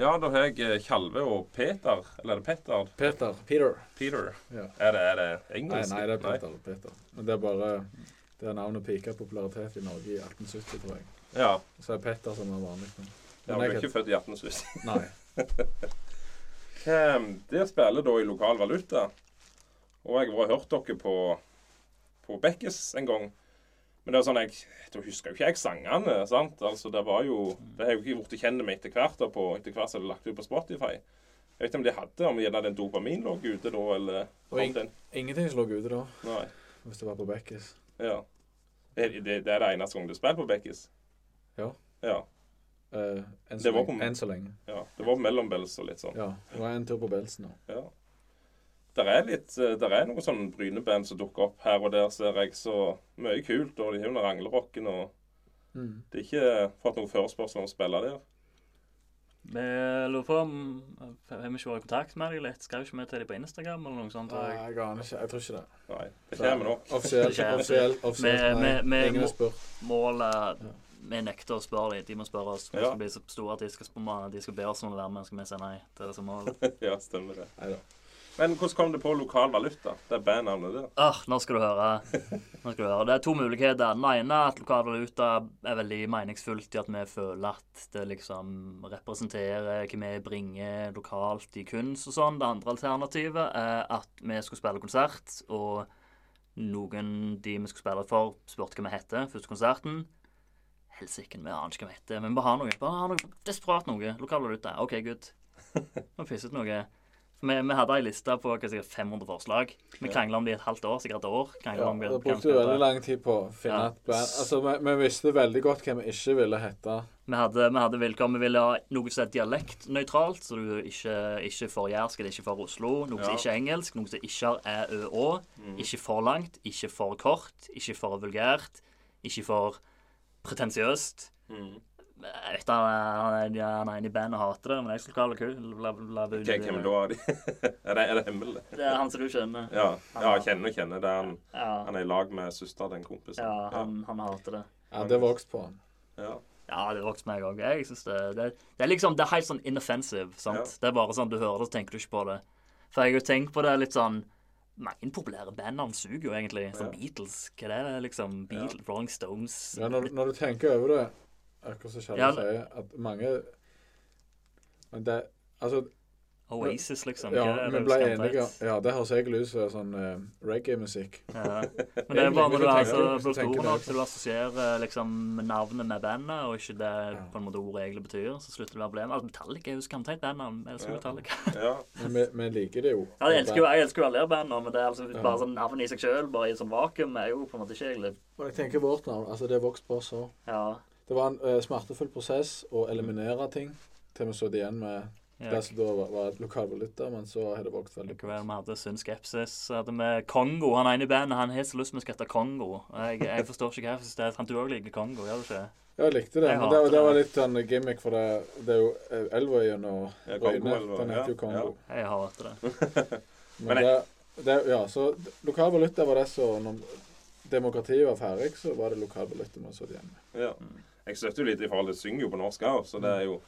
Ja, da har jeg eh, Tjalve og Peter. Eller er det Petter? Peter. Peter. Peter. Ja. Er det, er det engelsk? nei, det er Peter. Peter. Men det er bare Det er navnet pika popularitet i Norge i 1870, tror jeg. Ja. Så er Petter som er vanlig. Men, ja men du jeg er ikke født i 1870. Nei. um, Der spiller da i lokal valuta. Og jeg har hørt dere på, på Bekkes en gang. Men det er sånn, jeg, da husker jo ikke jeg sangene. sant? Altså, Det var jo, det har jo ikke blitt kjent med etter hvert. da på, etter hvert som det lagt ut på Spotify. Jeg vet ikke om de hadde, om gjerne den dopamin lå ute da, eller Og om ing- den. Ingenting lå ute da, Nei. hvis det var på Bekkis. Ja. Det, det, det er det eneste gang du spiller på Bekkis? Ja. Ja. Uh, enn, så lenge. så ja. Det var mellombels og litt sånn. Ja. Det var en tur på Belsen òg. Ja. Der er litt, eh, der er noen sånne bryneband som dukker opp her og der, ser jeg. Så mye kult. Og de har jo den ranglerocken, og Mm. det er ikke fått noen forespørsel om å spille der. Vi lurer på om Har vi ikke vært i kontakt med dem litt? Skrev ikke vi til dem på Instagram eller noe sånt? Nei, jeg aner ikke. Jeg tror ikke det. Nei, det kommer nok. Offisielt, offisielt, offisielt nei. vi Ingen har spurt. Målet Vi nekter å spørre dem. De må spørre oss. Vi Ja. skal bli så store at de skal, spørre- de skal be oss om å være med, skal vi si nei. Det er som mål. ja, stemmer det. Neida. Men hvordan kom det på lokal valuta? Det er bandnavnet der. Ah, nå skal du høre. Nå skal du høre. Det er to muligheter. Den ene er at lokal valuta er veldig meningsfullt i at vi føler at det liksom representerer hva vi bringer lokalt i kunst og sånn. Det andre alternativet er at vi skulle spille konsert, og noen de vi skulle spille for, spurte hva vi heter første konserten. Helsike, vi aner ikke hva vi heter. Men bare ha noe. Bare ha noe desperat noe. Lokal valuta. OK, good. Nå pisset noe. Vi, vi hadde ei liste på hva sikkert 500 forslag. Vi krangla om det i et halvt år, sikkert et år. Ja, om det brukte veldig lang tid på å finne Ja. et band. Altså, vi, vi visste veldig godt hva vi ikke ville hete. Vi hadde, vi hadde vilkår. Vi ville ha noe som er dialektnøytralt, så du ikke, ikke for jærsk eller ikke for Oslo. Noe som Ja. ikke er engelsk, noe som ikke har æ, ø, å. Ikke for langt, ikke for kort, ikke for vulgært, ikke for pretensiøst. Mm. Jeg vet han, han, er- han ene i bandet og hater det, men jeg skal kalle la, Hvem da er det, er det hemmelig? Det er han som du kjenner. Ja, ja kjenner og kjenner. Det er han, Ja, han er i lag med søster, den kompisen. ja han, han hater det. Ja, det vokste på han. Ja. Ja, det vokste meg òg. Jeg synes det, det, det er liksom, det er helt sånn inoffensive. sant? Ja. Det er bare sånn du hører det, så tenker du ikke på det. For jeg har jo tenkt på det litt sånn Mange populære bandnavn suger jo egentlig. Som Ja. Beatles. Hva er det liksom? Beatles, Rolling Stones Ja, når, når du tenker over det, akkurat som Kjell Ja. sier, at mange Men det Altså, Oasis, liksom. ja, er vi ble enige? Ja, det høres egentlig ut som sånn uh, reggae-musikk. Ja. Men det er bare når du er så du det, nok til å assosiere liksom navnet med bandet, og ikke det Ja. på en måte ordet egentlig betyr, så slutter det å være problem. Altså, Metallica er jo skamteit band. Vi elsker Ja. Metallica. ja. Men vi, liker det jo. Ja, jeg elsker jo, jeg elsker jo alle bandene, men det er altså bare sånn navnet i seg sjøl, bare i et sånt vakuum, er jo på en måte ikke egentlig Og jeg tenker vårt navn. Altså, det vokste på oss òg. Ja. Det var en uh, smertefull prosess å eliminere ting til vi så det igjen med ja. det som da var, var lokal valuta, men så har det vokst veldig. Likevel, vi hadde Sunn Skepsis. Så hadde vi Kongo. Han ene i bandet han har så lyst til vi skal hete Kongo. Jeg, jeg forstår ikke hva det er for du òg liker Kongo, gjør du ikke? Ja, jeg likte det. Jeg Men det, det var litt sånn gimmick, for det, det er jo elva gjennom Ja, Røyne. Den heter jo ja, Kongo. Jeg hater det. Men, Men det, det, ja, så lokal valuta var det så Når demokratiet var ferdig, så var det lokal man vi så igjen med. Ja. Jeg støtter jo litt i forhold til synger jo på norsk òg, så det er jo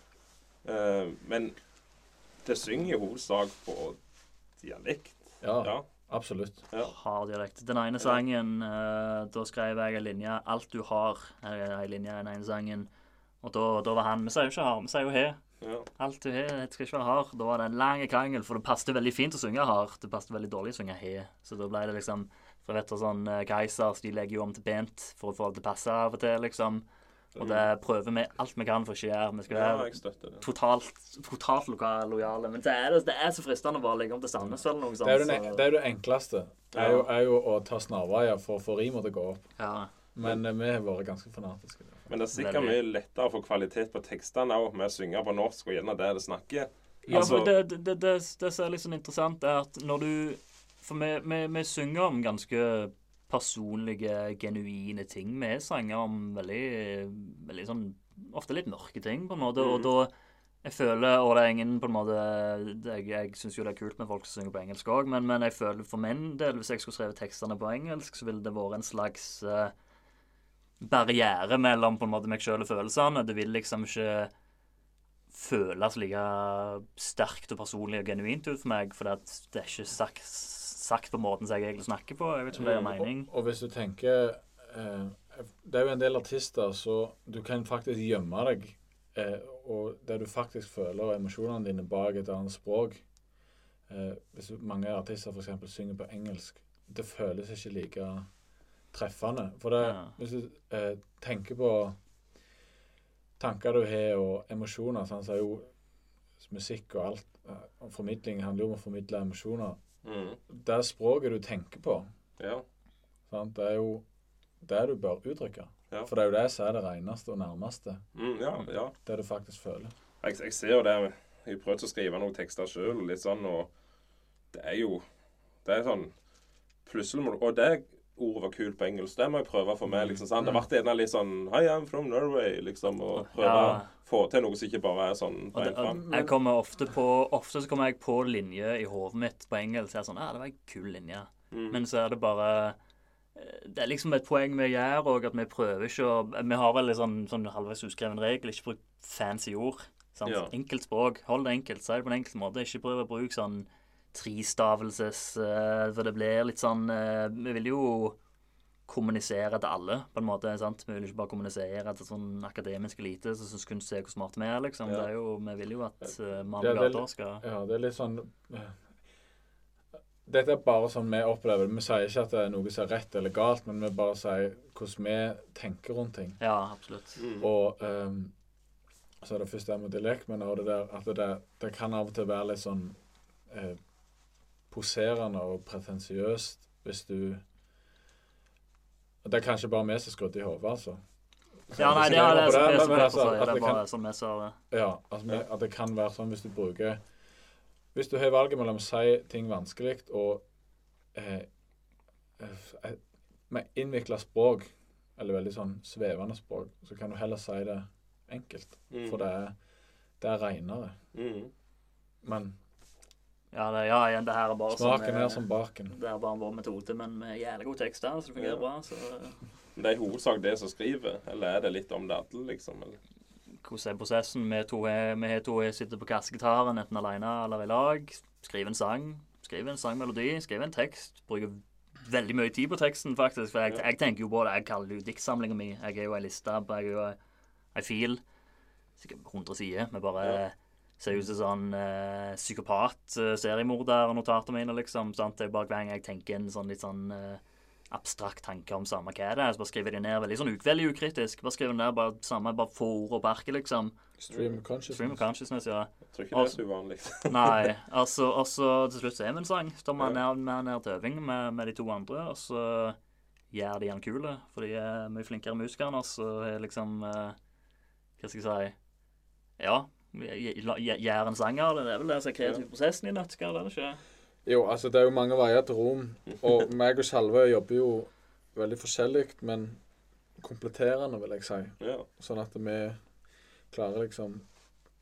uh, Men det synger i hovedsak på dialekt. Ja, Ja. absolutt. ja. Hard dialekt. Den ene sangen, uh, da skrev jeg en linje 'Alt du har' er en linje i den ene sangen. Og da, da var han Vi sier jo ikke 'har', vi sier jo 'he'. ja. Alt du har, det skal ikke være hard. Da var det en lang krangel, for det passet veldig fint å synge hard. Det passet veldig dårlig å synge he. Så da ble det liksom For jeg vet du sånn Keisers de legger jo om til bent for å få det til å passe av og til, liksom. Og det prøver vi alt vi kan for ikke å gjøre. Vi skal være totalt, totalt lokal, lojale. Men det er, det er så fristende å bare legge om til Sandnes eller noe sånt. Det er jo det, så- det, er det enkleste. Det er jo, er jo å ta snarveier for å få rima til å gå opp. ja. Men eh, vi har vært ganske fanatiske. Men det er sikkert mye lettere å få kvalitet på tekstene òg med å synge på norsk og gjerne det det snakker. Ja, Altså- for det, det, det, det som er litt sånn interessant, er at når du For vi, vi, vi synger om ganske personlige, genuine ting. Vi sanger om veldig, veldig sånn Ofte litt mørke ting, på en måte. Og Mhm. da jeg føler, og det er ingen på en måte Jeg, jeg syns jo det er kult med folk som synger på engelsk òg, men, men jeg føler for min del, hvis jeg skulle skrevet tekstene på engelsk, så ville det vært en slags uh, barriere mellom på en måte meg sjøl og følelsene. Det vil liksom ikke føles like sterkt og personlig og genuint ut for meg. For det er ikke sagt, sagt på måten som jeg egentlig snakker på. Jeg vet ikke om det gir mening. Og hvis du tenker eh, Det er jo en del artister så du kan faktisk gjemme deg. Eh, og det du faktisk føler, og emosjonene dine bak et annet språk eh, Hvis mange artister f.eks. synger på engelsk, det føles ikke like treffende. For det, Ja. hvis du eh, tenker på tanker du har, og emosjoner, sånn, så er jo musikk og alt eh, og Formidling handler jo om å formidle emosjoner. Mm. Det språket du tenker på. Ja. Sant? Det er jo det du bør uttrykke. Ja. For det er jo det som er det reneste og nærmeste. Mm, ja, ja. Det du faktisk føler. Jeg, jeg ser jo det. Jeg har prøvd å skrive noen tekster sjøl, litt sånn, og det er jo Det er sånn Plutselig må du Og det ordet var kult på engelsk. Det må jeg prøve for meg. liksom sant? Det ble gjerne litt sånn Hi, I'm from Norway, liksom. Og prøve Ja. å få til noe som ikke bare er sånn på en fram. jeg kommer ofte på Ofte så kommer jeg på linje i hodet mitt på engelsk. Jeg er sånn, ja, det var en kul linje. Mm. Men så er det bare eh, Det er liksom et poeng vi gjør òg, at vi prøver ikke å Vi har vel en sånn, sånn halvveis uskreven regel, ikke bruk fancy ord. Sant? Ja. Enkelt språk. Hold det enkelt. Si det på en enkel måte. Ikke prøv å bruke sånn tristavelses eh, For det blir litt sånn eh, Vi vil jo kommunisere til alle, på en måte. sant? Vi vil ikke bare kommunisere til sånn akademisk elite som syns kunst er hvor smarte vi er, liksom. Ja. Det er jo, vi vil jo at uh, mann og er gater skal Ja, det er litt sånn eh, Dette er bare sånn vi opplever det. Vi sier ikke at det er noe som er rett eller galt, men vi bare sier hvordan vi tenker rundt ting. Ja, absolutt. Mm. Og um, så er det først det med dialekt, men også det der at det, det kan av og til være litt sånn eh, poserende og pretensiøst hvis du Det er kanskje bare vi som er skrudd i hodet, altså. Ja, nei, det er det som det, er men altså, at Det bare som jeg sa det. Ja, altså, vi- at det kan være sånn hvis du bruker Hvis du har valget mellom å si ting vanskelig og eh, eh, med innvikla språk, eller veldig sånn svevende språk, så kan du heller si det enkelt. Mm. For det er, det er renere. Mm. Men Ja, det, ja, igjen, det her er bare smaken sånn, er som baken. Det er bare vår metode, men med jævlig gode tekster, så det fungerer Ja. bra. Så Men Det er i hovedsak det som skriver, eller er det litt om det alle, liksom? Eller? hvordan er prosessen? Vi to er, vi er to er sitter på kassegitaren, enten alene eller i lag. Skriver en sang. Skriver en sangmelodi. Skriver en tekst. Bruker veldig mye tid på teksten, faktisk. For jeg, Ja. jeg tenker jo på det. Jeg kaller det jo diktsamlinga mi. Jeg er jo ei liste. Jeg er jo ei fil. Sikkert 100 sider. med bare Ja. Ser ut som sånn eh, psykopat, eh, notatene mine, liksom. Sant? Det er bare hver gang jeg tenker en sånn litt sånn eh, abstrakt tanke om samme hva det er, så bare skriver de ned veldig sånn veldig ukritisk. Bare skriver ned bare samme, bare få ord og parke, liksom. Stream of consciousness. Stream of consciousness, ja. Jeg tror ikke det er så uvanlig. Nei, altså, og så til slutt så er vi en sang. Så tar vi ned, ned til øving med, med de to andre, og så gjør de den kule, for de er mye flinkere musikere enn oss, og er liksom eh, Hva skal jeg si Ja, gjør en sang av det. Det er vel det som er kreativ prosessen i nøttskall, er det ikke? Jo, altså det er jo mange veier til Rom. Og meg og Salve jobber jo veldig forskjellig, men kompletterende, vil jeg si. Ja. Sånn at vi klarer liksom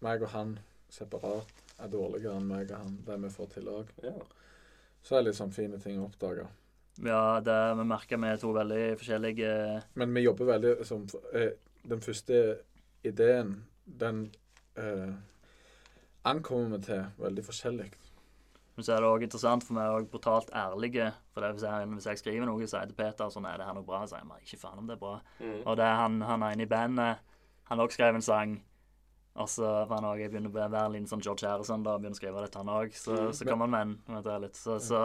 Meg og han separat er dårligere enn meg og han, det vi får til òg. ja. Så er det sånn fine ting å oppdage. Ja, det vi merker vi er to veldig forskjellige Men vi jobber veldig som eh, Den første ideen, den eh, ankommer vi til veldig forskjellig. Men så er det òg interessant, for vi er òg brutalt ærlige. For det, hvis, jeg, hvis jeg skriver noe, så sier jeg til Peter sånn Er det her noe bra? Så sier jeg ikke faen om det er bra. Mm. Og det er han, han ene i bandet. Han òg skrev en sang. Og så var han også, jeg begynner å være litt sånn George Harrison da, begynner å skrive dette, han òg. Så, Mm. så kom han med en vent litt. Så, så,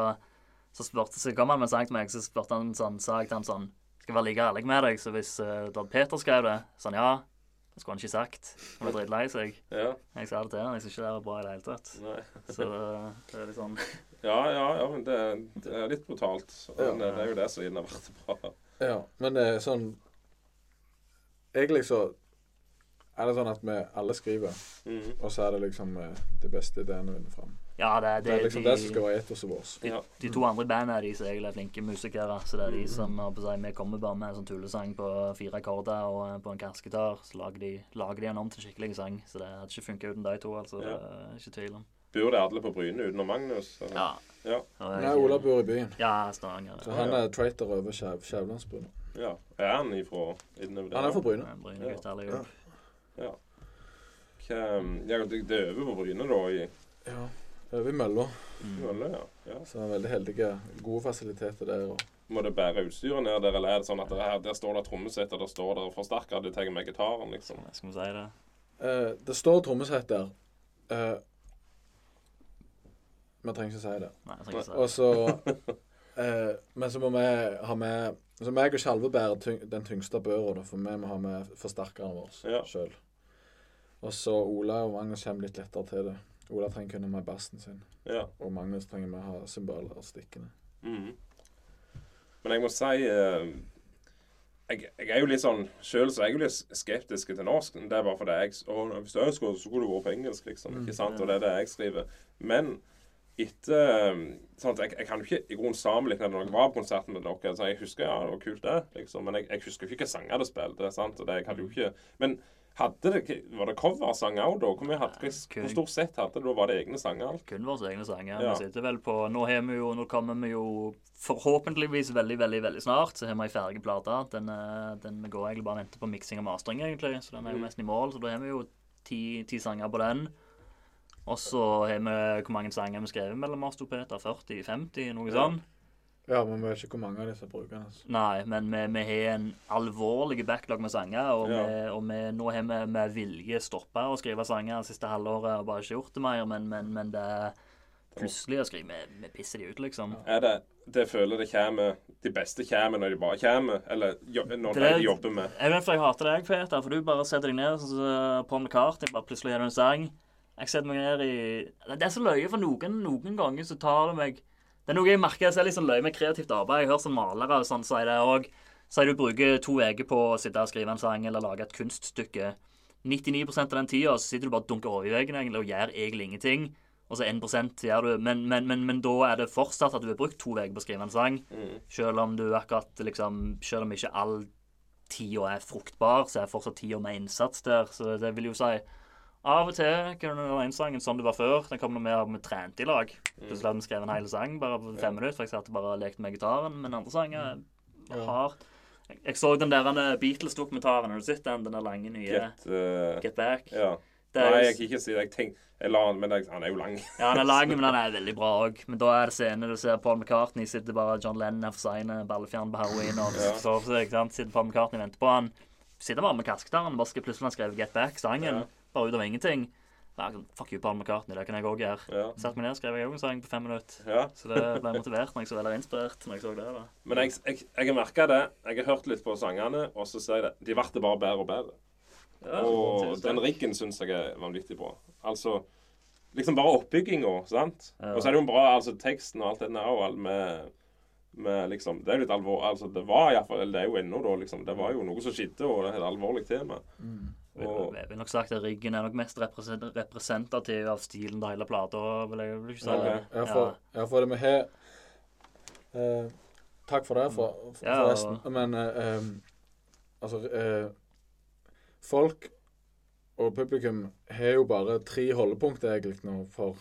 så, spurte, så kom han med en sang til meg, så spurte han sånn, sa jeg til han sånn Skal jeg være like ærlig med deg, så hvis uh, Dodd Peter skrev det, sånn ja Det skulle han ikke sagt. Han ble dritlei seg. Ja. Jeg sa det til han, jeg syns ikke det er bra i det hele tatt. Nei. Så det er litt sånn Ja, ja, ja, men det, det er litt brutalt. Men Ja. det er jo det som har vært bra. Ja, men det er sånn Egentlig så er det sånn at vi alle skriver, Mm. og så er det liksom eh, det beste ideene vinner fram. Ja, det, Det er liksom det som skal være etos vårt. Ja. De to andre bandene er de som egentlig er flinke musikere. Så det er Mm. de som har på seg Vi kommer bare med en sånn tullesang på fire akkorder og eh, på en kassegitar. Så lager de, lager de en om til en skikkelig sang. Så det hadde ikke funka uten de to, altså. Det er ikke tvil om. Bor det alle på Bryne utenom Magnus? eller? Ja. Ja. Jeg- Nei, Ola bor i byen, Ja, Stavanger. så han er traitor over Skjæv- Skjævlandsbrua. ja. Er han ifra innover der? Han er fra Bryne. Bryne ærlig Ja. ja. Hva- Ja, det det er over på Bryne, da, i Ja. Over i mølla. Mm. Mølle, ja. ja. Så er veldig heldige. Gode fasiliteter der. Og Må det bære utstyret ned der, eller er det sånn at det her, der står det trommesett, og der står det forsterker, Du tar med gitaren, liksom? Skal vi si det? Eh, det står trommesett der. Eh, vi trenger ikke si det. Nei, jeg trenger ikke si Og så eh, Men så må vi ha med Så meg og Skjalve bærer tyng, den tyngste børa, for vi må ha med forsterkerne våre Ja. sjøl. Og så Ola og Magnus kommer litt lettere til det. Ola trenger kun ha med bassen sin, Ja. og Magnus trenger med å ha symboler og stikkene. Mhm. Men jeg må si eh, jeg, jeg er jo litt sånn Sjøl så er jeg jo litt skeptisk til norsk. Det er bare fordi jeg å, Hvis jeg ønsker, så skulle du vært på engelsk, liksom. Mm, Ikke sant? Og det er det jeg skriver. Men etter sånn jeg, jeg kan jo ikke i grunnen sammenligne det når jeg var på konserten med dere. Så jeg husker ja, det var kult, det. liksom. Men jeg, jeg husker ikke hvilke sanger det spilte. sant? Og det, jeg hadde jo ikke... Men hadde det, var det coversanger òg da? Hvor, mye hadde, hvor, stort sett hadde det da? Var det egne sanger? Kun våre egne sanger. Ja. Vi sitter vel på Nå har vi jo Nå kommer vi jo forhåpentligvis veldig, veldig veldig snart. Så har vi ei ferdig plate. Den, eh, den vi går egentlig bare og venter på miksing og mastering, egentlig. Så den er jo Mm. nesten i mål. Så da har vi jo ti, ti sanger på den. Og så har vi hvor mange sanger vi skrevet mellom oss to, Peter? 40-50, noe Ja. sånn? Ja, men vi vet ikke hvor mange av disse bruker. Altså. Nei, men vi, vi har en alvorlig backlog med sanger. Og, Ja. vi, og vi, nå har vi med vilje stoppa å skrive sanger det siste halvåret og bare ikke gjort det mer. Men, men, men det er plutselig å skrive Vi, vi pisser de ut, liksom. Er det det føler det kommer De beste kommer når de bare kommer? Eller jo, når Det de er- jobber med Jeg vet ikke, jeg hater deg, Peter, for du bare setter deg ned på som kart, McCartney, bare plutselig har du en sang. Jeg setter meg ned i Det er så løye, for noen, noen ganger så tar det meg Det er noe jeg merker jeg er litt sånn løye med kreativt arbeid. Jeg hører sånn malere og sånn sier det òg. Sier du bruker to uker på å sitte og skrive en sang eller lage et kunststykke. 99% av den tida sitter du bare og dunker hodet i veggen egentlig, og gjør egentlig ingenting. Og så 1% gjør du men, men, men, men da er det fortsatt at du har brukt to uker på å skrive en sang. mm. Selv om du akkurat liksom Selv om ikke all tida er fruktbar, så er fortsatt tida med innsats der. Så det vil jo si Av og til kan den ene sangen som det var før, den kom kommer mer med trent i lag. Plutselig hadde vi skrevet en hel sang bare på fem minutter, for jeg og bare lekte med gitaren. Men andre sanger har jeg, jeg så den der eh, Beatles-dokumentaren. Har du sett den? Den lange nye Get, uh, Get Back? Ja. Er Nei, jeg kan ikke si det. Jeg tenk, jeg la han, men jeg, han er jo lang. Ja, han er lang, men han er veldig bra òg. Men da er det scene du ser Paul McCartney sitter bare John Lennon er for seine, ballefjern på heroin og Ja. sover seg. Sitter Paul McCartney og venter på han. Sitter bare med kassegitaren. Bare skal plutselig han skrevet Get Back-sangen. Ja. Bare ut av ingenting. Sånn, Fuck you, Paul McCartney. Det kan jeg òg gjøre. Ja. Satt meg ned, skrev jeg òg en sang på fem minutter. ja. Så det ble motivert når jeg så veldig inspirert når jeg så det. da. Men jeg, jeg, jeg har merka det. Jeg har hørt litt på sangene, og så ser jeg det. De ble bare bedre og bedre. Ja, Og den riggen syns jeg er vanvittig bra. Altså liksom bare oppbygginga, sant? Ja. Og så er det jo bra altså teksten og alt det der òg, med, med liksom Det er jo litt alvor... Altså, det var iallfall Eller det er jo ennå, da, liksom. Det var jo noe som skjedde, og det er et alvorlig tema. Jeg Og jeg vil nok sagt at Ryggen er nok mest representativ av stilen til hele plata. vil jeg vil ikke si. Ok. det. Ja, for, ja, for det vi har eh, Takk for det, for, for, Ja, forresten. Men eh, altså eh, Folk og publikum har jo bare tre holdepunkter egentlig nå for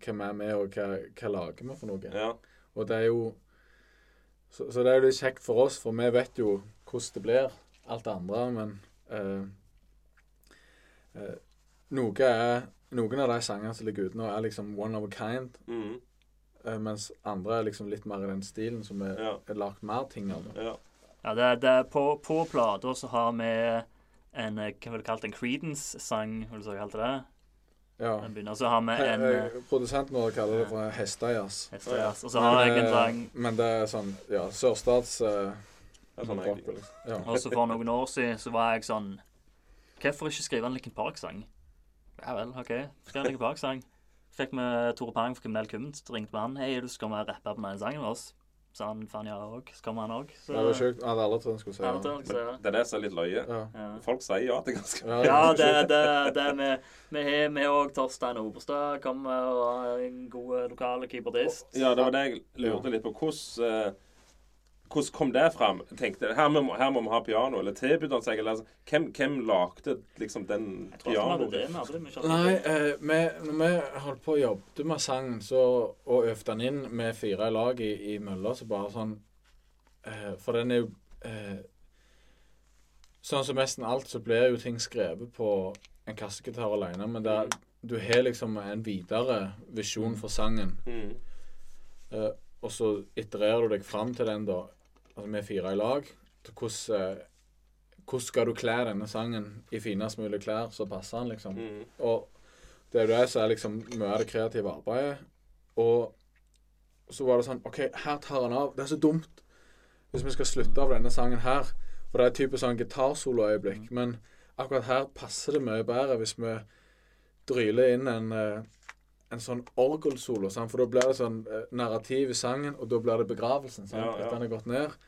hvem er vi, og hva, hva lager vi for noe. ja. Og det er jo så, så det er jo litt kjekt for oss, for vi vet jo hvordan det blir, alt det andre, men eh, eh, noe er Noen av de sangene som ligger ute nå, er liksom one of a kind, Mm, eh, mens andre er liksom litt mer i den stilen som er, ja. er lagt mer ting av. ja. Ja, det, er- det, er på, på plata så har vi en eh, hva vil du kalle det, en Creedence-sang, vil du si kalte det? Ja. Den begynner, så har vi en eh, eh, produsenten vår kaller det for hestejazz. hestejazz, og så har jeg en sang men det er sånn Ja, sørstats sånn liksom. Ja. Og så for noen år siden så var jeg sånn Hvorfor ikke skrive en Linkin Park-sang? Ja vel, OK. Skriv en Linkin Park-sang. Fikk vi Tore Pang fra Kriminell Kunst. Ringte med han. 'Hei, du skal være rappe på denne sangen vår. oss?' Sa han faen ja òg. Så vi han òg. Så Det var sjukt. Jeg hadde aldri trodd han skulle si Ja, det det. skal er det som er litt løye. Ja. Ja. Folk sier ja til ganske Ja, Ja, det, det, det er vi har vi òg Torstein Oberstad kommer og er en god lokal keyboardist. Ja, det var det jeg lurte litt på. Hvordan, eh, hvordan kom det fram? Tenkte, her må, her må vi ha piano. Eller tilbød han seg? Eller, altså, hvem, hvem lagde liksom den pianoen? Nei, eh, vi, når vi holdt på å jobbe med sangen så, og øvde den inn med fire i lag i, i mølla, så bare sånn eh, For den er jo eh, Sånn som nesten alt, så blir jo ting skrevet på en kassegitar alene, men der, er- du har liksom en videre visjon for sangen. Mm. Eh, og så itererer du deg fram til den, da, altså er fire i lag. Hvordan, eh, hvordan skal du kle denne sangen i finest mulig klær, så passer den, liksom. Mm. Og det er det som er liksom mye av det kreative arbeidet. Og så var det sånn OK, her tar han av. Det er så dumt hvis vi skal slutte av denne sangen her. For det er typisk sånn gitarsoloøyeblikk. Men akkurat her passer det mye bedre hvis vi dryler inn en, eh, en sånn orgelsolo. For da blir det sånn eh, narrativ i sangen, og da blir det begravelsen. Sant? Ja, ja. Etter den er gått ned.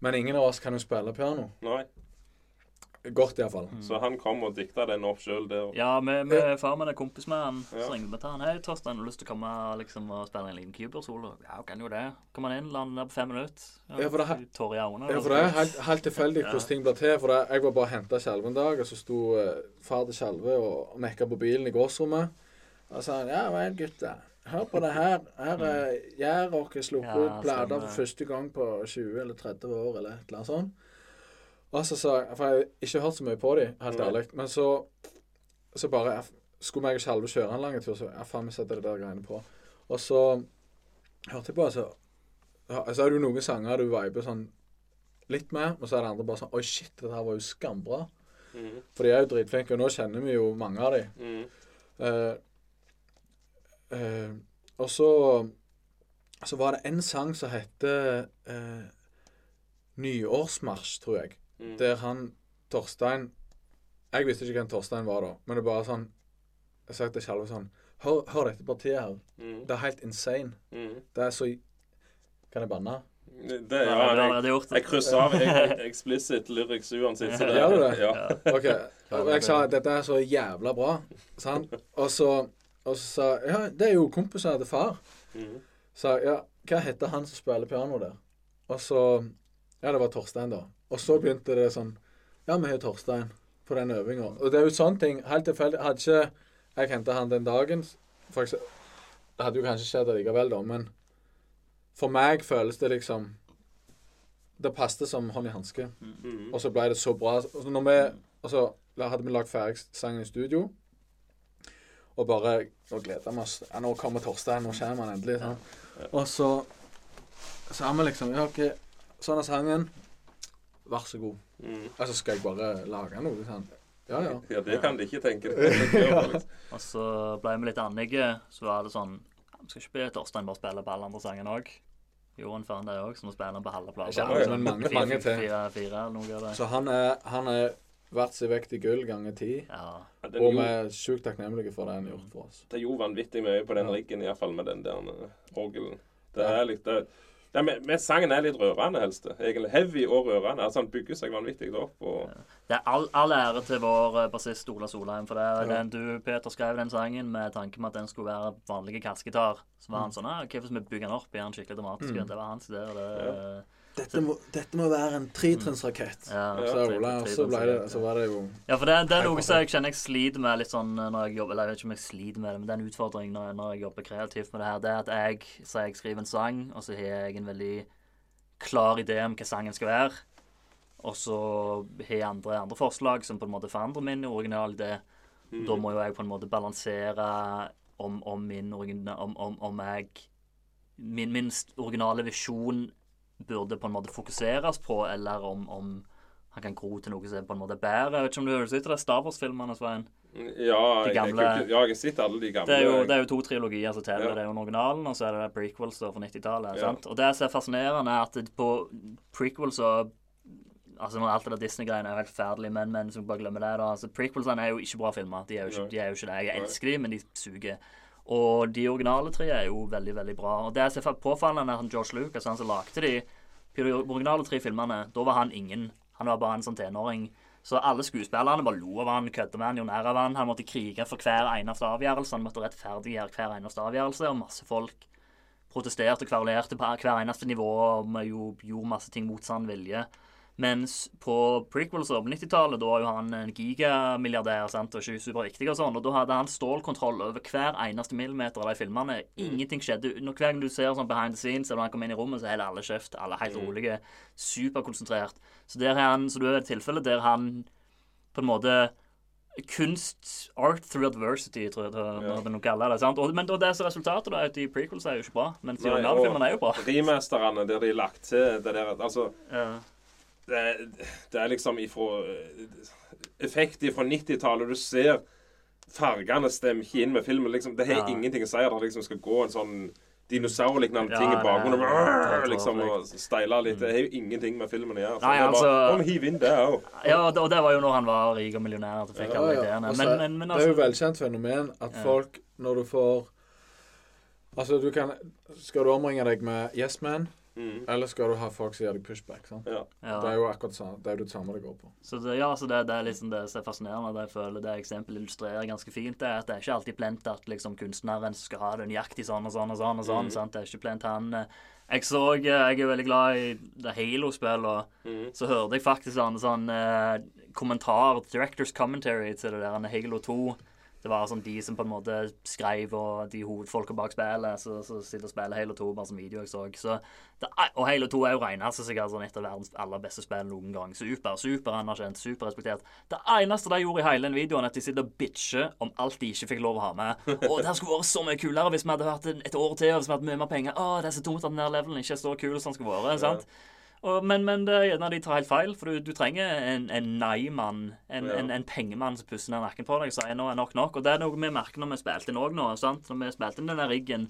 Men ingen av oss kan jo spille piano. Nei. Godt, iallfall. Mm. Så han kom og dikta den opp sjøl der. Ja, vi, vi far min er kompis med han. Ja. Så ringte vi til han. 'Hei, Torstein, har du lyst til å komme liksom, og spille en liten Cuber-solo?' 'Ja, kan jo det.' Kom han inn, landa på fem minutter. Ja, for det Tårer i øynene. Ja, for det er helt, helt tilfeldig Ja. hvordan ting blir til. For det, jeg var bare og henta Skjelve en dag, og så sto eh, far til Skjelve og mekka på bilen i gårdsrommet. Og så sa han, 'Ja vel, gutter. Hør på det her. Her er Jærrock har sluppet Ja, ut plater for første gang på 20 eller 30 år, eller et eller annet sånt. Og så sa jeg For jeg har ikke hørt så mye på dem, helt ærlig. Men så så bare jeg, Skulle meg og Skjelve kjøre en lang tur, så ja, faen, vi setter det der greiene på. Og så hørte jeg på, så ja, Så er det jo noen sanger du viber sånn litt med, og så er det andre bare sånn Oi, shit, dette her var jo skambra. Mm. For de er jo dritflinke, og nå kjenner vi jo mange av dem. Mm. Eh, eh, og så Så var det en sang som heter eh, Nyårsmarsj, tror jeg. Mm. Der han Torstein Jeg visste ikke hvem Torstein var da, men det er bare sånn Jeg sa til Skjelve sånn hør, hør dette partiet her. Mm. Det er helt insane. Mm. Det er så Kan jeg banne? Det, Ja, jeg, gjort jeg krysser av jeg- explicit lyrics uansett. Så det, Gjør du det? Ja. OK. Og jeg sa at dette er så jævla bra. Sant? Og så, og så sa Ja, det er jo kompiser til far. Mm. sa ja, hva heter han som spiller piano der? Og så Ja, det var Torstein, da. Og så begynte det sånn Ja, vi har Torstein på den øvinga. Og det er jo sånne ting. Helt tilfeldig. Hadde ikke jeg henta han den dagen faktisk, Det hadde jo kanskje skjedd likevel, da, men for meg føles det liksom Det passet som hånd i hanske. Mm. Og så ble det så bra. Og når vi, og så hadde vi lagd ferdig sangen i studio. Og bare Nå gleder vi oss. Ja, nå kommer Torstein. Nå kommer han endelig. Sånn. Og så så er vi liksom Ja, OK, sånn er sangen. Vær så god. Mm. Altså, skal jeg bare lage noe? Sånn. Ja, ja. Ja, det kan de ikke tenke deg. Og så ble vi litt annige. Så var det sånn ja, Vi skal ikke be Torstein bare spille på alle andre sangene òg. Gjorde han faen det òg, så nå spiller han på halve plata. Så han er, han er verdt seg vekt i gull ganger ti. Ja. Ja, Og vi er sjukt takknemlige for det han har gjort for oss. det gjorde vanvittig mye på den riggen, iallfall med den der eh, orgelen. Det Ja. er litt det, det, med, med sangen er litt rørende, helst. Egentlig heavy og rørende. Altså, Han bygger seg vanvittig opp. og... Det er all, all ære til vår eh, bassist Ola Solheim. For det er Ja. den du, Peter, skrev den sangen med tanke med at den skulle være vanlige kassegitar. Så Mm. var han sånn ah, Hva hvis vi bygger den opp i en skikkelig dramatisk? Det var hans idé. og Det, Dette må, dette må være en tretrinnsrakett. ja. Så Ola, så det, så var det jo Ja, for det, det er noe som jeg kjenner jeg sliter med litt sånn når jeg jobber Eller jeg vet ikke om jeg sliter med det, men det er en utfordring når, når jeg jobber kreativt med det her. Det er at jeg så jeg skriver en sang, og så har jeg en veldig klar idé om hva sangen skal være. Og så har jeg andre, andre forslag som på en måte forandrer min originale idé. Mm. Da må jo jeg på en måte balansere om, om min originale, om, om, om jeg min, minst originale visjon burde på en måte fokuseres på, eller om, om han kan gro til noe som på en måte bedre. Jeg vet ikke om du har sett Star Wars-filmene, Svein? Ja, De gamle- jeg, ja, jeg har sett alle de gamle. Det er jo, det er jo to trilogier som teller. Ja. Det er jo originalen, og så er det prequels fra 90-tallet. Ja. Og det som er fascinerende, er at på prequels og Altså når Alt det der Disney-greiene er helt forferdelig, men, men så bare glemmer det. da, altså Prequelsene er jo ikke bra filmer. De er jo ikke, de er jo ikke det. Jeg elsker de, men de suger. Og de originale tre er jo veldig, veldig bra. Og det er påfallende, at George Lucas, han som lagde de de originale tre filmene, da var han ingen. Han var bare en sånn tenåring. Så alle skuespillerne bare lo av han, kødda med han, gjorde nær av han. Han måtte krige for hver eneste avgjørelse. Han måtte rettferdiggjøre hver eneste avgjørelse, og masse folk protesterte og kverulerte på hver eneste nivå og jo gjorde masse ting mot sann vilje. Mens på prequels på 90-tallet, da var jo han en gigamilliardær sant, og ikke superviktig og sånn, og da hadde han stålkontroll over hver eneste millimeter av de filmene. Ingenting skjedde. Når hver gang du ser sånn behind the scenes, eller han kommer inn i rommet, så holder alle kjeft. Alle er helt rolige. Superkonsentrert. Så der er han, så du er et tilfelle der han på en måte kunst Art through adversity, tror jeg det Ja. er noe kaller det. sant? Og, men det som er resultatet, da, er at de prequels er jo ikke bra. Mens de originale filmene er jo bra. Remasterne der de er lagt til det der Altså, Ja. Det, er- det er liksom ifra Effekt fra 90-tallet. Du ser fargene stemmer ikke inn med filmen. Liksom, det har Ja. ingenting å si at det liksom skal gå en sånn dinosaurlignende Ja, ting i bakgrunnen. og Liksom, og steile litt. Det har jo ingenting med filmen å gjøre. Nei, altså- bare, «Å, men hiv inn det òg. ja, og det, var jo når han var rik og millionær. At fikk Ja, alle ja. ideene. Og Men, så- men, altså, det er jo altså velkjent fenomen at Ja. folk, når du får Altså, du kan Skal du omringe deg med Yes Man, Mm. eller skal du ha folk som gir deg pushback? sant? Ja. Det er jo akkurat sånn, det er jo det samme det går på. Så det, ja, så det, det er liksom det som er fascinerende. Det jeg føler det eksempelet illustrerer ganske fint, det er at det er ikke alltid plent at liksom kunstneren skal ha det nøyaktig sånn og sånn og sånn. og sånn, mm. sant? Det er ikke plent han eh, Jeg så eh, Jeg er veldig glad i det Halo-spillet, og Mm. så hørte jeg faktisk sånn, sånn eh, kommentar, directors commentary til det der Halo 2. Det var sånn de som på en måte skrev, og de hovedfolka bak spillet, så, så sitter og spiller Halo 2, bare som video jeg så. så det, og Halo 2 er jo regna som sikkert sånn et av verdens aller beste spill noen gang. Super, super anerkjent, super respektert. Det eneste de gjorde i hele den videoen, er at de sitter og bitcher om alt de ikke fikk lov å ha med. Og det skulle vært så mye kulere hvis vi hadde hatt et år til, og hvis vi hadde hatt mye mer penger. Å, det er så dumt at den der levelen ikke er så kul som den skulle vært. sant? Og, men, men det er gjerne de tar helt feil, for du, du trenger en, en nei-mann, en, Ja. en, en pengemann som pusser ned nakken på deg og sier nå er nok nok. Og det er noe vi merker når vi spilte inn òg nå. sant? Når vi spilte inn den der riggen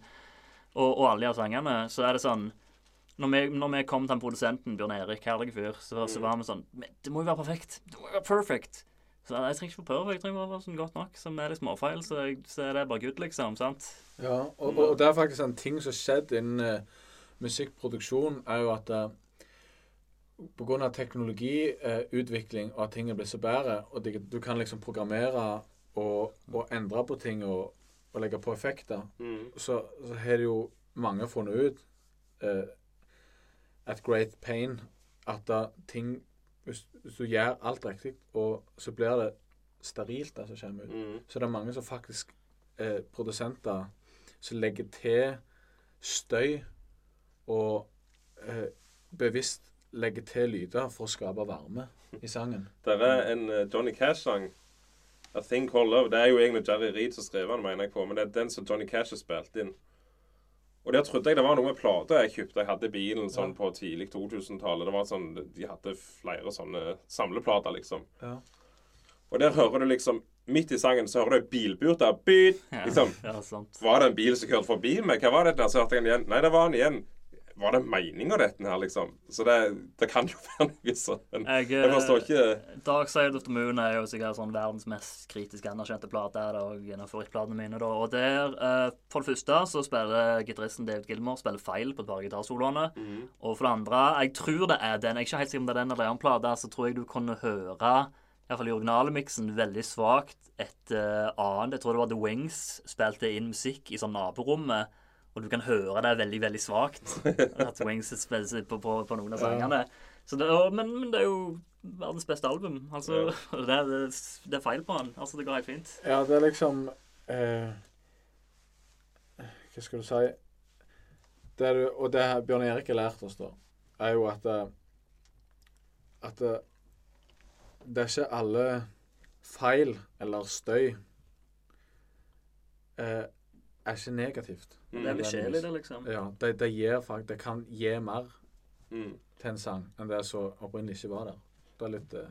og, og alle de sangene, så er det sånn når vi, når vi kom til han produsenten, Bjørn Erik, herlig fyr, så, så var vi sånn det må jo være perfekt. Det må jo være perfect. Så jeg trenger ikke være perfect, jeg trenger bare sånn godt nok. Som er litt småfeil, så, jeg, så er det bare good, liksom. sant? Ja, og, og det er faktisk en ting som har skjedd innen uh, musikkproduksjon, er jo at uh, pga. teknologiutvikling og at ting blir så bedre, og du kan liksom programmere og, og endre på ting og, og legge på effekter, Mm. så, så har det jo mange funnet ut uh, at great pain at da ting hvis, hvis du gjør alt riktig, og så blir det sterilt, det som kommer ut. Mm. Så det er mange som faktisk eh, Produsenter som legger til støy og eh, bevisst legger til lyder for å skape varme i sangen. Det er en eh, Johnny Cash-sang. A Thing Called Love. Det er jo egentlig Jerry Reed som skrev den, mener jeg på, men det er den som Johnny Cash har spilt inn. Og der trodde jeg det var noe med plater jeg kjøpte. Jeg hadde bilen sånn på tidlig 2000-tallet. Det var sånn, De hadde flere sånne samleplater, liksom. Ja. Og der hører du liksom Midt i sangen så hører du ei bilburt der. Byt! Ja, Liksom. ja, sant. Var det en bil som kjørte forbi meg? Hva var det der? Så hørte jeg den igjen. Nei, det var den igjen. Var det meninga, dette her, liksom? Så det, det kan jo være noe sånn. Jeg, jeg forstår ikke Dark Side of the Moon er jo sikkert sånn verdens mest kritisk anerkjente plate. Det er òg en av favorittplatene mine. da. Og der, eh, For det første så spiller gitaristen David Gilmore spiller feil på et par gitarsoloene. Mhm. Og for det andre, jeg tror det er den. Jeg er ikke helt sikker om det er den eller en plate. Så tror jeg du kunne høre, i hvert fall i originalmiksen, veldig svakt et uh, annet Jeg tror det var The Wings spilte inn musikk i sånn naborommet. Og du kan høre det veldig, veldig svakt. At Wings spiller på, på, på noen av sangene. Så det, og, men, men det er jo verdens beste album. Altså, det, er- det, det er feil på den. Altså, det går helt fint. Ja, det er liksom eh, Hva skal du si det du, Og det Bjørn Erik har lært oss, da, er jo at eh, At eh, det er ikke alle feil eller støy eh, er ikke negativt. Mm. Det er litt kjedelig, det, liksom. Ja, det, det, gir, det kan gi mer Mm. til en sang enn det som opprinnelig ikke var der. Det er litt eh,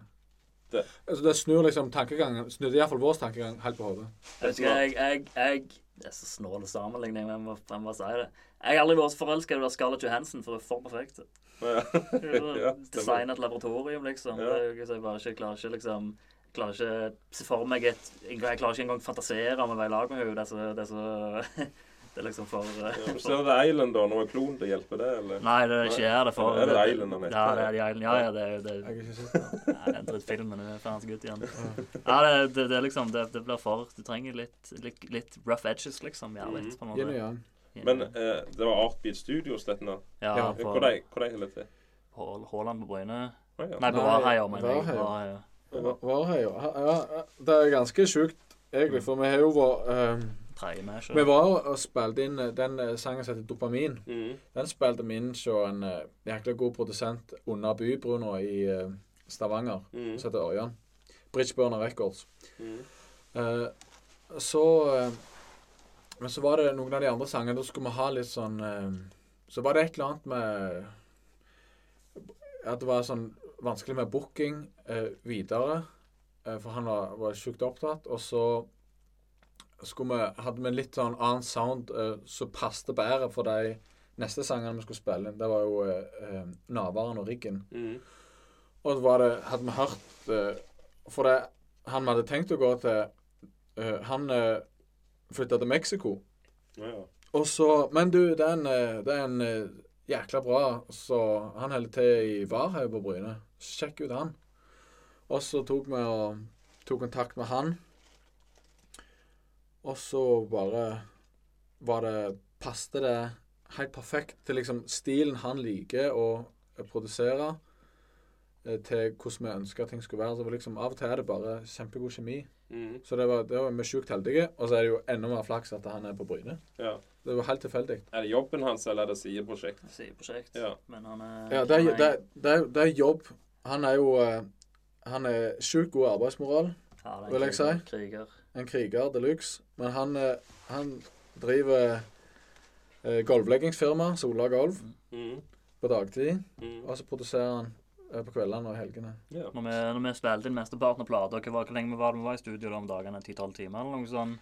Det- Altså, det snur liksom tankegangen Snudde iallfall vår tankegang helt på hodet. Jeg jeg, jeg, jeg Det er så snål sammenligning, men jeg må, jeg må si det. Jeg har aldri vært så forelska i det Scarlett Johansson, for hun er for perfekt. Ja. Ja, stemmer. Design et laboratorium, liksom. Ja. Det jeg bare ikke klarer ikke liksom klarer ikke se for meg et Jeg klarer ikke engang fantasere om å være i lag med henne. Det er så, det er så Det er liksom for, Ja, uh, men Så er det Island, da. Noe klon til å hjelpe det, eller? Nei, det er ikke jeg det for. Er det Island han heter? Ja, det er de Island. Ja, ja, det er jo det. Jeg ikke sett det. Nei, det er en drittfilm, men det er faen så godt igjen. Ja, det, det, det er liksom Det, det blir for Du trenger litt, litt, litt rough edges, liksom. Ja, litt, på en måte. Men eh, det var Artbeat Studios, dette nå. Ja, Ja, på Hvor de holder til? Haaland på Bryne. Nei, på Nei, Varheia, mener jeg. Varheia. Var. Ja, ja, det er ganske sjukt, egentlig, for vi har jo vært eh, Vi var og spilte inn eh, den eh, sangen som heter 'Dopamin'. Mm. Den spilte vi inn hos en uh, jækla god produsent under bybrua i uh, Stavanger, mm. som heter Ørjan. Bridgeburner Records. Mm. Uh, så Men så var det noen av de andre sangene Da skulle vi ha litt sånn Så var det et eller annet med At det var sånn vanskelig med booking eh, videre. Eh, for han var, var sjukt opptatt. Og så skulle vi, hadde vi litt sånn annen sound eh, som passet bedre for de neste sangene vi skulle spille inn. Det var jo eh, eh, 'Navaren og Riggen'. Mm. Og så var det, hadde vi hørt eh, For det, han vi hadde tenkt å gå til eh, Han eh, flytta til Mexico. Ja, ja. Og så Men du, det er en, eh, det er en eh, jækla bra Så han holder til i Varhaug på Bryne. Sjekk ut han. Og så tok vi og tok kontakt med han. Og så bare var det Passet det helt perfekt til liksom stilen han liker å produsere, eh, til hvordan vi ønsker ting skulle være. Så liksom, Av og til er det bare kjempegod kjemi. Mm. Så det var, det var vi sjukt heldige. Og så er det jo enda mer flaks at han er på Bryne. ja. Det var helt tilfeldig. Er det jobben hans, eller er det sideprosjekt? Sideprosjekt. Ja. Men han er Ja, det er, det, er, det, er, det er jobb. Han er jo eh, Han er sjukt god arbeidsmoral. Ja, vil jeg si. Kriger. En kriger de luxe. Men han, eh, han driver eh, golvleggingsfirma, Sola Golv, Mm. på dagtid. Mm. Og så produserer han eh, på kveldene og helgene. Ja. Når vi, når vi spilte inn mesteparten av plata, hvor lenge var det vi var i studio da om dagene? 10-12 timer eller noe sånt?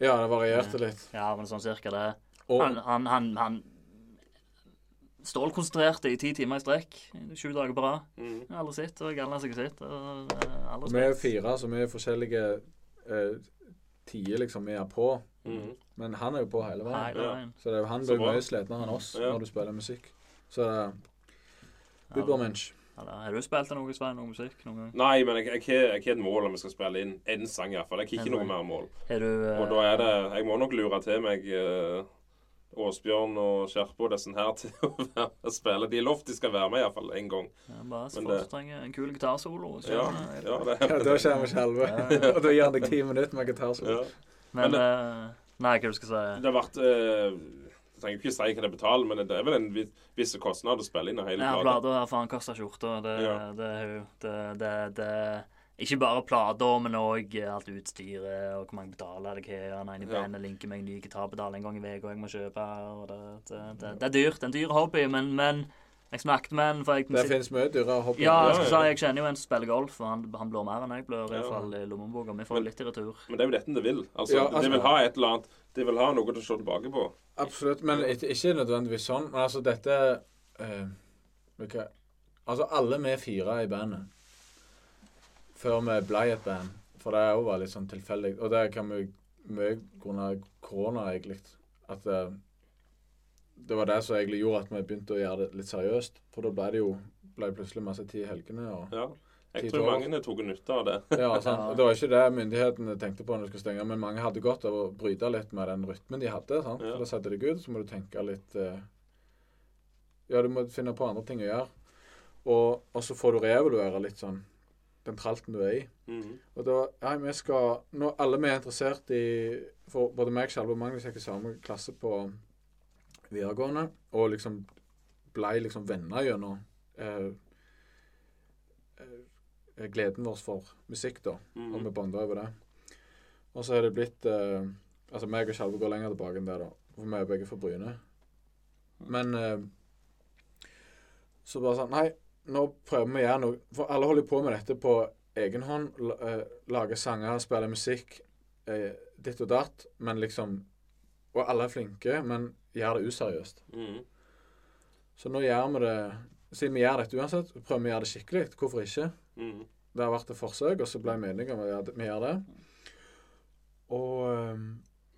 Ja, det varierte litt. Ja, men sånn cirka det. Og Han, han, han, han stålkonsentrerte i ti timer i strekk. Sju dager på rad. Mm. Jeg Aldri sett, og har sikkert sitt. og, eh, vi er fire, så vi er forskjellige eh, tider liksom vi er på. Mm. Men han er jo på hele veien. Hele Ja. Så det er han blir mye slitnere enn oss Ja. når du spiller musikk. Så er Ubermensch. Har du spilt noe, Svein? Noe musikk? Noen gang? Nei, men jeg, jeg, har- ikke et mål om vi skal spille inn én sang, iallfall. Jeg har ikke noe mer mål. Du uh, Og da er det Jeg må nok lure til meg eh, Åsbjørn og Skjerpe og disse her til å være spille. De er lovt de skal være med iallfall én gang. ja, Bare men det- trenger en kul gitarsolo. så Ja, ja, det Ja, da kommer skjelvet. Og da gir han deg ti minutter med gitarsolo. ja. Men Men det... Nei, hva du skal si? Det har vært eh, Jeg trenger ikke si hva det betaler, men det er vel en viss kostnad å spille inn en hel Ja, plate. plata har faen kosta skjorta. Det, Ja. det det, det, det Ikke bare plater, men òg alt utstyret og hvor mange betaler jeg har. Han ene i Ja. bandet linker meg en ny gitarbedal en gang i uka jeg må kjøpe. Og det, det, det, det er dyrt. En dyr hobby, men, men jeg snakket med en for jeg, Det finnes mye dyrere hobbyer. Ja, jeg, skal si, jeg kjenner jo en som spiller golf, og han, han blår mer enn jeg blør. I Ja. hvert fall i lommeboka. Vi får Men- litt i retur. Men det er jo dette de vil. Altså, Ja, altså- De vil ha et eller annet De vil ha noe til å se tilbake på. Absolutt. Men ikke, nødvendigvis sånn. Men altså, dette eh, okay. Altså, alle vi fire i bandet før vi ble et band For det òg var litt sånn tilfeldig. Og det kan vi mye grunnet korona, egentlig. At det, det var det som egentlig gjorde at vi begynte å gjøre det litt seriøst. For da ble det jo ble plutselig masse tid i helgene. og Ja. Jeg tror mange tok nytte av det. Ja, sant. Og Det var ikke det myndighetene tenkte på når de skulle stenge, men mange hadde godt av å bryte litt med den rytmen de hadde. sant? Ja. For Da setter deg ut, så må du tenke litt eh, Ja, du må finne på andre ting å gjøre. Og, og så får du reevaluere litt sånn den tralten du er i. Mhm. Og da Ja, vi skal Nå alle vi er interessert i For både meg selv og Magnus gikk i samme klasse på videregående, og liksom blei liksom venner gjennom eh, eh, gleden vår for musikk, da. Mhm. Og vi bånda over det. Og så er det blitt eh, Altså, meg og Skjalve går lenger tilbake enn det, da. For vi er begge fra Bryne. Men eh, Så bare sånn Nei, nå prøver vi å gjøre noe For alle holder på med dette på egen hånd. eh, Lager sanger, spiller musikk, eh, ditt og datt. Men liksom Og alle er flinke, men gjør det useriøst. Mm. Så nå gjør vi det Siden vi gjør dette uansett, prøver vi å gjøre det skikkelig. Hvorfor ikke? Mm. Det har vært et forsøk, og så ble vi enige om at vi gjør det. Og um,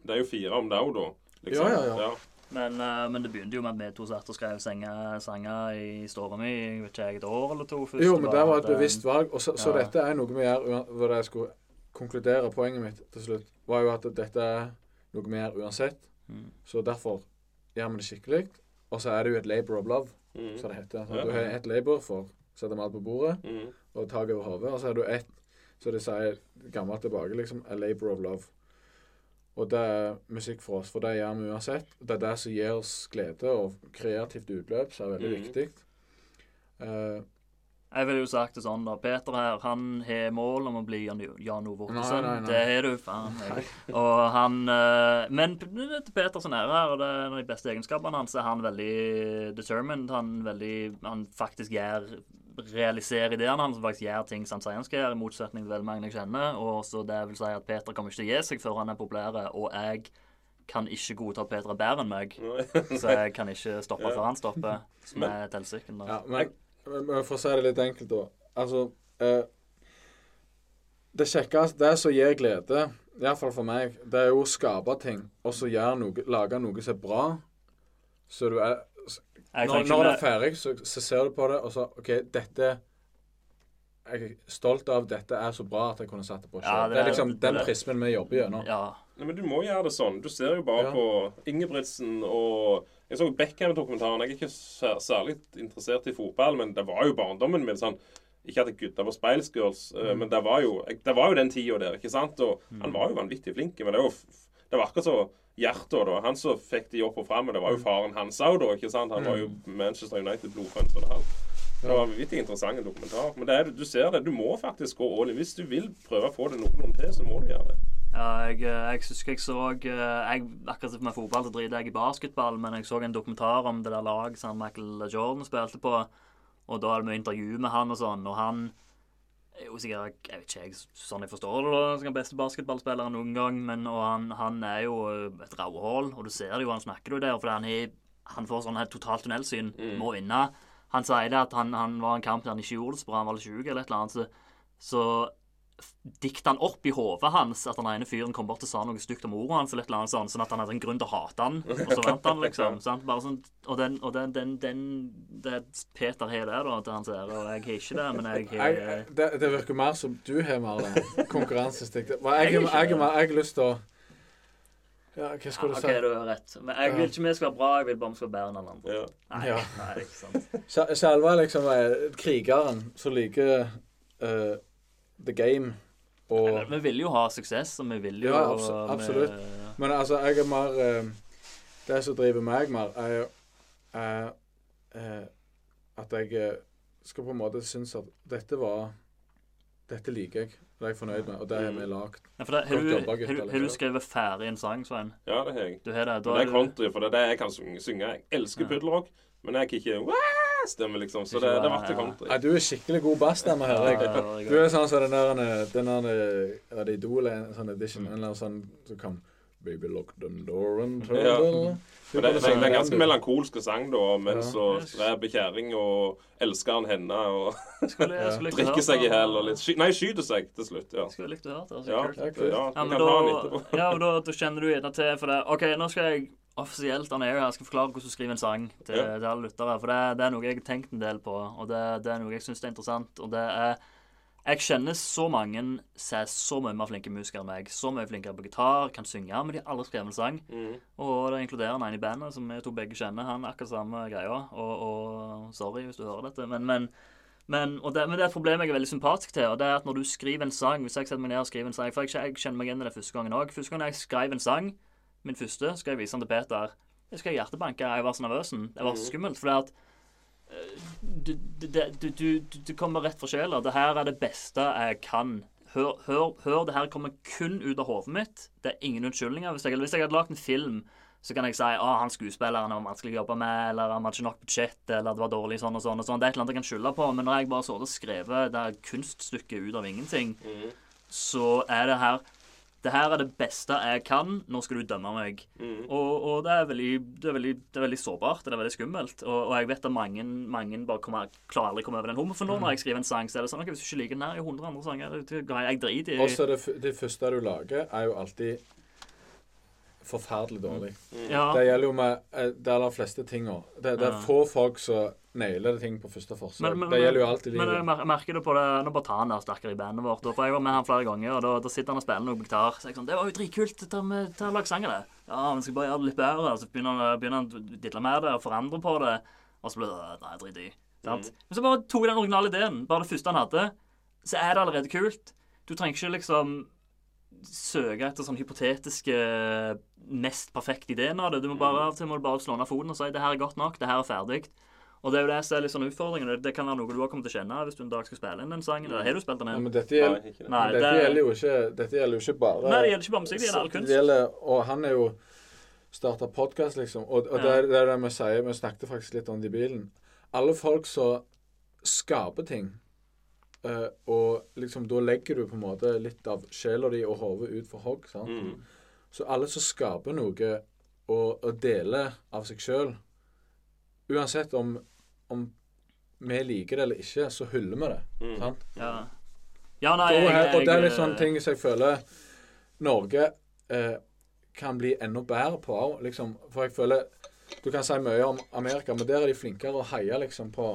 Det er jo fire om det òg, da. liksom. Ja, ja, ja. Men, eh, men det begynte jo med at vi to satt og skrev sanger, i stua mi i et år eller to. først. Jo, men det var et bevisst valg. Og så, så Ja. dette er noe vi gjør Hvor jeg skulle konkludere poenget mitt til slutt, var jo at dette er noe vi gjør uansett. Mm. Så derfor gjør vi det skikkelig. Og så er det jo et labor of love, mm. som det heter. Så Du har ett labor for å sette mat på bordet mm. og tak over hodet, og så har du ett, så de sier gammelt tilbake, liksom, a labor of love. Og det er musikk for oss, for det gjør vi uansett. Det er det som gir oss glede og kreativt utløp, som er veldig mm. viktig. Uh, Jeg ville jo sagt det sånn, da. Peter her, han har mål om å bli Jan, Jan Ove Ottesen. Det har du, faen. Jeg. Og han uh, Men til Peters ære her, og det er en av de beste egenskapene hans, er han veldig determined. Han veldig Han faktisk gjør realiserer ideene hans, og faktisk gjør ting som han sier han skal gjøre, i motsetning til veldig mange jeg kjenner. Og så det vil si at Peter kommer ikke til å gi seg før han er populær, og jeg kan ikke godta at Peter er bedre enn meg. Så jeg kan ikke stoppe Ja. før han stopper, som er et Ja, men, for å si det litt enkelt, da. Altså eh, Det kjekkeste, det som gir glede, iallfall for meg, det er jo å skape ting, og så gjøre noe, lage noe som er bra. Så du er Når, når det er ferdig, så, så ser du på det, og så OK, dette Jeg er stolt av dette er så bra at jeg kunne satt det på sjøl. Ja, det, det er liksom den det- prismen vi jobber gjennom. Ja. Nei, men du må gjøre det sånn. Du ser jo bare Ja. på Ingebrigtsen og Jeg så Beckham-dokumentaren. Jeg er ikke særlig interessert i fotball, men det var jo barndommen min. sånn ikke at jeg gutta på Spice Girls, eh, men det var, jo, det var jo den tida der. ikke sant? Og Han var jo vanvittig flink, men det, er jo, det var akkurat så Hjertet da, han som fikk de opp og fram, det var jo faren hans òg, da. ikke sant? Han var jo Manchester United-blodfan. så det han. Det var vanvittig interessant dokumentar. Men det er, du ser det, du må faktisk gå all in. Hvis du vil prøve å få det noenlunde til, så må du gjøre det. Ja, jeg, eh, jeg husker jeg så eh, jeg, Akkurat som med fotball så driter jeg i basketball, men jeg så en dokumentar om det der laget som Michael Jordan spilte på. Og da det mye intervju med han og sånn, og han jo sikkert Jeg vet ikke, jeg, sånn jeg forstår det, da, som den beste basketballspilleren noen gang, men han, han er jo et rauhål, og du ser det jo, han snakker jo der, For han, han får sånn helt totalt tunnelsyn, må vinne. Han sier det at han, han var en kamp der han ikke gjorde det så bra, han var litt sjuk eller et eller annet, så, så dikta han opp i hodet hans at den ene fyren kom bort og sa noe stygt om ordet hans, eller et eller sånn at han hadde en grunn til å hate han, og så vant han, liksom. sant? Bare sånn, og den, og den, den, den det Peter har det, da, til hans ære, og jeg har ikke det, men jeg har Jeg, det, det virker mer som du har mer det. konkurransestiktet. Jeg, Jeg jeg, jeg, jeg, jeg har lyst til å Ja, hva skal du OK, du har rett. Men jeg vil ikke vi skal være bra, jeg vil bare vi skal være bedre enn alle andre. Ja. Nei, Ja. nei, ikke sant. Sel- Selve liksom er krigeren som liker eh, the game og Men Vi vil jo ha suksess, og vi vil jo Ja, abs- vi- absolutt. Men altså, jeg er mer uh, Det som driver meg mer, er er, eh, at jeg eh, skal på en måte synes at dette var Dette liker jeg. Det er jeg fornøyd med, og det har vi lagd. Har, du, skrevet ferdig en sang, Svein? ja, det har jeg. Du har det? Da Men det er country, for det er det jeg kan synge. synge. Jeg elsker Ja. puddelrock, men jeg kan ikke «Wah!» stemme, liksom. Så det, det ble til country. Nei, du er skikkelig god bassstemme, hører jeg. Ja, ja, ja. Du er sånn som den der Den der Er det Idol, en sånn edition? En eller annen sånn som kom Baby lock the door and turn Ja. the- det, det, det er en ganske melankolsk sang, da, men så Ja. som Yes. og elsker han henne og Skulle, skulle drikker seg i hæl og litt sky, Nei, skyter seg til slutt. Ja. Skulle likt å høre det. Ja, altså. Ja, ja, ja, Ja, men kan ha den da, ja, da, da kjenner du gjerne til for det. OK, nå skal jeg offisielt on air her skal forklare hvordan du skriver en sang til, Ja. til alle lyttere. For det, det er noe jeg har tenkt en del på, og det, det er noe jeg syns er interessant. Og det er Jeg kjenner så mange som er så mye mer flinke musikere enn meg. Så mye flinkere på gitar, kan synge, men de har aldri skrevet en sang. Mm. Og det inkluderer en i bandet, som vi to begge kjenner. Han er akkurat samme greia. Og, og sorry hvis du hører dette, men, men men, og det, men det er et problem jeg er veldig sympatisk til. og det er at Når du skriver en sang Hvis jeg setter meg ned og skriver en sang For jeg, jeg kjenner meg igjen i det første gangen òg. Første gang jeg skrev en sang, min første, skal jeg vise den til Peter. Jeg skal hjertebanke. Jeg var så nervøs. Det var så skummelt. For det at eh, du, du, du, du, kommer rett fra sjela. Det her er det beste jeg kan. Hør, hør, hør, det her kommer kun ut av hodet mitt. Det er ingen unnskyldninger. Hvis jeg, hvis jeg hadde lagd en film, så kan jeg si at han skuespilleren var vanskelig å jobbe med, eller han hadde ikke nok budsjett, eller det var dårlig sånn og sånn. og sånn. Det er et eller annet jeg kan skylde på. Men når jeg bare så det skrevet det er kunststykket ut av ingenting, Mm. så er det her det her er det beste jeg kan. Nå skal du dømme meg. Mm. Og, og det, er veldig, det, er veldig, det er veldig sårbart. Det er veldig skummelt. Og, og jeg vet at mange, mange bare kommer, klarer aldri å komme over den humor. For nå når jeg skriver en sang, så er det sånn ok, hvis du ikke liker den her, er jo 100 andre sanger. det- det- Jeg driter i Også det, f- det første du lager, er jo alltid forferdelig dårlig. ja. Det gjelder jo med eh, de aller fleste tinga. Det, det er Ja. få folk som nailer ting på første forsøk. Men- men- Det gjelder jo alltid livet. Men jeg merker det på det Nå bare tar han der sterkere i bandet vårt. For jeg var med han flere ganger, og da, da sitter han og spiller noe på gitar. Så jeg sånn Det var jo dritkult. Ta, ta og Lag sang av det. Ja, men skal bare gjøre det litt bedre. Så begynner han, begynner han å didle med det og forandre på det. Og så blir det Nei, drit i. Sant? Men så bare tok jeg den originale ideen. Bare det første han hadde. Så er det allerede kult. Du trenger ikke liksom søke etter sånn hypotetiske mest perfekte ideen av det. Du må bare, av og til må du bare slå ned foten og si det her er godt nok, det her er ferdig. Og det er jo det som er litt sånn utfordringen. Det kan være noe du har kommet til å kjenne hvis du en dag skal spille inn den sangen. Eller har du spilt den Ja, men dette Nei, gjelder, ikke det. Nei, dette det- gjelder jo ikke Dette gjelder jo ikke bare Nei, det gjelder ikke bare musikk, det gjelder all kunst. Det gjelder, og han er jo starta podkast, liksom. Og, og det, Ja. er- det er det vi sier. Vi snakket faktisk litt om det i bilen. Alle folk som skaper ting, eh, og liksom da legger du på en måte litt av sjela di og hodet ut for hogg. sant? Mm. Så alle som skaper noe og, og deler av seg sjøl, uansett om, om vi liker det eller ikke, så hyller vi det. Mm. sant? Ja. ja, nei, jeg, her, og det er litt jeg- sånne ting som jeg føler Norge eh, kan bli enda bedre på òg. Liksom. For jeg føler Du kan si mye om Amerika, men der er de flinkere å heie liksom på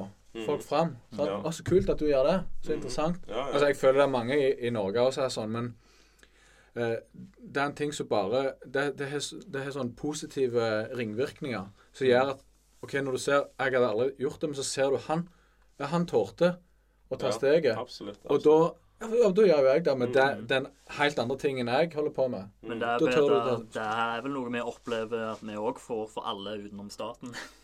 folk fram. Så Ja. Å, så kult at du gjør det. Så Mm. interessant. Ja, ja. Altså, jeg føler det er mange i, i Norge også er sånn, men eh, det er en ting som bare Det, det, har, det har sånn positive ringvirkninger som gjør at OK, når du ser Jeg hadde aldri gjort det, men så ser du han. Ja, han tålte å ta Ja, steget. Absolutt. Og da ja, ja, da gjør jo jeg det, med Mm. den helt andre tingen jeg holder på med. Men det er, Da tør du bedre, det. det er vel noe vi opplever at vi òg får for alle utenom staten.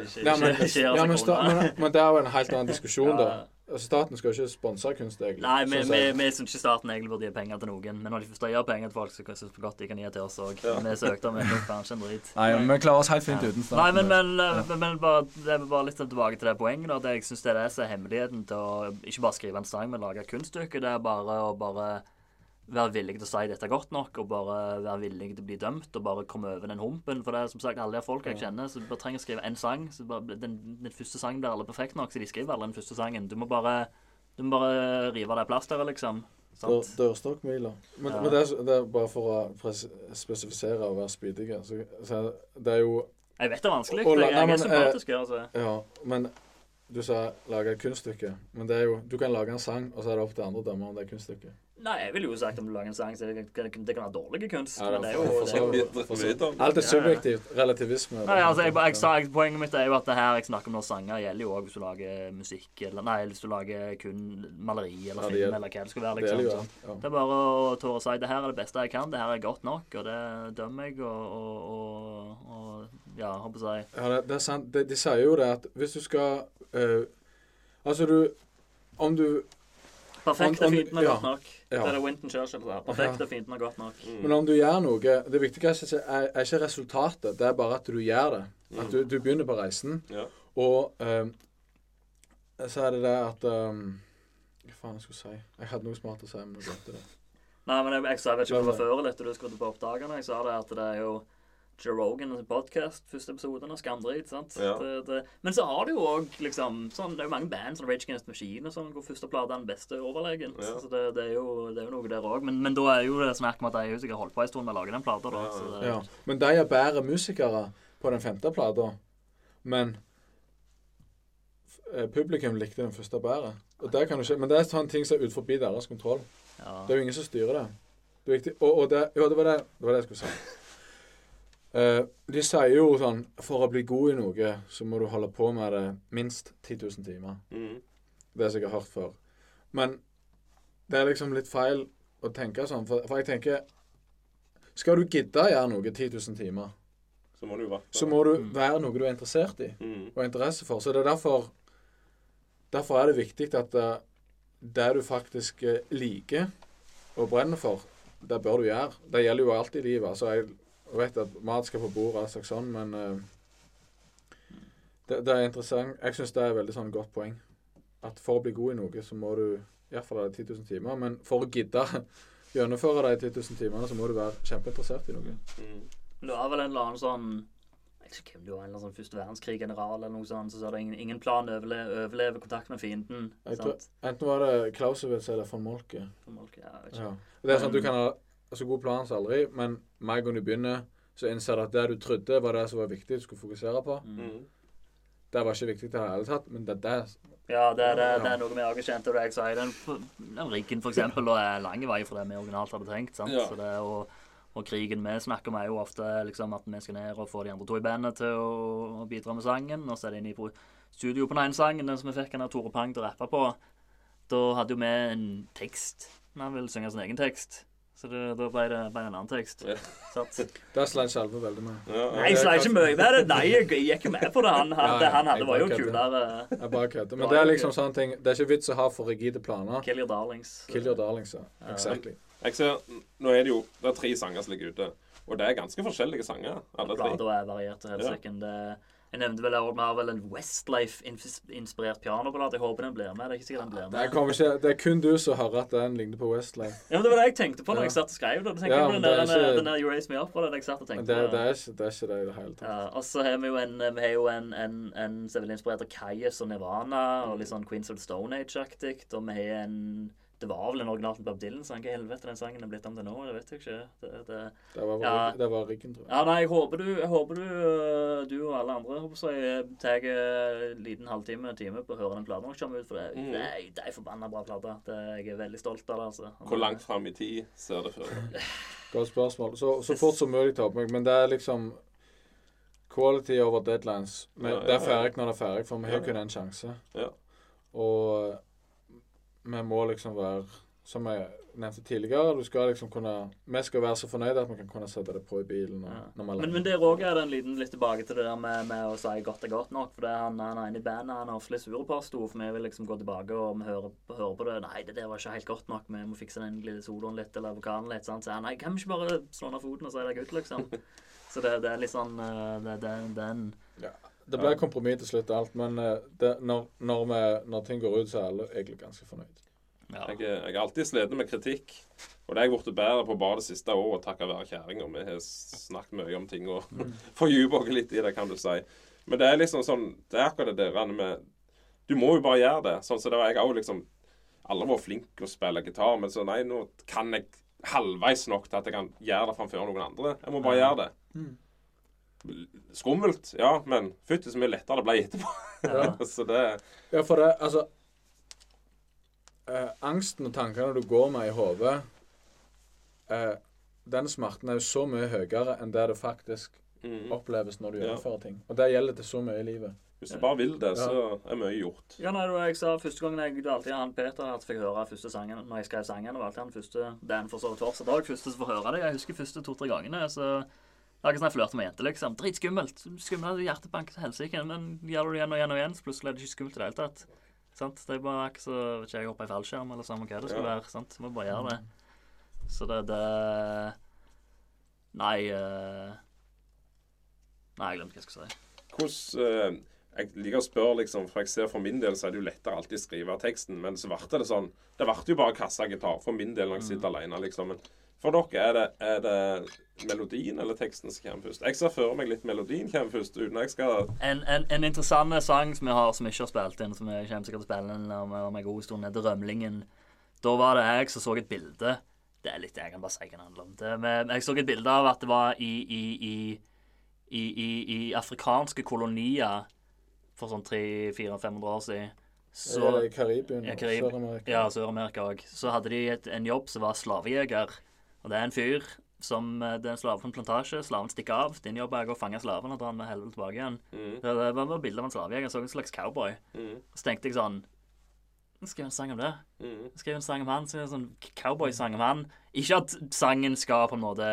Ikke, Ja, men, ikke, ikke gjør ja, seg men, sta, men, men det er jo en helt annen diskusjon, da. Altså, staten skal jo ikke sponse kunst, egentlig. Nei, vi, Sånn vi, vi syns ikke staten egentlig burde gi penger til noen. Men når de først gir penger til folk, så syns vi godt de kan gi til oss òg. Ja. Vi søkte om ikke en drit. Nei, men vi klarer oss helt fint Ja. uten staten. Nei, men, men, Ja. men, men bare, det er bare litt tilbake til det poenget. da, det Jeg syns det er det som er hemmeligheten til å ikke bare skrive en sang, men lage et kunststykke. Det er bare å bare være villig til å si dette er godt nok, og bare være villig til å bli dømt, og bare komme over den humpen. For det er som sagt alle de folk jeg kjenner som bare trenger å skrive én sang. så bare, den, den første sangen blir alle perfekt nok, så de skriver alle den første sangen. Du må bare, du må bare rive det plasteret, liksom. Dør, Sant? Men, Ja. men det, er, det er bare for å spesifisere og være spydig Så, så det er jo Jeg vet det er vanskelig. Og og, Jeg, jeg nei, er sympatisk. altså. Ja, men du sa lage et kunststykke. Men det er jo Du kan lage en sang, og så er det opp til andre å dømme om det er kunststykke. Nei, jeg ville jo sagt om du lager en sang, så det, kan- det kan være dårlig kunst. Ja, men det det er er jo, for- det er jo om. Alt er Ja, ja. subjektivt. Relativisme. Nei, altså, jeg, jeg, jeg, Poenget mitt er jo at det her jeg snakker om når sanger gjelder jo òg hvis du lager musikk eller Nei, hvis du lager kun maleri eller Ja, film gjelder- eller hva det skulle være. Det liksom. gjelder jo. Ja. Det er bare å tåre å si det her er det beste jeg kan, det her er godt nok, og det dømmer jeg, og, og, og, og ja, håper jeg Ja, det, det er sant. De, de sier jo det at hvis du skal eh, Altså, du Om du Perfekt er fint ja. godt nok. Ja. Det er det Winton Churchill sa. Perfekt er fint er godt nok. Mm. Men om du gjør noe Det viktigste er, er ikke resultatet, det er bare at du gjør det. At du, du begynner på reisen. Ja. Og um, så er det det at um, Hva faen jeg skulle si? Jeg hadde noe smart å si, men jeg glemte det. Nei, men jeg, jeg, jeg vet ikke om det var før eller etter du skrudde på oppdagene Jeg sa det at det er jo Joe Rogan sin podkast, første episoden av Skamdrit. sant? Ja. Det, det, men så har du jo òg liksom sånn, Det er jo mange band som Rage Against Machine og sånn, hvor første plate er den beste overlegen. Ja. Så det, det, er jo, det er jo noe der òg. Men, men da er jo det snakk om at de sikkert holdt på en stund med å lage den plata, da. Ja, Ja. Men de er bedre musikere på den femte plata. Men eh, publikum likte den første bedre. Og det kan du ikke, men det er sånne ting som er utenfor deres kontroll. ja. Det er jo ingen som styrer det. det er. Og, og det, jo, det, var det, det var det jeg skulle si. Eh, de sier jo sånn For å bli god i noe, så må du holde på med det minst 10 000 timer. Mm. Det som jeg sikkert hørt før. Men det er liksom litt feil å tenke sånn. For, for jeg tenker Skal du gidde å gjøre noe 10 000 timer, Så må du så må du være noe du er interessert i mm. og har interesse for. Så det er derfor Derfor er det viktig at eh, det du faktisk eh, liker og brenner for, det bør du gjøre. Det gjelder jo alltid i livet. Altså, jeg vet at mat skal på bordet, og slags sånn, men uh, det, det er interessant. Jeg syns det er et veldig sånn godt poeng. At for å bli god i noe, så må du iallfall ha 10 000 timer. Men for å gidde gjennomføre de 10 000 timene, så må du være kjempeinteressert i noe. Mm. Det var vel en eller annen sånn Jeg vet ikke hvem det var, en sånn første verdenskrig-general eller noe sånt, så sa det ingen, ingen plan å overleve, overleve kontakt med fienden. Tror, enten var det Clausewitz eller von Molke. Von Molke ja, jeg vet ikke. Ja. Det er sånn at Du kan ha så god plan som aldri, men med en gang du begynner, så innser du at det du trodde var det som var viktig du skulle fokusere på, Mm. det var ikke viktig i det hele tatt, men det er det Ja, det, er- det, er- det er noe vi har kjente, og det jeg sier. Den, den riggen, for eksempel, da er lang vei fra det vi originalt hadde tenkt. sant? Ja. Så det, og, og krigen vi snakker om, er jo ofte liksom at vi skal ned og få de andre to i bandet til å, å bidra med sangen. Og så er det inne i studio på den ene sangen, den som vi fikk han av Tore Pang til å rappe på. Da hadde jo vi en tekst. Han ville synge sin egen tekst. Så det, da ble det, bare en annen tekst. Ja. Der sleit Skjelve veldig med. Ja, ja. Nei, jeg sa ikke mye med det. Nei, jeg gikk jo med på det. Han, han, Ja, det han hadde, var jo kulere. Jeg bare kødder. Men det er liksom sånne ting Det er ikke vits å ha for rigide planer. Kill your darlings. Kill your darlings, ja. Ja. Exactly. Jeg ser, Nå er det jo det er tre sanger som ligger ute. Og det er ganske forskjellige sanger, alle tre. Plata er variert til helsike. Det- Jeg nevnte vel at vi har vel en Westlife-inspirert pianoplate. Jeg håper den blir med. Det er ikke sikkert den blir Det, med. kommer ikke, det er kun du som hører at den ligner på Westlife. Ja, men Det var det jeg tenkte på når Ja. jeg satt og skrev det. Ja, den der, det er den, ikke- den der You Raise Me Up. var det jeg satt og tenkte det, det, er, ikke, det er ikke det i det hele tatt. Ja, og så har vi jo en, vi har jo en, en, en som er veldig inspirert av Kajas og Nirvana, og litt sånn Queens of the Stone Age-aktig. Og vi har en Det var vel en original Bob Dylan-sang. Hva helvete den sangen er blitt om til nå? Det vet jeg ikke. Det, det, Det var, Ja. det var ryggen, tror jeg. ja, nei, jeg håper du, jeg håper du, øh, du og alle andre håper jeg, tar en liten halvtime time på å høre den platen når den kommer ut. For det, Mm. det, er, det er en forbanna bra plate. Jeg er veldig stolt av det. altså. Hvor langt fram i tid ser det for deg? Godt spørsmål. Så, så fort som mulig tar meg. Men det er liksom Quality over deadlines. Men Ja, ja, det er ferdig når det er ferdig, for vi har Ja. kun én sjanse. Ja. Og vi må liksom være Som jeg nevnte tidligere, du skal liksom kunne Vi skal være så fornøyde at vi kan kunne sette det på i bilen. Og, Ja. er Men, men der òg er det en liten litt tilbake til det der med, med å si godt er godt nok. For det er han, han inne i bandet han er ofte litt sur på oss to, for vi vil liksom gå tilbake og vi hører, hører på det. Nei, det der var ikke helt godt nok. Vi må fikse den soloen litt, eller vokalen litt. Sant? Så han, nei, kan vi ikke bare slå ned foten og si det er gutt', liksom? Så det, det er litt sånn eh, det, det, det er en Det ble kompromiss til slutt, alt. Men eh, det, når, når, vi, når ting går ut, så er alle egentlig ganske fornøyd. ja. Jeg, er- jeg er alltid sliten med kritikk. Og det har jeg blitt bedre på bare det siste året, takket være kjerringa. Vi har snakket mye om ting og fordypet oss litt i det, kan du si. Men det er liksom sånn Det er akkurat det der med Du må jo bare gjøre det. Sånn som det var jeg òg liksom Alle var flinke til å spille gitar, men så nei, nå kan jeg halvveis nok til at jeg kan gjøre det framfor noen andre. Jeg må bare gjøre det. Skummelt, ja, men fytti så mye lettere det ble etterpå. Ja. så det Ja, for det Altså eh, Angsten og tankene du går med i hodet eh, Den smerten er jo så mye høyere enn det det faktisk mm. oppleves når du Ja. gjennomfører ting. Og det gjelder til så mye i livet. Hvis du bare vil det, så er mye gjort. Ja, nei, jeg sa første gangen jeg det var alltid han Peter at fikk høre første sangen når jeg skrev sangen. Det var alltid han første den for så vidt fortsatt òg, første som får høre det. Jeg husker første to-tre gangene. så det er ikke sånn jeg flørter med jenter, liksom. Dritskummelt. Skummelt hjertebank til helsike. Men gjør du det igjen og igjen og igjen, så plutselig er det ikke skummelt i det hele tatt. Sant? Det er bare ikke så vet ikke, jeg hopper i fallskjerm eller samme hva det skal Ja. være. sant? Må bare gjøre det. Så det det Nei uh... Nei, jeg glemte hva jeg skulle si. Hvordan uh, Jeg liker å spørre, liksom, for jeg ser for min del så er det jo lettere alltid å skrive teksten, men så ble det sånn Det ble jo bare kassagitar for min del når jeg sitter alene, liksom. Men for dere, er det, er det melodien eller teksten som kommer først? Jeg ser for meg litt melodien kommer først, uten jeg skal En, en, en interessant sang som vi har som ikke har spilt inn, som vi kommer sikkert til å spille inn om, om en god stund, heter 'Rømlingen'. Da var det jeg som så et bilde Det er litt det Jeg kan bare si hva det handler om. Det, men jeg så et bilde av at det var i, i, i, i, i, i afrikanske kolonier for sånn 300-400-500 år siden. Så, Karibien Ja, og Karib- Sør-Amerika. ja, Sør-Amerika òg. Så hadde de et, en jobb som var slavejeger. Og det er en fyr som eh, Det er en slave på en plantasje. Slaven stikker av. Din jobb er å fange slaven og dra han med helvete tilbake igjen. mm, Det det var bilde av en slavejeger. Så en slags cowboy. mm, Så tenkte jeg sånn Skriv en sang om det. mm, Skriv en sang om han. Så en sånn cowboysang om han. Ikke at sangen skal på en måte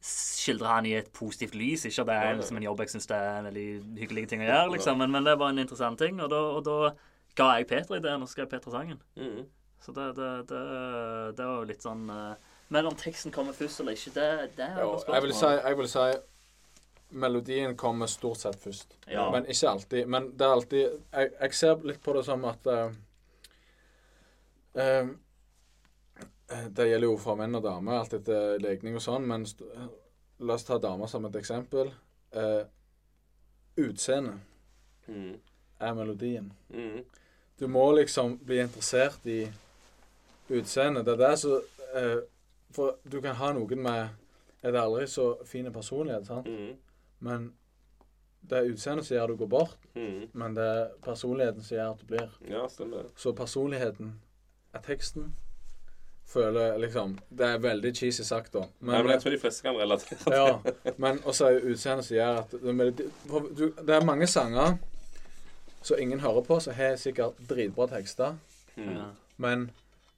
skildre han i et positivt lys. Ikke at det er en liksom en jobb jeg syns det er en veldig hyggelig ting å gjøre, liksom. Men, men det var en interessant ting. Og da, og da ga jeg Peter ideen, og skrev Peter sangen. mm. Så det, det, det, det var jo litt sånn eh, Men om teksten kommer først eller ikke, det, det er Jo, jeg vil si, jeg vil si melodien kommer stort sett først. Ja. Men ikke alltid. Men det er alltid Jeg, jeg ser litt på det som at uh, uh, Det gjelder jo for menn og damer, alt etter legning og sånn, men st la oss ta damer som et eksempel. Uh, Utseende Mm, er melodien. mm, Du må liksom bli interessert i utseendet. Det er det som eh, For du kan ha noen med en aldri så fin personlighet, sant? mm, men det er utseendet som gjør at du går bort, mm. men det er personligheten som gjør at du blir. Ja, stemmer. Så personligheten er teksten. Føler liksom Det er veldig cheesy sagt, da. Nei, men jeg tror de fleste kan relatere. ja, men også er utseendet som gjør at det, du, det er mange sanger som ingen hører på, som har sikkert dritbra tekster. Mm. Men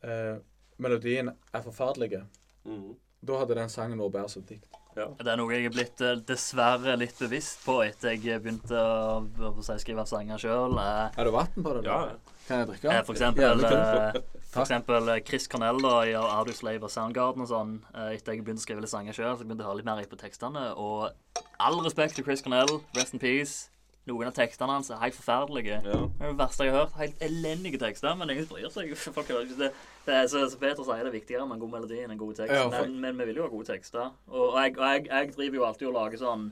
eh, melodien er forferdelig. Mm. Da hadde den sangen vært bedre som dikt. Det er noe jeg er blitt eh, dessverre litt bevisst på etter jeg begynte å, å si, skrive sanger sjøl. Eh, Er det vann på det? da? Ja. Kan jeg drikke? eh, for eksempel, eh, for eksempel eh, Chris Cornell da, i Audio Slave og Soundgarden og sånn. eh, Etter jeg begynte å skrive litt sanger sjøl, så begynte jeg å høre litt mer på tekstene. Og all respekt til Chris Cornell, rest in peace. Noen av tekstene hans er helt forferdelige. Ja. Det er det verste jeg har hørt. Helt elendige tekster, men ingen bryr seg. Folk hører ikke det. det er, så, så Peter sier det er viktigere med en god melodi enn en god tekst. Ja, for- men, men vi vil jo ha gode tekster. Og, og, jeg, og jeg, jeg driver jo alltid og lager sånn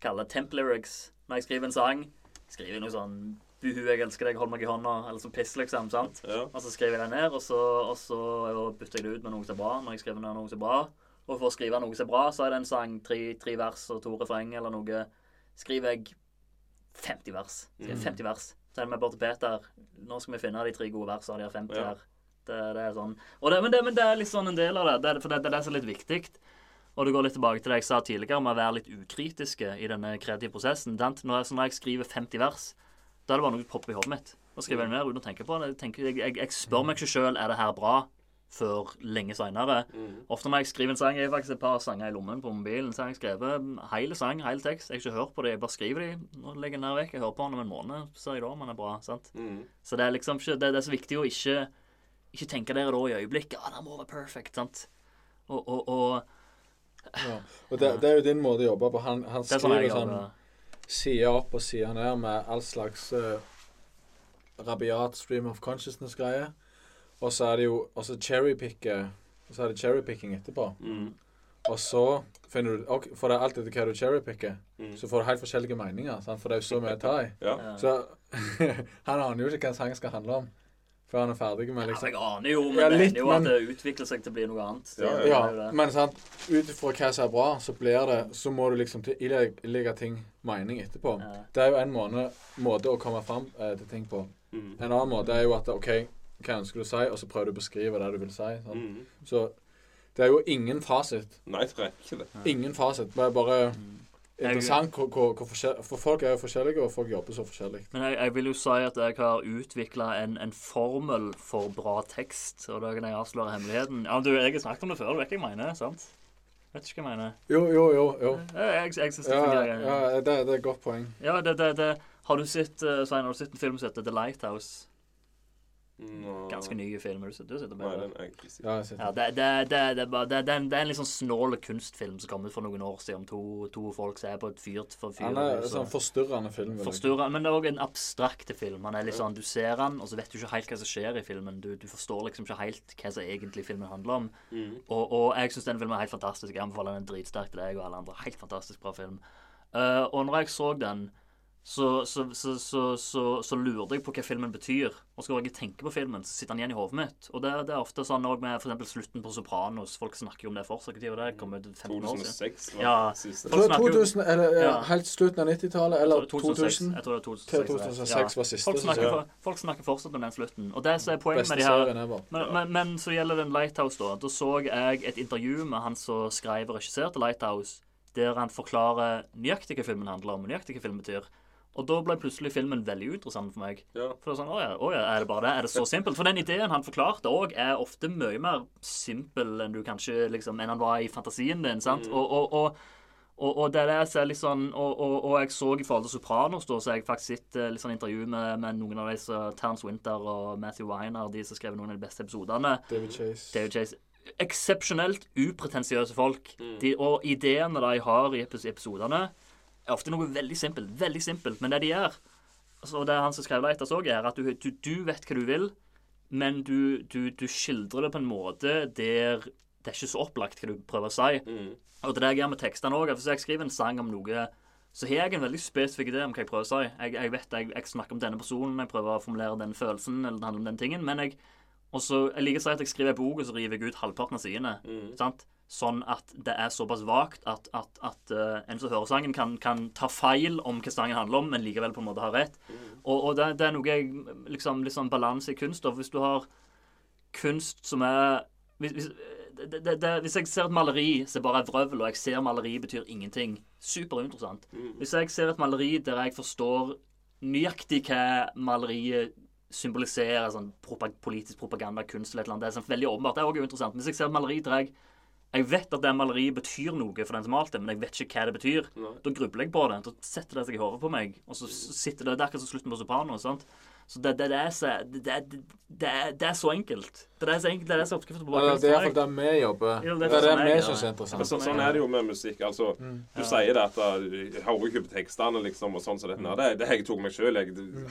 Kaller det temp lyrics når jeg skriver en sang. Skriver noe sånn Buhu, jeg elsker deg, hold meg i hånda, eller sånn piss, liksom. sant? Ja. Og så skriver jeg det ned, og så, og så bytter jeg det ut med noe som er bra. når jeg skriver ned noe som er bra. Og for å skrive noe som er bra, så er det en sang, tre, tre vers og to refreng eller noe. Skriver jeg 50 vers. Mm. 50 vers. Så er det med Bård Peter. Nå skal vi finne de tre gode versene, de har 50 Ja. her. Det, det er sånn. Det, men, det, men det er litt sånn en del av det. det for det, er det som er litt viktig. Og det går litt tilbake til det jeg sa tidligere, med å være litt ukritiske i denne kreative prosessen. Når jeg, når jeg skriver 50 vers, da er det bare noe som popper i hodet mitt. Og skriver jeg det ned uten å tenke på det. Jeg, tenker, jeg, jeg, jeg spør meg ikke sjøl er det her bra, før lenge seinere. Mm. Ofte når jeg skriver en sang Jeg har faktisk et par sanger i lommen på mobilen. Så har jeg skrevet hele sang, hele tekst. Jeg har ikke hørt på det, jeg bare skriver de. Nå legger jeg den der vekk. Jeg hører på den om en måned, så ser jeg da om den er bra. sant? Mm. Så det er liksom ikke Det, det er så viktig å ikke ikke tenke dere da i øyeblikket Ja, den må være perfect, sant? Og, og, og Ja. Og det, det er jo din måte å jobbe på. Han, han sånn skriver sånn side opp og side ned med all slags uh, rabiat stream of consciousness-greie. Og så er det jo Og så cherrypicker Og så er det cherrypicking etterpå. Mm. Og så finner du ok, For det er alt etter hva du cherrypicker, Mm. så får du helt forskjellige meninger. Sant? For det er jo så mye å ta i. Ja. Ja. Så han aner jo ikke hva sangen skal handle om før han er ferdig med Ja, liksom jeg aner jo, men Ja, det er jo at det utvikler seg til å bli noe annet. Ja, Ja, det Ja, men sant, ut ifra hva som er bra, så blir det Så må du liksom ilegge ilegge ting mening etterpå. Ja. Det er jo en måned, måte å komme fram eh, til ting på. Mm. En annen måte er jo at OK, hva ønsker du å si? Og så prøver du å beskrive det du vil si. Mm. Så det er jo ingen fasit. Nei, det er ikke det. Ingen fasit. Det er bare Mm. interessant hvor, hvor, hvor forskjell- For folk er jo forskjellige, og folk jobber så forskjellig. Men jeg, jeg vil jo si at jeg har utvikla en, en formel for bra tekst. Og da kan jeg avsløre hemmeligheten. Ja, du, Jeg har snakket om det før, du vet hva jeg mener? sant? Vet ikke hva jeg mener. Jo, jo, jo. jo. Jeg, jeg, jeg synes det Ja, fungerer. ja det, det er et godt poeng. Ja, det, det, det Har du sett uh, Svein, har du sett en film som heter The Lighthouse? Ganske nye filmer. Du er sitter. Ja, det, det, det, det, er bare- det, er en- litt sånn snål kunstfilm som kom ut for noen år siden om to, to folk som er på et fyrt for Han er en sånn forstyrrende film. Forstyrrende, men det er òg en abstrakte film. Han er litt sånn, Du ser han, og så vet du ikke helt hva som skjer i filmen. Du, du forstår liksom ikke helt hva som egentlig filmen handler om. Mm. Og, og jeg syns den filmen er helt fantastisk. Jeg anbefaler den dritsterkt til deg og alle andre. Helt fantastisk bra film. Uh, og når jeg så den, så, så, så, så, så, så lurte jeg på hva filmen betyr. Og skal jeg tenke på filmen, så sitter den igjen i hodet mitt. Og det, det er ofte sånn òg med for eksempel slutten på Sopranos. Folk snakker jo om det fortsatt. Det kom ut 15 år siden. 2006 var Ja. Folk 2000, eller ja, helt slutten av 90-tallet, eller 2006. 2000 Jeg tror det er til 2006. 2006 var siste. Folk snakker, for, folk snakker fortsatt om den slutten. Og det som er poenget med de her men, men, men så gjelder den Lighthouse, da. Da så jeg et intervju med han som skrev og regisserte Lighthouse, der han forklarer nøyaktig hva filmen handler om, og nøyaktig hva filmen betyr. Og da ble plutselig filmen veldig interessant for meg. Ja. For det er sånn, å ja, å ja, er det bare det? Er det så simpelt? For den ideen han forklarte òg, er ofte mye mer simpel enn du kanskje liksom, enn han var i fantasien din. sant? Mm. Og, og, og, og, og det er det jeg ser litt sånn og, og, og jeg så i forhold til Sopranos, da, så har jeg faktisk sett eh, litt sånn intervju med, med noen av disse Terence Winter og Matthew Weiner, de som skrev noen av de beste episodene. David Chase. David Chase. Eksepsjonelt upretensiøse folk. Mm. De, og ideene de har i epis- episodene, ofte noe veldig simpelt. Veldig simpelt. Men det de gjør altså, og Det han som skrev Leitas òg, er at du, du, du vet hva du vil, men du, du, du skildrer det på en måte der det er ikke så opplagt hva du prøver å si. Mm. Og det er det jeg gjør med tekstene òg. Hvis jeg skriver en sang om noe, så har jeg en veldig spesifikk idé om hva jeg prøver å si. Jeg, jeg vet jeg, jeg snakker om denne personen, jeg prøver å formulere den følelsen, eller det handler om den tingen. Men jeg også, Jeg liker å si at jeg skriver en bok, og så river jeg ut halvparten av sidene. Mm. Sant? Sånn at det er såpass vagt at, at, at uh, en som hører sangen, kan, kan ta feil om hva sangen handler om, men likevel på en måte ha rett. Og, og det, det er noe jeg liksom, sånn balanse i kunst. Og Hvis du har kunst som er hvis, hvis, det, det, hvis jeg ser et maleri som bare er vrøvl, og jeg ser maleri betyr ingenting Superinteressant. Mm. Hvis jeg ser et maleri der jeg forstår nøyaktig hva maleriet symboliserer, sånn propag politisk propaganda, kunst eller et eller annet, det er sånn veldig åpenbart. Det er også interessant. Hvis jeg ser et maleri der jeg Jeg vet at det maleriet betyr noe for den som malte, men jeg vet ikke hva det betyr. Nei. Da grubler jeg på det. Da setter det seg i hodet på meg, og så sitter det Det er akkurat som slutten på Soprano. sant? Så det, det, det, er så, det, det, det, er, så enkelt. Det er så enkelt, det er så oppskriften på Ja, det er iallfall der vi jobber. Ja, det er Det sånn vi syns er interessant. så, sånn er det jo med musikk. Altså, Du sier det at uh, jeg hører ikke på tekstene, liksom, og sånn som dette. her. Det, det jeg tok meg sjøl.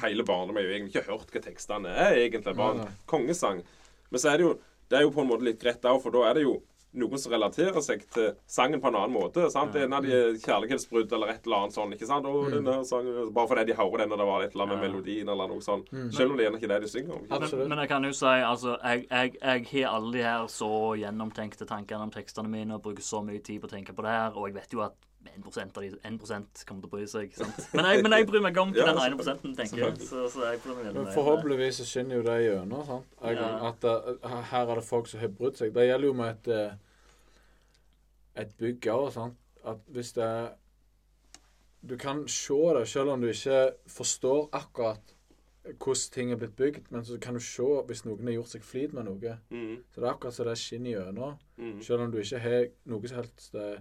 Hele barndommen har jeg egentlig ikke hørt hva tekstene er, egentlig. Bare en kongesang. Men så er det jo Det er jo på en måte litt greit òg, for da er det jo noen som relaterer seg til sangen på en annen måte. sant? Det er en av de kjærlighetsbrudd eller et eller annet sånn. ikke sant? Og denne sangen, Bare fordi de hører den når det var et eller annet med Ja. melodien eller noe sånt. Selv om det er ikke det de synger om. Men, men jeg kan jo si altså, jeg, jeg, jeg har alle de her så gjennomtenkte tankene om tekstene mine og bruker så mye tid på å tenke på det her, og jeg vet jo at 1 av de 1% kommer til å bry seg. sant? Men jeg, men jeg bryr meg om Ja, den ene prosenten tenker. jeg. Så, så jeg meg Men det. forhåpentligvis så skinner jo det gjennom. sant? Jeg, Ja. At uh, her er det folk som har brutt seg. Det gjelder jo med et, uh, et bygg òg. At hvis det er Du kan se det selv om du ikke forstår akkurat hvordan ting er blitt bygd, men så kan du se hvis noen har gjort seg flid med noe. Mm, Så det er akkurat som det skinner gjennom. mm. Selv om du ikke har noe som helst eh,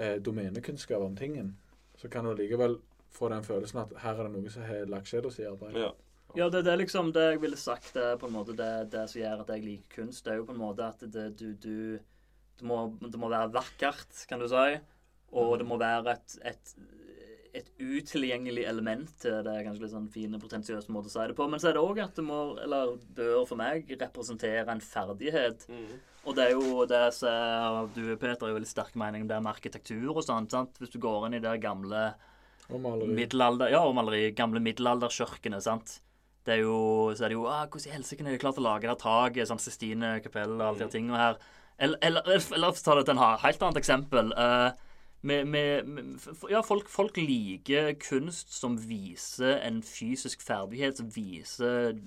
eh, domenekunnskap om tingen, så kan du likevel få den følelsen at her er det noe som har lagt skjedd hos i arbeidet. Ja. Ja, det, det er liksom det jeg ville sagt det er på en måte det, det som gjør at jeg liker kunst. Det er jo på en måte at det, du, du det, må, det må være vakkert, kan du si. Og det må være et, et, et utilgjengelig element det. er kanskje litt sånn fin, potensiøs måte å si det på. Men så er det òg at det må, eller bør for meg, representere en ferdighet. Mm. Og det er jo det som Du, Peter, er jo veldig sterk mening om det med arkitektur og sånt. sant? Hvis du går inn i de gamle Og maleri. middelalder, ja, og maleri, gamle middelalderkirkene, sant. Det er jo, så er det jo ah, Hvordan i helsike er de klart å lage det taket? Sånn Sistine kapell og alle de her tingene her. Eller, eller, eller for ta det til en helt annet eksempel. eh, med, med, ja, folk, folk liker kunst som viser en fysisk ferdighet, som viser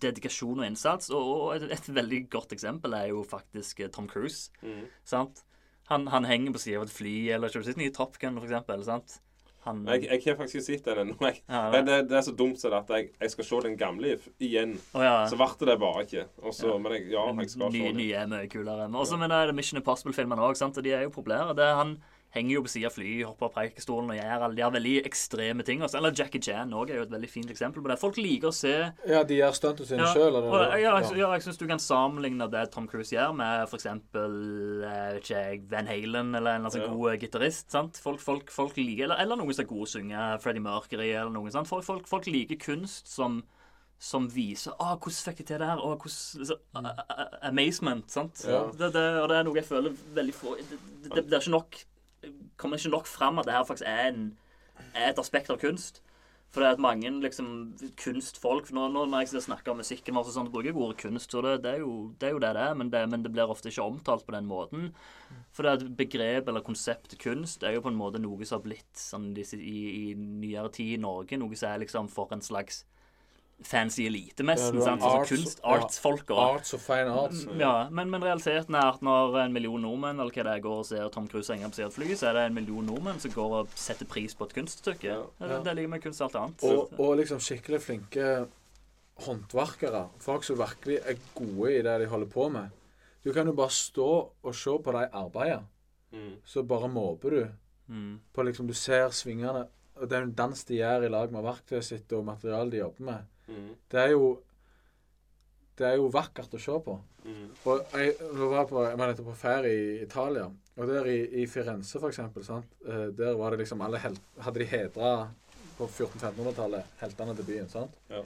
dedikasjon og innsats. Og, og et, et veldig godt eksempel er jo faktisk eh, Tom Cruise. Mm. sant? Han, han henger på sida av et fly, eller ikke sett den i Top Gun, for eksempel. sant? Han, Jeg, jeg har faktisk ikke sett den ennå. Ja, det, det, det er så dumt så det at jeg, jeg skal se den gamle igjen. Oh, ja. Så ble det bare ikke. Også, ja. Men jeg, ja, jeg skal se Nye, den. nye er mye kulere. Men også er det Mission Impossible-filmene òg, de er jo populære. Det, er han henger jo på sida av fly, hopper av preikestolen og gjør alle de her veldig ekstreme ting. Også. Eller Jackie Chan òg er jo et veldig fint eksempel på det. Folk liker å se Ja, de gjør stuntet sine ja, sjøl. Ja, ja, jeg, ja, jeg syns du kan sammenligne det Tom Cruise gjør, med f.eks. Vet Van Halen eller en sånn Ja. god gitarist. sant? Folk, folk, folk liker Eller, eller noen som er gode å synge. Freddie Mercury eller noe sånt. Folk, folk, folk liker kunst som som viser ah, 'Hvordan fikk jeg til det her?' Og hvordan, så, a- a- Amazement. sant? Ja. Det, det, og det er noe jeg føler veldig få Det, det, det er ikke nok kommer ikke nok fram at det her faktisk er, en, er et aspekt av kunst. For det er at mange liksom, kunstfolk Nå, nå når jeg snakker om musikken vår, sånn, bruker jeg ordet kunst, så det, det, er jo, det er jo det det er, men det, men det blir ofte ikke omtalt på den måten. For det at begrep eller konsept kunst er jo på en måte noe som har blitt sånn, i, i nyere tid i Norge, noe som er liksom for en slags fancy elite, Ja, nesten. sant? Altså arts- kunst, ja. Arts og fine arts. ja, men, men realiteten er at når en million nordmenn eller hva det er, går og ser Tom Cruise henge på siden av et fly, så er det en million nordmenn som går og setter pris på et kunststykke. Ja. Det, det ligger med kunst og alt annet. Og, og liksom skikkelig flinke håndverkere. Folk som virkelig er gode i det de holder på med. Du kan jo bare stå og se på de arbeider, Mm. så bare måper du Mm. på liksom Du ser svingene. Og det er jo en dans de gjør i lag med verktøyet sitt og materialet de jobber med. Mm. Det er jo Det er jo vakkert å se på. Mm. Og jeg, jeg var på, jeg var på ferie i Italia. Og der i, i Firenze, for eksempel, sant? eh, der var det liksom alle hel, hadde de hedra på 1400-1500-tallet heltene til byen. sant? Ja.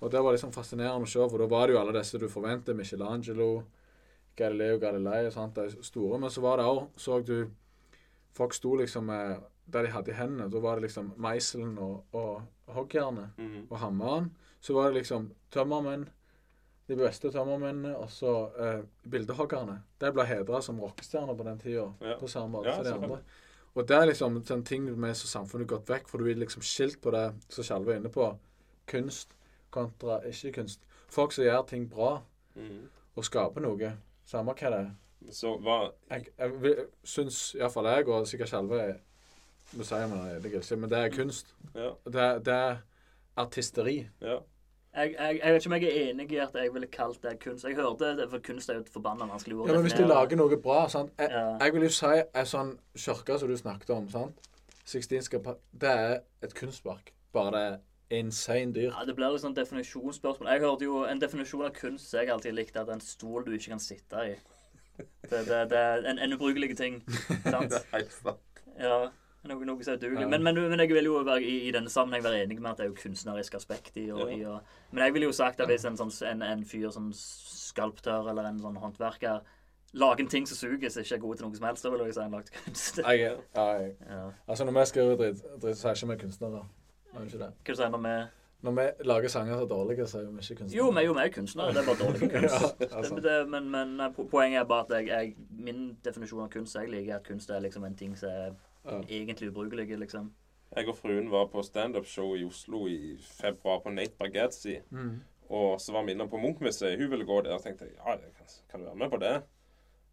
Og det var liksom fascinerende å se, for da var det jo alle disse du forventer. Michelangelo, Galileo Galilei og sånt, de store. Men så var det òg Så du Folk sto liksom Det de hadde i hendene, da var det liksom meiselen og, og hoggjernet Mm. og hammeren. Så var det liksom tømmermenn, de beste tømmermennene, og så eh, bildehoggerne. De ble hedra som rockestjerner på den tida, Ja. på samme måte Ja, som de andre. Og det er liksom en ting med så samfunnet gått vekk, for du er liksom skilt på det som Skjalve er inne på, kunst kontra ikke-kunst. Folk som gjør ting bra Mm. og skaper noe, samme hva det er. Så hva Jeg, jeg syns iallfall jeg, og sikkert Skjalve Nå sier man det, er men det er kunst. Ja. Det, det er artisteri. ja. Jeg, jeg, jeg vet ikke om jeg er enig i at jeg ville kalt det kunst. Jeg hørte det, for kunst er jo et forbanna vanskelig ord. Ja, men hvis du lager noe bra sant? Jeg, Ja. jeg vil jo si en sånn kirke som du snakket om, sant? Det er et kunstverk. Bare det er insane dyrt. Ja, Det blir liksom sånn definisjonsspørsmål. Jeg hørte jo En definisjon av kunst som jeg alltid likte, at en stol du ikke kan sitte i. Det, det, det er en, en ubrukelig ting. Sant? Det er helt sant. Ja, noe, noe som er dugelig. Ja. Men, men, men jeg vil jo være, i, i denne sammenheng være enig med at det er jo kunstnerisk aspekt i, og, Ja. i og, Men jeg ville jo sagt at hvis en, sånn, en, en fyr som skalptør eller en sånn håndverker lager en ting som suger, som ikke er god til noe som helst, da vil jeg si han lagd kunst. Ja, Ja. altså, når vi skriver dritt, dritt så er ikke vi kunstnere. Er ikke det. Hva du sier når vi Når vi lager sanger som er dårlige, så er vi ikke kunstnere. Jo, vi er jo vi er kunstnere. Det er bare dårlig kunst. ja, altså. Det, det, men, men eh, poenget er bare at jeg, jeg, min definisjon av kunst jeg liker, er at kunst er liksom en ting som er Ja. egentlig ubrukelige, liksom. Jeg og fruen var på standup-show i Oslo i februar på Nate Bargatzy. Mm. Og så var vi innom på Munch-museet. Hun ville gå der. Og tenkte ja, jeg kan, kan du være med på det?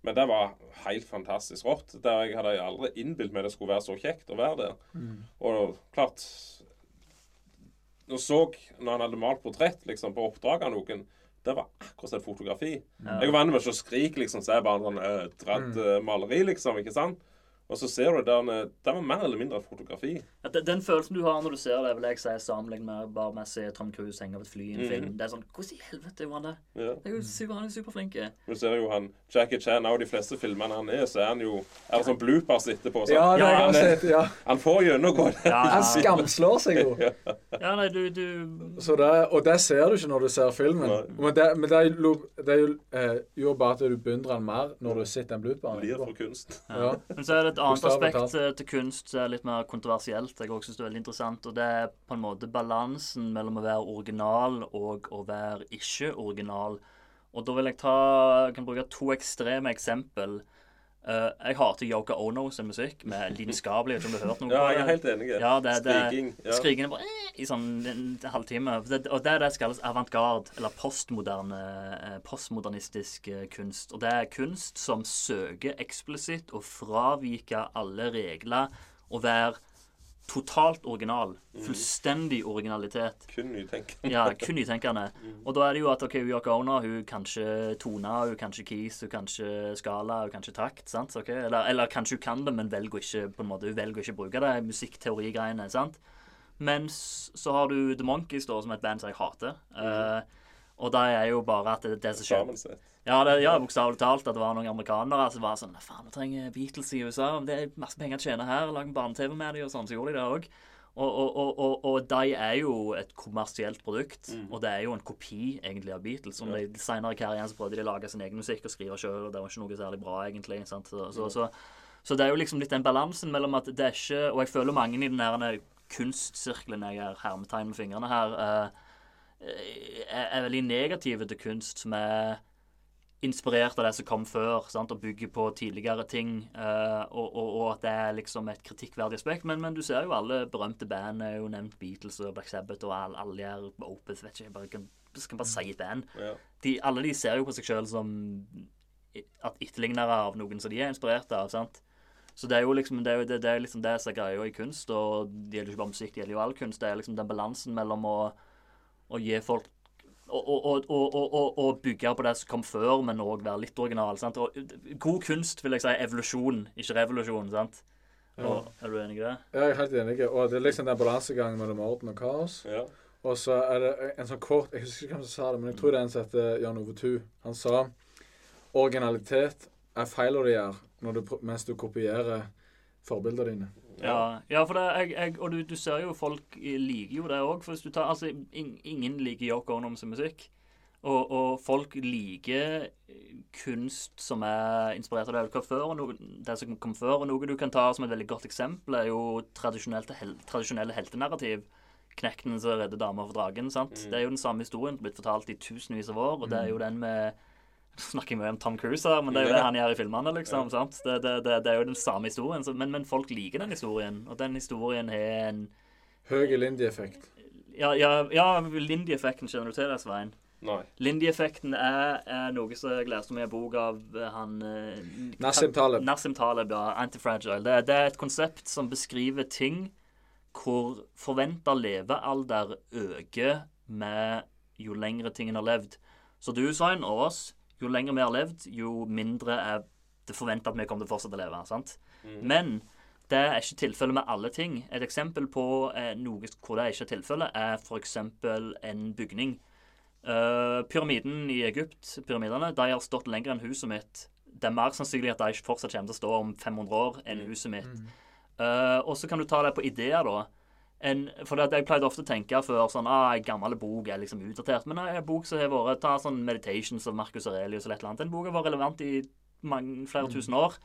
Men det var helt fantastisk rått. Der jeg hadde aldri innbilt meg det skulle være så kjekt å være der. Mm. Og klart Når så når han hadde malt portrett liksom, på oppdrag av noen Det var akkurat som et fotografi. Ja. Jeg er vant med å se liksom, så er bare en sånn uh, dratt Mm. eh, maleri, liksom. ikke sant? Og så ser du Den Det var mer eller mindre et fotografi. Ja, den, den følelsen du har når du ser det, vil jeg si sammenlignet med bare med å se Tom Cruise henge av et fly i en mm. film. Det er sånn Hvordan i helvete gjorde han det? Ja. Det er jo super, han er superflink. Du ser jo han Jackie Chan, av de fleste filmene han er, så er han jo Er det sånn bloopers etterpå? Så Ja, det har jeg er- sett. Ja. han får gjennomgå det. Ja, Han skamslår seg jo. ja, nei, du, du Så det, og det ser du ikke når du ser filmen. Nei. Men det, men det, det eh, gjør bare at du beundrer han mer når du har sett den blooperen. Lir for kunst. Ja. Men så er det et annet aspekt eh, til kunst som er litt mer kontroversielt. Jeg også synes det er veldig interessant, og det er på en måte balansen mellom å være original og å være ikke original. Og da vil jeg ta jeg kan bruke to ekstreme eksempel. Eh, jeg hater Yoko Ono sin musikk med lidenskapelig. Jeg ikke om du har hørt noe Ja, jeg er helt enig. Ja, det, det, Skriking. Ja. Bare eh, i sånn en halvtime. Det, og det er det som kalles avantgarde, eller postmoderne, eh, postmodernistisk kunst. Og det er kunst som søker eksplisitt å fravike alle regler og være totalt original. Fullstendig originalitet. Kun nytenkende. Ja, kun nytenkende. Og da er det jo at ok, Yoko Ono hun kanskje tone, hun kanskje keys, hun kanskje skala, hun kanskje takt. sant? Okay? Eller, eller kanskje hun kan det, men velger ikke på en måte, hun velger ikke å bruke det musikkteorigreiene. sant? Mens så har du The Monkeys, da, som er et band som jeg hater. Eh, og det er jo bare at det, det som skjer Ja, det, ja bokstavelig talt. At det var noen amerikanere som var sånn Faen, vi trenger Beatles i USA. Det er masse penger å tjene her. Lag en barne-TV med dem, og sånn. Så gjorde de det òg. Og, og, og, og, og de er jo et kommersielt produkt, og det er jo en kopi egentlig av Beatles. Som de senere i karrieren så prøvde de å lage sin egen musikk og skrive sjøl, og det var ikke noe særlig bra, egentlig. Sant? Så, så, så, så det er jo liksom litt den balansen mellom at det er ikke Og jeg føler mange i den der kunstsirkelen jeg er hermetegn med fingrene her, eh, er, er veldig negative til kunst som er inspirert av det som kom før, sant? og bygger på tidligere ting. Uh, og, og, og at det er liksom et kritikkverdig aspekt. Men, men du ser jo alle berømte band er jo nevnt Beatles og Black Sabbath og alle, alle her Opeth vet ikke, jeg bare kan, skal bare si et band. Ja. De, alle de ser jo på seg sjøl som at etterlignere av noen som de er inspirert av. sant? Så det er jo liksom det er, det, det er liksom det som er greia i kunst, og det gjelder jo ikke bare musikk, det gjelder jo all kunst. Det er liksom den balansen mellom å, å gi folk og, og, og, og, og, og, og bygge på det som kom før, men òg være litt original. sant? Og god kunst vil jeg si evolusjon, ikke revolusjon. sant? Og, er du enig i det? Ja, Jeg er helt enig. Og det er liksom den balansegangen mellom orden og kaos. Ja. Og så er det en sånn kort Jeg husker ikke hvem som sa det, men jeg tror det er en som heter Jan Ove Tu. Han sa originalitet er feil du gjør når du, pr- mens du kopierer forbildene dine. Ja, ja for det, jeg, og du, du ser jo folk liker jo det òg. For hvis du tar Altså, in, ingen liker Yoko Ono sin musikk. Og, og folk liker kunst som er inspirert av det du kom før, og noe, det som kom før. Og noe du kan ta som et veldig godt eksempel, er jo hel, tradisjonelle heltenarrativ. Knekten som redder dama for dragen. sant? Det er jo den samme historien blitt fortalt i tusenvis av år, og det er jo den med snakker mye om Tom Cruise her, men det er jo det han gjør i filmene. liksom, sant? Det, det, det, det er jo den samme historien. Så, men, men folk liker den historien, og den historien har en Høy Lindy-effekt. Ja, ja, ja Lindy-effekten, kjenner du til det, Svein? Nei. Lindy-effekten er, er noe som jeg leste om i en bok av eh, han eh, Nassim Taleb. Nassim Taleb, ja. Antifragile. Det, det er et konsept som beskriver ting hvor forventa levealder øker med jo lengre tingen har levd. Så du, Svein, og oss, jo lenger vi har levd, jo mindre er det forventa at vi kommer til å fortsette å leve. sant? Men det er ikke tilfellet med alle ting. Et eksempel på eh, noe hvor det ikke er tilfellet, er f.eks. en bygning. Uh, pyramiden i Egypt, pyramidene, de har stått lenger enn huset mitt. Det er mer sannsynlig at de ikke fortsatt kommer til å stå om 500 år enn huset mitt. Eh, og så kan du ta det på ideer, da. En, for jeg pleide ofte å tenke før sånn ah, En gammel bok er liksom utdatert. Men en bok som har vært Ta sånn Meditations av Marcus Aurelius eller et eller annet. Den boka var relevant i mange, flere tusen år.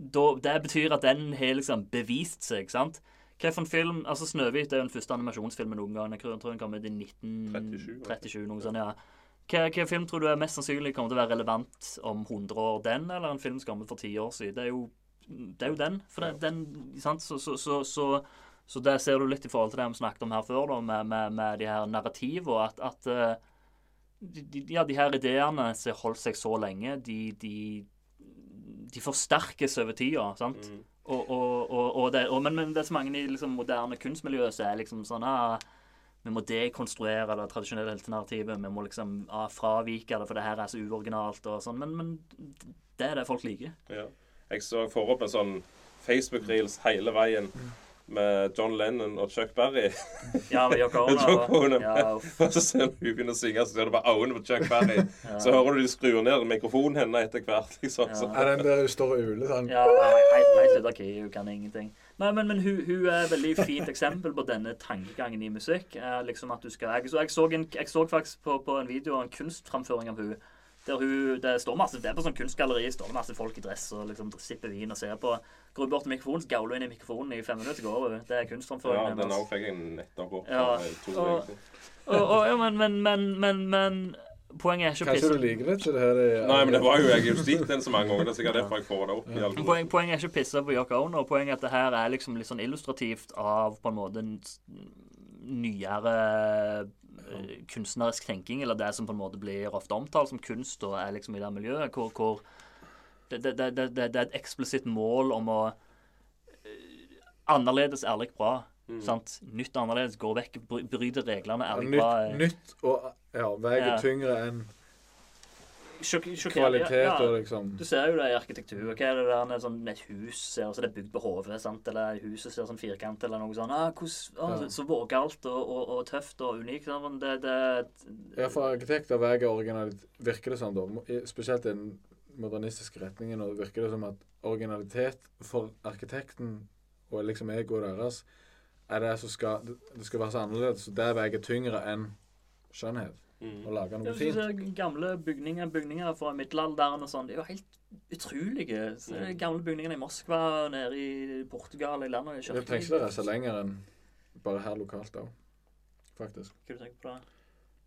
Da, det betyr at den har liksom bevist seg. sant? Hva for en film Altså 'Snøhvit' er jo den første animasjonsfilmen noen gang. Jeg tror den kom ut i 1937. noe sånt, ja. Hva film tror du er mest sannsynlig kommer til å være relevant om 100 år? Den, eller en film som kom ut for ti år siden? Det er jo, det er jo den. For det, den sant? Så, så, så, så, så det ser du litt i forhold til det vi snakket om her før, da, med, med, med de her narrativene. At, at eh, de, ja, de her ideene som har holdt seg så lenge, de, de, de forsterkes over tida. sant? Og, og, og, og det, og, men, men det er så mange i liksom, moderne kunstmiljø som er liksom sånn ah, Vi må dekonstruere det tradisjonelle narrativet. Vi må liksom ah, fravike det, for det her er så uoriginalt og sånn. Men, men det er det folk liker. Ja. Jeg så for opp en sånn Facebook-reels hele veien med John Lennon og Chuck Berry. Ja, med Yoko Ono. Ja. Og så ser du hun begynner å synge, så ser du bare øynene på Chuck Berry. Så hører du de skrur ned mikrofonen hennes etter hvert. liksom. Ja. Er den der hun står og uler sånn? Ja, helt, av hun kan ingenting. Nei, men, men hun, hun er et veldig fint eksempel på denne tankegangen i musikk. Eh, liksom at du skal, jeg, så, jeg, så en, jeg så faktisk på, på en video en kunstframføring av hun der hun, det står masse, det er på sånn kunstgalleri, står det masse folk i dress og liksom sipper vin og ser på. Går hun bort til mikrofonen, så gauler hun inn i mikrofonen i fem minutter, går hun. Det er Ja, den òg fikk jeg nettopp opp. Ja, to og-. Og, og, ja, men, men, men, men, men poenget er ikke å Kanskje du liker det til det her er Nei, men det var jo jeg har sett den så mange ganger. Det er sikkert derfor jeg får det opp. i alle. Poeng, poenget er ikke å pisse på Yoko Ono. Poenget er at det her er liksom litt sånn illustrativt av på en måte nyere eh, kunstnerisk tenking, eller det som på en måte blir ofte omtalt som kunst, og er liksom i det miljøet hvor, hvor det, det, det, det, er et eksplisitt mål om å eh, Annerledes, ærlig bra. Sant? Nytt annerledes, går vekk, bryter reglene, ærlig bra. nytt, nytt og ja, veier Ja. tyngre enn kvalitet ja. og liksom Du ser jo det i arkitektur. Hva er det der sånn, et hus ser som det er bygd på hodet? sant? Eller huset ser sånn firkant eller noe sånt. Ah, hos, ah, Ja. så- Så vågalt og, og, og tøft og unikt. Sånn. Det, det, Ja, for arkitekter veier originalitet Virker det sånn, da, spesielt i den modernistiske retningen, og virker det som at originalitet for arkitekten og liksom egoet deres er det som skal Det skal være så annerledes, så det veier tyngre enn skjønnhet. Mm. Og lage noe fint. ser gamle bygninger, bygninger fra middelalderen og sånn, de er jo helt utrolige. Så Mm. gamle bygningene i Moskva, nede i Portugal, i landet Jeg trenger ikke det reise lenger enn bare her lokalt òg, faktisk. Hva du tenker på det?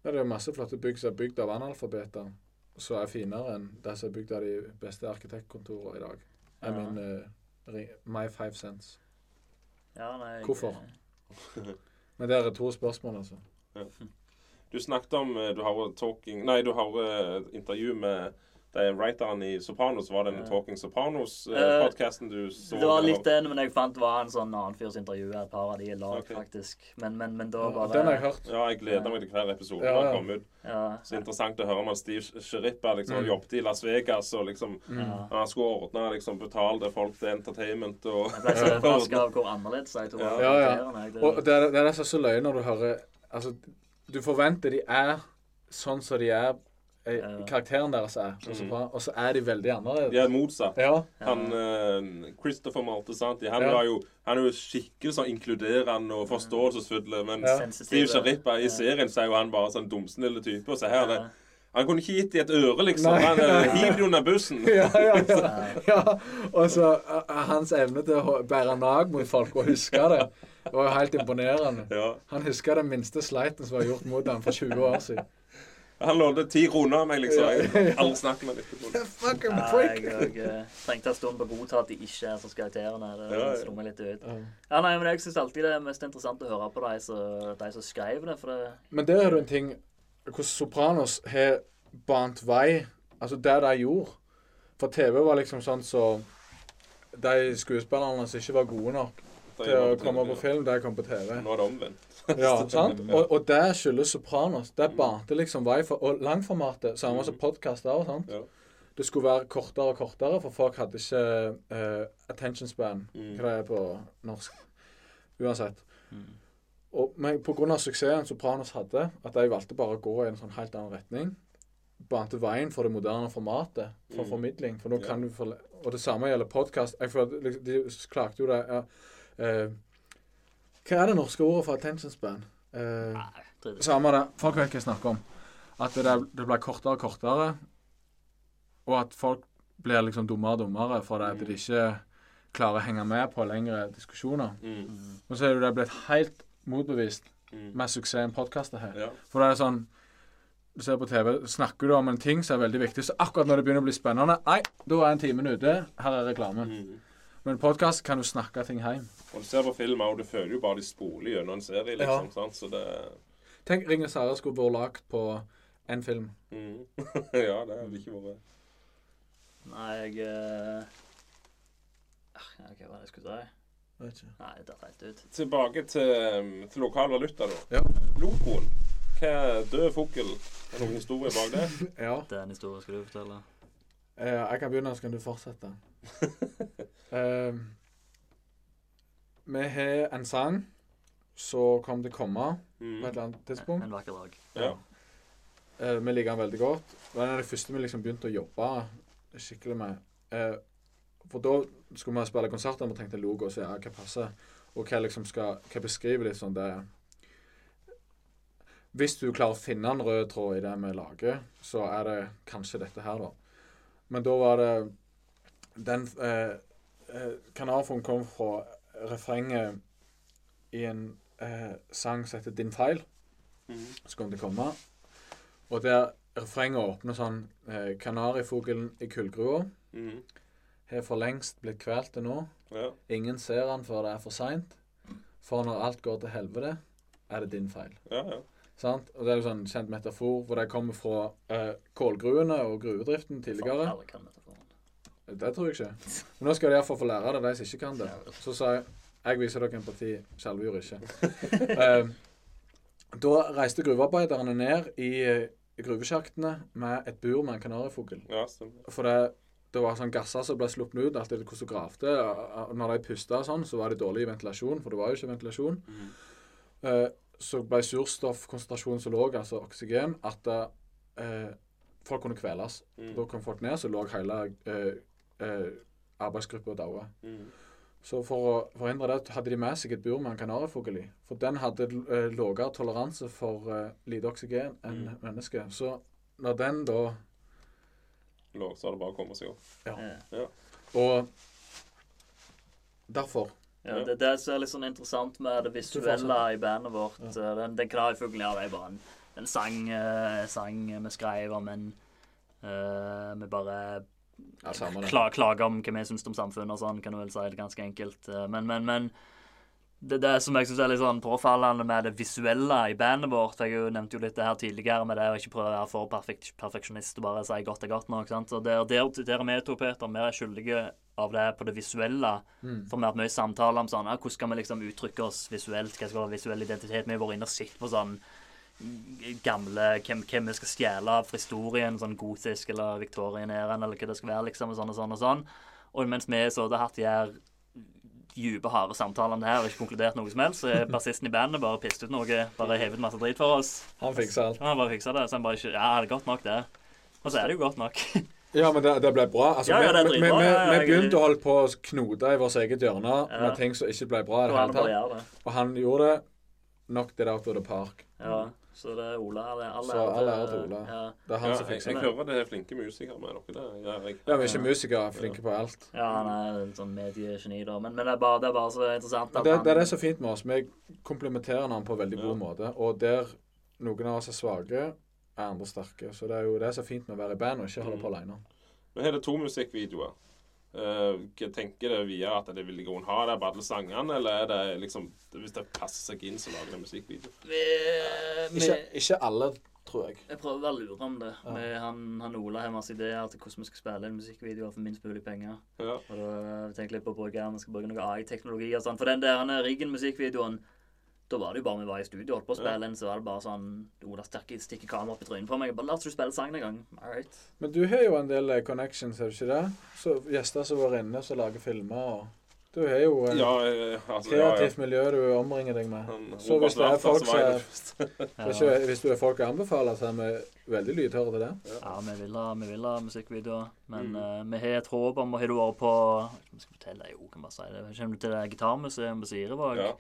Ja, det er masse flotte bygg som er bygd av analfabeter, som er finere enn det som er bygd av de beste arkitektkontorene i dag. I Ja. mean, uh, my five cents. Ja, nei, jeg- Hvorfor? Men det er to spørsmål, altså. Du snakket om eh, Du har talking Nei, du har eh, intervju med de writeren i Sopranos. Var det den Talking Eh, Sopranos-podkasten du så? Det var litt den, men jeg fant det var en sånn annen fyrs intervju. Et par av de er lag, okay. faktisk. Men, men, men da var det den har jeg hørt. Ja, jeg gleder meg til hver episode Ja, ja. kommer ut. Ja, Så interessant å høre om han Steve Sherippa. Liksom, Mm. jobbet i Las Vegas og liksom ja. Han skulle ordne liksom, betalte folk til entertainment og Jeg ble så overraska av hvor annerledes jeg to Ja. Ja, ja. Det- Og det er er er så løye når du hører Altså, du forventer de er sånn som de er eh, Karakteren deres er, og så, Mhm. og så er de veldig annerledes. De er motsatt. Ja. Han uh, Christopher Maltesanti, han, Ja. jo, han er jo skikkelig sånn inkluderende og forståelsesfull. Men Ja. Steve Sharippa i Ja. serien så er jo han bare sånn dumsnille type. Og så her er det Han kunne ikke gitt dem et øre, liksom. Nei. Han uh, hiver de under bussen. ja, ja, ja. ja. Og så eh, hans evne til å bære nag mot folk og huske det, var jo helt imponerende. Ja. Han husker den minste sleiten som var gjort mot ham for 20 år siden. Han lånte ti kroner av meg, liksom. Alle Jeg aldri snakket med ham etterpå. Ja, jeg, jeg eh, trengte en stund på å godta at de ikke er som karakterene. Det Ja, ja. slo meg litt ut. Ja. Nei, men Jeg syns alltid det er mest interessant å høre på de som, som skrev det. For det Men der er det en ting Hvordan Sopranos har bant vei Altså det de gjorde. For TV var liksom sånn så De skuespillerne som ikke var gode nok Det. Til å komme på film, det kom på TV. Nå er det omvendt. Ja, sant? Og, og det skyldes Sopranos. Det Mm. bante liksom vei for Og langformatet, samme som podkast òg, sant. Ja. Det skulle være kortere og kortere, for folk hadde ikke uh, attention span, Mm. hva det er på norsk. Uansett. Mm. Og, men pga. suksessen Sopranos hadde, at de valgte bare å gå i en sånn helt annen retning, bante veien for det moderne formatet for Mm. formidling. For nå Ja. kan du forle Og det samme gjelder podkast. Liksom, de klagde jo det ja, eh, Hva er det norske ordet for attention span? Uh, Nei, samme det. Folk vet hva jeg snakker om. At det, det blir kortere og kortere, og at folk blir liksom dummere og dummere fordi Mm. de ikke klarer å henge med på lengre diskusjoner. Mm. Mm. Og så er jo det blitt helt motbevist Mm. med suksessen podkaster her. Ja. For det er sånn Du ser på TV, snakker du om en ting som er veldig viktig, så akkurat når det begynner å bli spennende Nei, da er en time ute. Her er reklamen. Mm. Men podkast kan du snakke ting hjem. Og du ser på film òg, du føler jo bare de spoler gjennom en serie, liksom. Sant? Så det Tenk Ringenes herre skulle vært lagd på én film. mm. Ja, det hadde ikke vært Nei, jeg uh... ah, ja, Hva var det jeg skulle si? Vet ikke. Nei, det datt helt ut. Tilbake til, til lokal valuta, da. Ja. Lokoen. Hva er død fugl? Er det noen historie bak det? ja. Det er en historie skal du fortelle. Eh, jeg kan begynne, så kan du fortsette. Eh, vi har en sang som kommer til å komme på et Mm. eller annet tidspunkt. En vakker dag. Ja. Eh, vi liker den veldig godt. Det var det første vi liksom begynte å jobbe skikkelig med. Uh, for da skulle vi spille konserter, og vi tenkte logo, så ja, hva passer? Og hva liksom skal Hva beskriver litt sånn det Hvis du klarer å finne en rød tråd i det vi lager, så er det kanskje dette her, da. Men da var det Den eh, eh, Kanarfuglen kom fra refrenget i en eh, sang som heter 'Din feil' Mm. som kommer til å komme. Og der refrenget åpner sånn eh, Kanarifuglen i kullgrua Mm. har for lengst blitt kvalt til nå. Ja. Ingen ser han før det er for seint. For når alt går til helvete, er det din feil. ja, ja. Sant? Og Det er jo sånn kjent metafor hvor det kommer fra eh, kålgruene og gruvedriften tidligere. Alle kan dette for meg. Det tror jeg ikke. Men nå skal de iallfall få lære det, de som ikke kan det. Så sa jeg jeg viser dere empati. Skjelve gjorde ikke. Eh, da reiste gruvearbeiderne ned i gruvesjaktene med et bur med en kanarifugl. ja. For det, det var sånn gasser som ble sluppet ut alt etter hvordan du gravde. Når de pusta sånn, så var det dårlig ventilasjon, for det var jo ikke ventilasjon. Mm. Uh, så ble surstoffkonsentrasjonen så lav, altså oksygen, at uh, folk kunne kveles. Mm. Da kom folk ned, så lå hele eh, eh, arbeidsgruppa daua. Mm. Så for å forhindre det, hadde de med seg et bur med en kanarifugl i. For den hadde eh, lavere toleranse for eh, lite oksygen enn Mm. mennesket. Så når den da Lå, så er det bare å komme seg opp. Ja. Ja. Og derfor Ja, det, det som er litt sånn interessant med det visuelle i bandet vårt ja. Den, den kanarifuglen ja, det er bare en, en sang, eh, sang vi skrev om en eh, Vi bare Ja, kla, klager om hva vi syns om samfunnet og sånn, kan du vel si det ganske enkelt. Eh, Men, men, men det, det som jeg syns er litt sånn påfallende med det visuelle i bandet vårt Jeg jo nevnte jo litt det her tidligere med det å ikke prøve å være for perfekt, perfeksjonist og bare si godt er godt nok. sant? Så der, der, der er vi to, Peter, vi er skyldige av det på det visuelle. Mm. For vi har hatt mye samtaler om sånn, ja, hvordan skal vi liksom uttrykke oss visuelt, hva skal være visuell identitet. Vi har vært inne og sett på sånn gamle Hvem, hvem vi skal stjele fra historien, sånn gotisk eller Victorian-æraen, eller hva det skal være, liksom, og sånn og sånn og sånn. Og mens vi så hadde hatt de her dype, harde samtalene om det her og ikke konkludert noe som helst, så er bassisten i bandet bare pisset ut noe, bare hevet masse drit for oss. Han fiksa alt. Han bare fiksa det, så han bare ikke Ja, det er godt nok, det. Og så er det jo godt nok. Ja, men det, det ble bra. Altså, Ja, ja, det vi, vi, vi, vi begynte å holde på å knote i vårt eget hjørne Ja. med ting som ikke ble bra Og det han det. Og han gjorde det. Knocked it out of the park. Ja, så det er Ola. Det er alle Så all ære til Ola. Ja. Det er han Ja, som jeg, fikser jeg det. hører det er flinke musikere med dere. Det jeg. Ja, vi er ikke musikere, flinke på alt. Ja, han er en sånn mediegeni, da. Men, men det, er bare, det er bare så interessant det, han det er det som er fint med oss. Vi komplementerer han på en veldig god måte. Og der noen av oss er svake, er andre sterke. Så det er jo det som er fint med å være i band og ikke holde på Mm. alene. Men her er det to musikkvideoer. Uh, tenker du videre at det vil i grunnen ha det bare alle sangene, eller er det liksom Hvis det passer seg inn, så lager det musikkvideo? vi, Ikke, ikke alle, tror jeg. Jeg prøver å lure om det. Ja. Med han, han Ola har masse ideer til hvordan vi skal spille inn musikkvideoer for minst mulig penger. Ja. Og da tenker jeg litt på å bruke, vi skal bruke noe AI-teknologi og sånn. For den der han er Riggen-musikkvideoen, da var det jo bare vi var i studio og holdt på å spille inn, så var det bare sånn Ola stikker, stikker kamera opp i trynet på meg. Bare, La oss du spille sangen en gang. All right. Men du har jo en del eh, connections, er du ikke det? Så Gjester som var inne, som lager filmer og Du har jo et Ja, altså, kreativt ja, ja. miljø du omringer deg med. Så hvis det er folk som Hvis, du, er folk jeg anbefaler, så er vi veldig lydhøre til det. ja vi, vil ha, vi vil ha musikkvideoer. Men Mm. uh, vi har et håp om og Har du vært på Jeg skal fortelle deg jo, kan bare si det. Kommer du til det gitarmuseet på Sirevåg? Ja.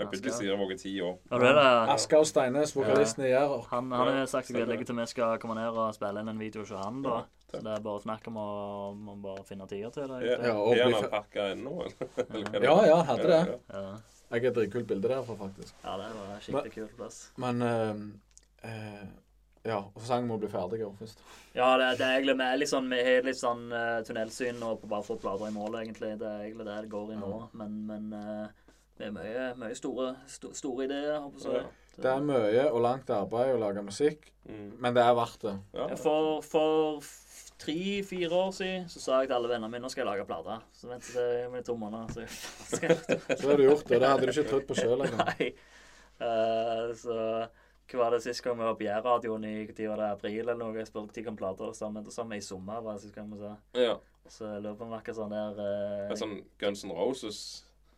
Jeg har plutselig sier jeg ti år. Ja, og Steines, vokalisten i Jærer. Han, han har sagt seg villig til vi skal komme ned og spille inn en video hos han. da. Ja, Så det er bare snakk om å, om å bare finne tida til det. Ja, og er han pakka ennå, eller? Er det? Ja, ja, hadde det. Ja, Ja, Jeg har et dritkult bilde derfra, faktisk. ja det var en skikkelig kul plass. Men eh, eh, Ja, og sangen må bli ferdig først. Ja, det, det er egentlig vi er litt sånn, vi har litt sånn uh, tunnelsyn og bare få plater i mål, egentlig. Det er egentlig det det går i nå. Men, men eh, vi er mye, mye store, sto, store ideer. håper jeg. Ja. Det er mye og langt arbeid å lage musikk, Mm. men det er verdt det. Ja. For, for tre-fire år siden så sa jeg til alle vennene mine nå skal jeg lage plate. Så ventet jeg med to måneder. Så jeg Så har du gjort det, det hadde du ikke trodd på sjøl engang. Eh, så hva var det sist gang vi var på Jærradioen tid var det, april eller noe? Jeg spurte når kom plater sammen. Det samme i sommer var det sist gang vi sa. ja. Så jeg lurer på om det var ikke sånn der uh, Det sånn Guns N' Roses.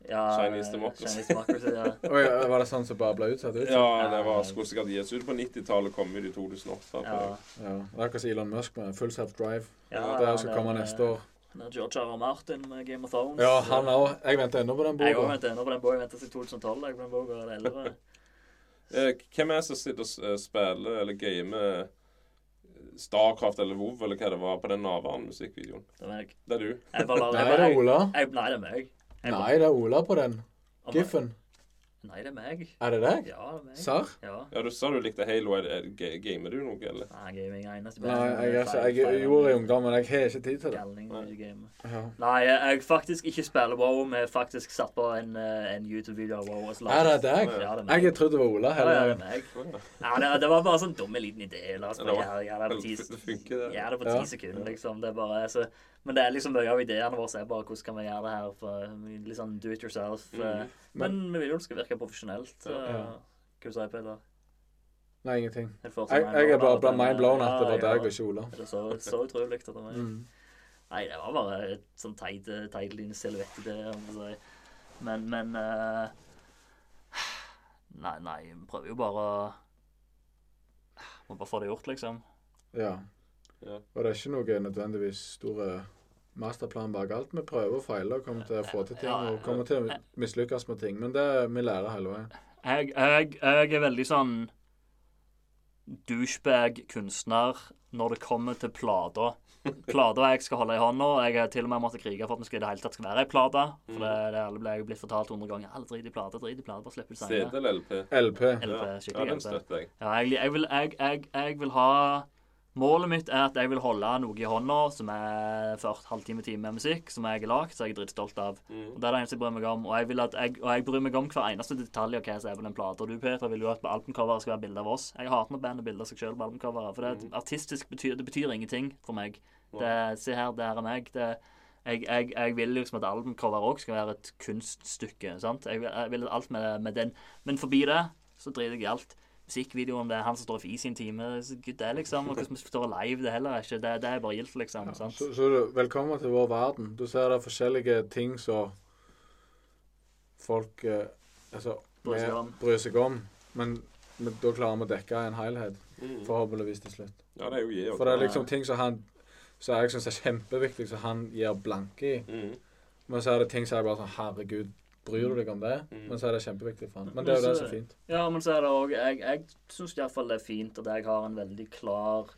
Ja, Chinese Democracy. Chinese Democracy ja. Oi, var det sånn som bare ble utsatt? ut? Ja, det var, skulle sikkert gis ut på 90-tallet, kom ut i 2008. ja. Ja, Det er akkurat som Elon Musk med Full Self Drive. ja Det skal komme neste år. han der George R. R. Martin med Game of Thrones. Ja, han òg. Jeg venter ennå på den Jeg òg venter ennå på den boka. Jeg venter til 2012. Jeg på den boka, eller 11. Eh, hvem er det som sitter og eh, spiller eller gamer Starcraft eller WoW eller hva det var på den Navan-musikkvideoen? Det er meg. Det er du. Jeg bare jeg, det jeg, jeg, Nei, det er meg. Jeg Nei, det er Ola på den. Giffen. Nei, det er meg. Er det deg? Ja, det er meg. Sar? Ja. Ja, Du sa du likte Halo. Er, er, ga- gamer du noe, eller? Nei, gaming er eneste Nei, jeg, jeg, jeg, gjorde det i ungdom, men jeg har ikke tid til det. Galning Nei. Ja. Nei, jeg, jeg faktisk ikke spiller WoW. Vi har faktisk satt på en, eh, en YouTube-video av WoW. Er det deg? Ja, det er meg. Jeg trodde det var Ola Ja, hele ja, det er meg. Ja, det, det var bare sånn dumme liten idé. La oss bare gjøre det på ti sekunder, liksom. Det er bare, så, men det er liksom mye av ideene våre er bare hvordan kan vi gjøre det her for litt sånn do it yourself. eh, Mm. Men vi vil jo det skal virke profesjonelt. Ja. Hva du sier du, Peder? Nei, ingenting. Jeg, jeg er bare ble mind blown at det var deg og ikke Ola. Det er så, så utrolig at det meg. Mm. Nei, det var bare et sånn teit, teit liten silhuettidé. om å si. Men, men eh, Nei, nei, vi prøver jo bare å Må bare få det gjort, liksom. Ja. Ja. Og det er ikke noe nødvendigvis store masterplan bak alt. Vi prøver og feiler og kommer til å få til ting og kommer til å mislykkes med ting. Men det vi lærer hele veien. Jeg, jeg, jeg er veldig sånn douchebag-kunstner når det kommer til plater. Plater jeg skal holde i hånda. Jeg har til og med måttet krige for at vi skal i det hele tatt skal være ei plate. For det, det alle ble jeg blitt fortalt hundre ganger. Alle drit i plate, drit i plate, bare slipp ut CD eller LP? LP. LP, Ja, skikkelig den støtter jeg. Ja, jeg, jeg, vil, jeg, jeg, jeg vil ha Målet mitt er at jeg vil holde noe i hånda som er ført halvtime time med musikk, som jeg har lagd, som jeg er dritstolt av. Mm. Og Det er det eneste jeg bryr meg om. Og jeg, jeg, og jeg bryr meg om hver eneste detalj av hva som er på den plata. Du, Peter, vil jo at på albumcoveret skal være bilde av oss. Jeg hater når bandet bilder seg sjøl på albumcoveret. For det er artistisk betyr, det betyr ingenting for meg. Det, se her, det her er meg. Det, jeg, jeg, jeg vil liksom at albumcover òg skal være et kunststykke. sant? Jeg jeg vil alt med, med den Men forbi det så driter jeg i alt. Musikkvideo om det er han som står i sin time, gud det, liksom. Og hvordan vi står live, det heller er ikke. Det, det er bare gildt, liksom. sant? Så, så du, velkommen til vår verden. Du ser det er forskjellige ting som folk eh, altså, Bryr seg om. bryr seg om. Men, men da klarer vi å dekke en helhet, Mm. forhåpentligvis til slutt. Ja, det er jo jeg For det er liksom ting som han som jeg syns er kjempeviktig, som han gir blanke i. Mm. Men så er det ting som er bare sånn Herregud, bryr du deg om det? Mm. Men så er det kjempeviktig for han. Men det er jo det som er fint. Ja, men så er det òg Jeg, jeg syns iallfall det er fint at jeg har en veldig klar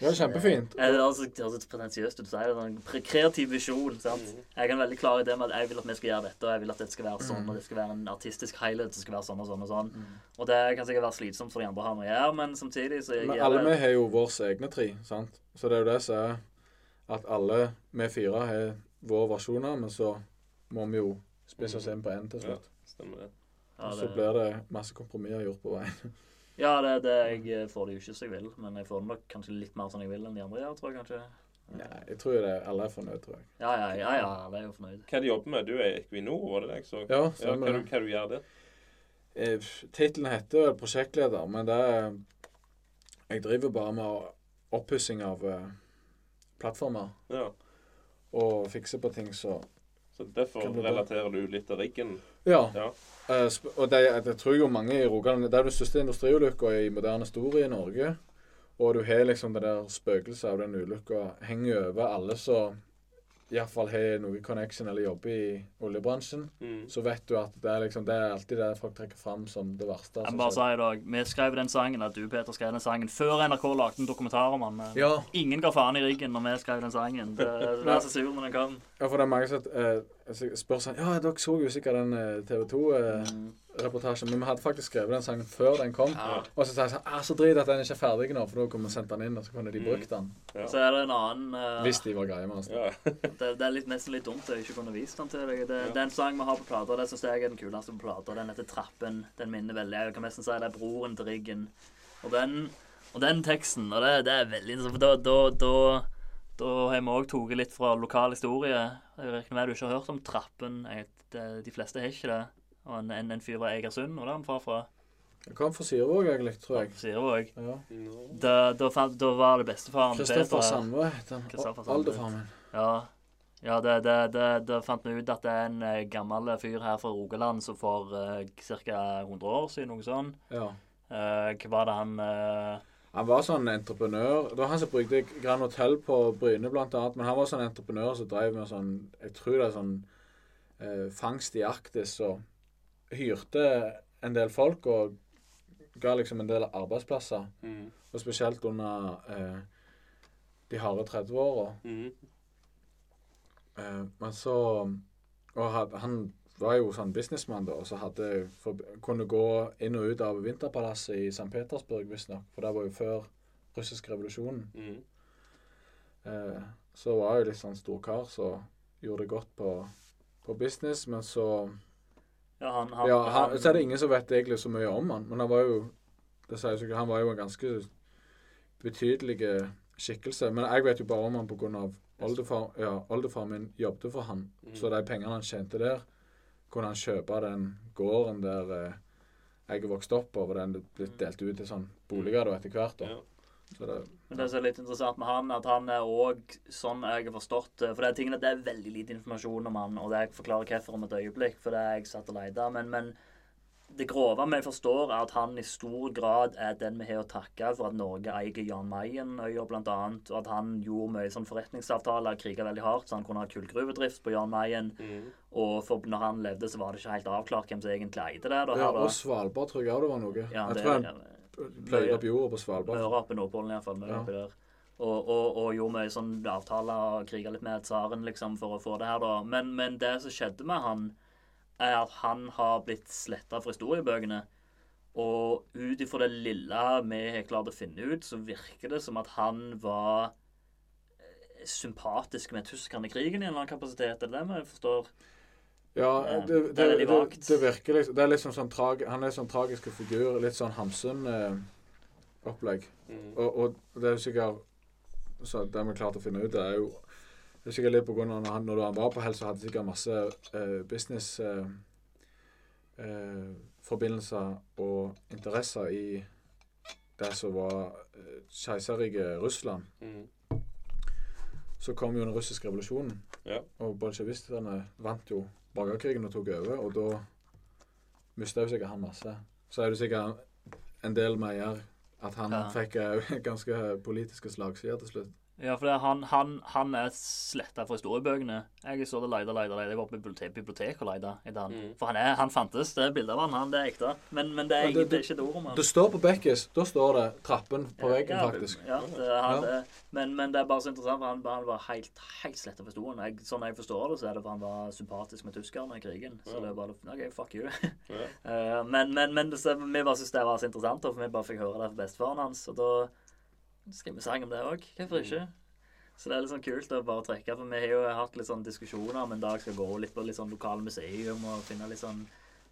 Ja, kjempefint. Eh, Det høres altså høres pretensiøst ut å si det. En kreativ visjon. sant? Mm. Jeg har en veldig klar idé med at jeg vil at vi skal gjøre dette, og jeg vil at det skal være sånn, Mm. og det skal være en artistisk highlight, det skal være sånn og sånn og sånn. Og det kan sikkert være slitsomt for de andre å ha med å gjøre, men samtidig så Men alle vi har jo våre egne tre, sant? Så det er jo det som er at alle vi fire har våre versjoner, men så må vi jo spisse oss inn på én til Ja, slutt. stemmer det. ja, Og så blir det masse kompromisser gjort på veien. Ja, det, det, jeg får det jo ikke som jeg vil, men jeg får det nok kanskje litt mer som jeg vil enn de andre gjør, tror jeg kanskje. Nei, jeg tror det alle er fornøyd, tror jeg. Ja, ja, ja, ja alle er jo fornøyd. Hva de jobber med? Du er Equinor, var det det jeg så? Ja, Ja, hva, du, hva du gjør der? Eh, Tittelen heter vel prosjektleder, men det er Jeg driver bare med oppussing av eh, plattformer Ja. og fikser på ting så Så derfor relaterer du litt til riggen? Ja. Ja. Uh, og det, det tror jeg jo mange i Rogaland Det er den største industriulykka i moderne historie i Norge. Og du har liksom det der spøkelset av den ulykka henger over alle som iallfall har noe connection eller jobber i oljebransjen. Mm. Så vet du at det er liksom Det er alltid det folk trekker fram som det verste. Jeg bare sier dag, Vi skrev den sangen, at du Peter skrev den sangen før NRK lagde en dokumentar om han. Ja. Ingen ga faen i ryggen når vi skrev den sangen. Det, det er så sur når den kom. Ja, for det er mange som eh, spør sånn Ja, dere så jo sikkert den eh, TV 2-reportasjen, men vi hadde faktisk skrevet den sangen før den kom. Ja. Og så sa jeg sånn ah, Så drit at den ikke er ferdig nå, for da kunne vi sendt den inn, og så kunne de Mm. brukt den. Ja. Så er det en annen uh, Hvis de var greie med oss. Ja. det, det er litt, nesten litt dumt at jeg ikke kunne vist den til deg. Det, det er en sang vi har på plata. Det syns jeg er den kuleste på plata. Den heter 'Trappen'. Den minner veldig Jeg kan nesten si det er broren til Riggen. Og den, og den teksten Og det, det er veldig interessant, for da, da, da da har vi òg tatt litt fra lokal historie. Jeg regner med du ikke har hørt om Trappen. De fleste har ikke det. Og en, en, en fyr fra Egersund, og der er han far fra. Det kom fra Sirevåg, egentlig, tror jeg. Sirevåg. Ja. Da, da, da var det bestefaren Kristoffer Sandve heter han. Oldefaren min. Ja, ja det, det, det, da fant vi ut at det er en eh, gammel fyr her fra Rogaland som for uh, ca. 100 år siden, noe sånt. Ja. Uh, hva var det han eh, Han var sånn entreprenør. Det var han som brukte Grand Hotel på Bryne, blant annet. Men han var sånn entreprenør som drev med sånn Jeg tror det er sånn eh, fangst i Arktis og hyrte en del folk og ga liksom en del arbeidsplasser. Mm. Og spesielt under eh, de harde 30-åra. Mm. Eh, men så Og had, han var jo sånn businessmann, da, så hadde for, kunne gå inn og ut av Vinterpalasset i St. Petersburg, visstnok. For det var jo før russisk revolusjon. Mm. Eh, så var jeg litt sånn storkar, så gjorde det godt på, på business. Men så Ja, han, han, Ja, han, så er det ingen som vet egentlig så mye om han. Men han var jo det sier sikkert, han var jo en ganske betydelig skikkelse. Men jeg vet jo bare om han pga. oldefar, ja, oldefar min jobbet for han. Mm. Så de pengene han tjente der, kunne han kjøpe den gården der eh, jeg vokste opp på. Og den blitt delt ut til sånn boliger da etter hvert. da. Ja. Så det, Men det som er litt interessant med han, at han er òg sånn jeg har forstått For det er tingene, det er veldig lite informasjon om han, og det jeg forklarer hvorfor om et øyeblikk, for det er jeg satt og leita. Men, men det grove vi forstår, er at han i stor grad er den vi har å takke for at Norge eier Jan Mayen-øya, annet, og at han gjorde mye sånn forretningsavtaler, kriga veldig hardt, så han kunne ha kullgruvedrift på Jan Mayen. Mm. Og for når han levde, så var det ikke helt avklart hvem som egentlig eide det. Da, ja, her, da. og Svalbard tror jeg òg det var noe. Ja, jeg det tror han pløyde opp jorda på Svalbard. Møre oppe i Nordpolen iallfall. Møre Ja. oppi der. Og, og, og gjorde mye sånn avtaler og kriga litt med tsaren liksom, for å få det her, da. Men, men det som skjedde med han, er at han har blitt sletta fra historiebøkene. Og ut ifra det lille vi har klart å finne ut, så virker det som at han var eh, sympatisk med tyskerne i krigen i en eller annen kapasitet. Er det det vi forstår? Ja, Ja, det, det, det det, er virker liksom Det er liksom sånn trag, Han er sånn tragisk figur. Litt sånn Hamsun-opplegg. Mm. og, og det er jo sikkert så Det vi klarte å finne ut, det er jo det er sikkert litt på grunn av når han, når han var på helse, så hadde sikkert masse uh, businessforbindelser uh, uh, og interesser i det som var uh, keiserriket Russland. Mm. Så kom jo den russiske revolusjonen, Ja. og bolsjevistene vant jo borgerkrigen og tok over. Og da mista jo sikkert han masse. Så er det sikkert en del meier at han Ja. fikk eh, ganske politiske slagsider til slutt. Ja, for det, er han, han, han er sletta fra historiebøkene. Jeg så det leide, leide, leide. Jeg var på bibliotek, bibliotek og leita etter han. Mm. For han, er, han fantes. Det er bilde av han. han. Det er ekte. Men, men det, er Men det- det er ikke et ord om han. Det står på Bekkis. Da står det 'Trappen på Ja, veggen', ja, faktisk. Ja, det, er han, Ja. det, men, men det er bare så interessant. for Han, han var helt, helt sletta for historien. Jeg, sånn jeg forstår det, så er det for han var sympatisk med tyskerne i krigen. Så Ja. det er bare OK, fuck you. Ja. Eh, men men, men det, vi bare syntes det var så interessant, for vi bare fikk høre det fra bestefaren hans. Og da skrev vi sang om det òg. Hvorfor ikke? Så det er litt sånn kult å bare trekke. For vi har jo hatt litt sånn diskusjoner om en dag skal gå litt på litt sånn lokale museum og finne litt sånn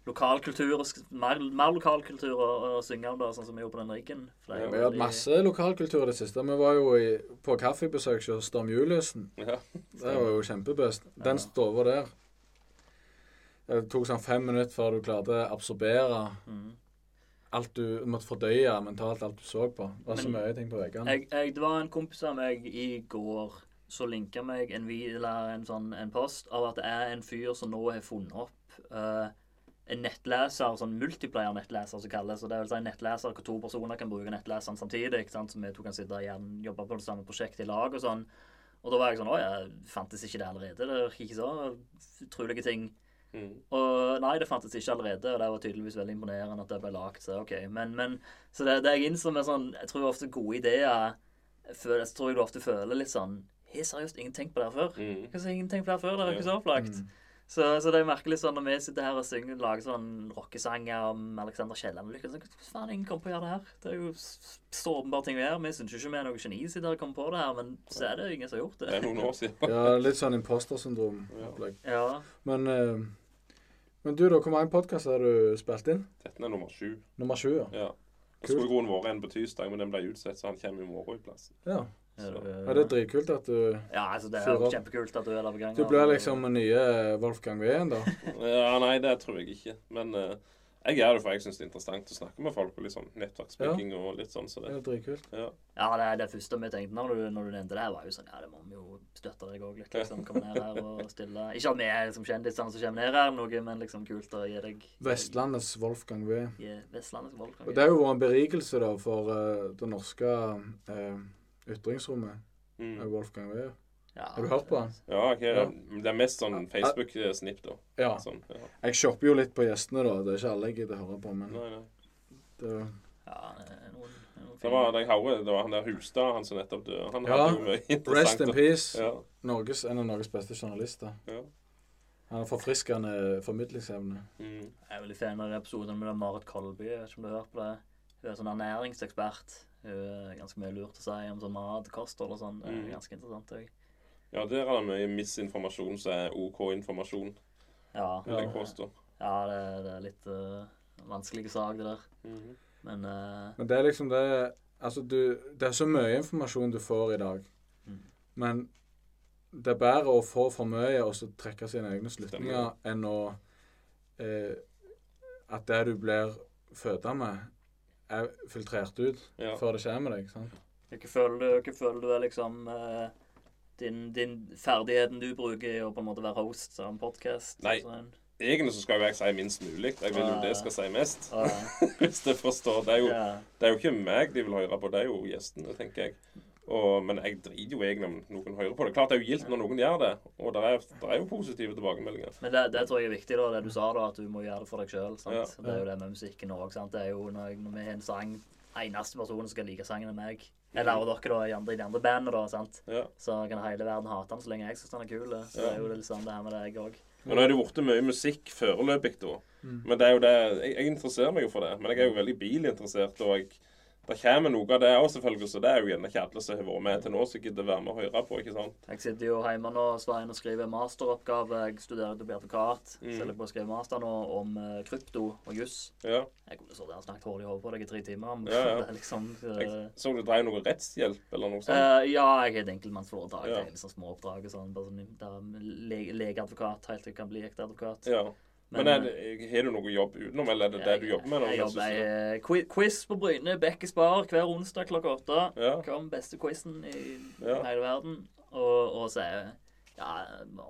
lokalkultur mer, mer lokalkultur å, å synge om, da, sånn som vi gjorde på den riggen. Det jo Vi har hatt masse lokalkultur i det siste. Vi var jo i, på kaffebesøk hos Storm Juliussen. Ja. Det var jo kjempebest. Den Ja. stova der Det tok sånn fem minutter før du klarte å absorbere Mhm. Alt du, måtte fordøye mentalt, alt du så på. Det var så mye ting på veggene. Jeg, jeg, det var en kompis av meg i går som linka meg en, eller en, sånn, en post av at det er en fyr som nå har funnet opp uh, en nettleser, sånn multiplayer-nettleser som kalles. Og det vil si en nettleser hvor to personer kan bruke nettleseren samtidig. ikke sant? Så vi to kan sitte og jobbe på det samme prosjektet i lag og sånn. Og da var jeg sånn Å ja, fantes ikke det allerede? Det virker ikke så utrolige ting. Mm. Og nei, det fantes ikke allerede, og det var tydeligvis veldig imponerende at det ble lagt. Så ok, men, men Så det, det jeg innså med sånn Jeg tror ofte gode ideer føler, Jeg tror jeg du ofte føler litt sånn Har seriøst ingen tenkt på det her før? Mm. Hva har ingen tenkt på det her før? Det er jo ikke så opplagt. Mm. Så, så det er merkelig sånn når vi sitter her og synger lager sånn rockesanger om Alexander Kielland-ulykken. Så Hvordan faen ingen kom på å gjøre det her? Det er jo så åpenbare ting vi gjør. Vi syns jo ikke vi er noe geni som her og på det her, men så er det jo ingen som har gjort Det Det er noen år siden. Ja, litt sånn impostersyndrom. Ja. Men, eh, men du, da, hvor mange podkaster har du spilt inn? Dette er nummer sju. Nummer sju, ja. Ja. Det skulle i grunnen vært en på tirsdag, men den ble utsatt, så han kommer i morgen i plass. ja. Er Ja, det er dritkult at du Ja, altså det er jo kjempekult at du er der på gang. Du blir liksom den nye Wolfgang Ween, da. Ja, nei, det tror jeg ikke. Men uh, jeg er det for jeg syns det er interessant å snakke med folk og litt sånn nettverksbygging og litt sånn. Så Det det, er dritkult. ja. Ja, det, det første vi tenkte når du, når du nevnte det, var jo sånn Ja, det må vi jo støtte deg òg litt, liksom. Komme ned her og stille Ikke at vi er liksom kjendisene som kommer ned her, noe, men liksom kult å gi deg Vestlandets Wolfgang Ween. Gi Vestlandets valgkamp. Og det har jo vært en berikelse da for uh, det norske eh, ytringsrommet. Mm. av Wolfgang Ween. Ja, Har du hørt på han? ja okay. Ja. Det er mest sånn Facebook-snipp, da. Ja. Sånn, ja. Jeg shopper jo litt på gjestene, da. Det er ikke alle jeg gidder høre på, men Nei, nei. det, Ja, det noen, det noen Det var, det var han der Hustad, han som nettopp døde. Han Ja. hadde jo mye interessant. Rest in peace. Ja, Norges, en av Norges beste journalister. ja. Han har forfriskende formidlingsevne. Mm. Jeg er veldig fan av episoden med Marit Kolby. Jeg vet ikke om du har hørt på det? Hun er sånn ernæringsekspert. Ganske mye lurt å si om sånn mat, kosthold og sånn. Det Mm. ganske interessant. òg. ja, der er det mye misinformasjon som er OK-informasjon, Ja, vil jeg påstå. ja det, det er litt uh, vanskelig sak, det der. Mhm. Men uh, Men det er liksom det Altså, du Det er så mye informasjon du får i dag. Mm. Men det er bedre å få for mye og så trekke sine egne slutninger enn å eh, At det du blir født med, er filtrert ut Ja. før det skjer med deg. sant? hva føler føler du er liksom eh, din, din ferdigheten du bruker i å på en måte være host av en podkast? Nei. Egentlig så skal jo jeg si minst mulig. Jeg vil jo det skal si mest. Hvis du forstår. Det er, jo, ja. det er jo ikke meg de vil høre på, det er jo gjestene, tenker jeg. Og, men jeg driter jo egentlig om noen hører på det. Klart det er jo gildt når noen gjør det, og det er, det er jo positive tilbakemeldinger. Men det, det tror jeg er viktig, da, det du sa, da, at du må gjøre det for deg sjøl. Ja. Det er jo det med musikken òg. Det er jo når, jeg, når vi har en sang Eneste personen som skal like sangen, er meg. Eller og dere, da, i, andre, i de andre bandene, da. sant? Ja. Så kan hele verden hate den så lenge jeg syns den er kul. Så det er jo litt sånn det her med deg òg. Men nå er det blitt mye musikk foreløpig, da. Mm. Men det er jo det jeg, jeg interesserer meg jo for det. Men jeg er jo veldig bilinteressert, og jeg, det kommer noe av det òg, selvfølgelig. Så det er jo gjerne ikke alle som har vært med til nå, som gidder være med og høre på. ikke sant? Jeg sitter jo hjemme nå Svein, og skriver masteroppgave. Jeg studerer til advokat. Mm. Så jeg holder på å skrive master nå om eh, krypto og juss. Ja. Jeg kunne sittet og snakket hull i hodet på deg i tre timer. Men Ja, ja. det er liksom... Uh... Jeg så du drev noe rettshjelp eller noe sånt? Uh, ja, jeg har et enkeltmannsforetak. Ja. Det er sånn små oppdrag og sånn. Bare sånn legeadvokat helt til jeg kan bli ekte advokat. Ja. Men er har du noe jobb utenom, eller er det det du jobber med? Jeg jobber i eh, quiz på Bryne, Bekkes bar, hver onsdag klokka åtte. Ja. Kom beste quizen i Ja. hele verden. Og, og så er ja,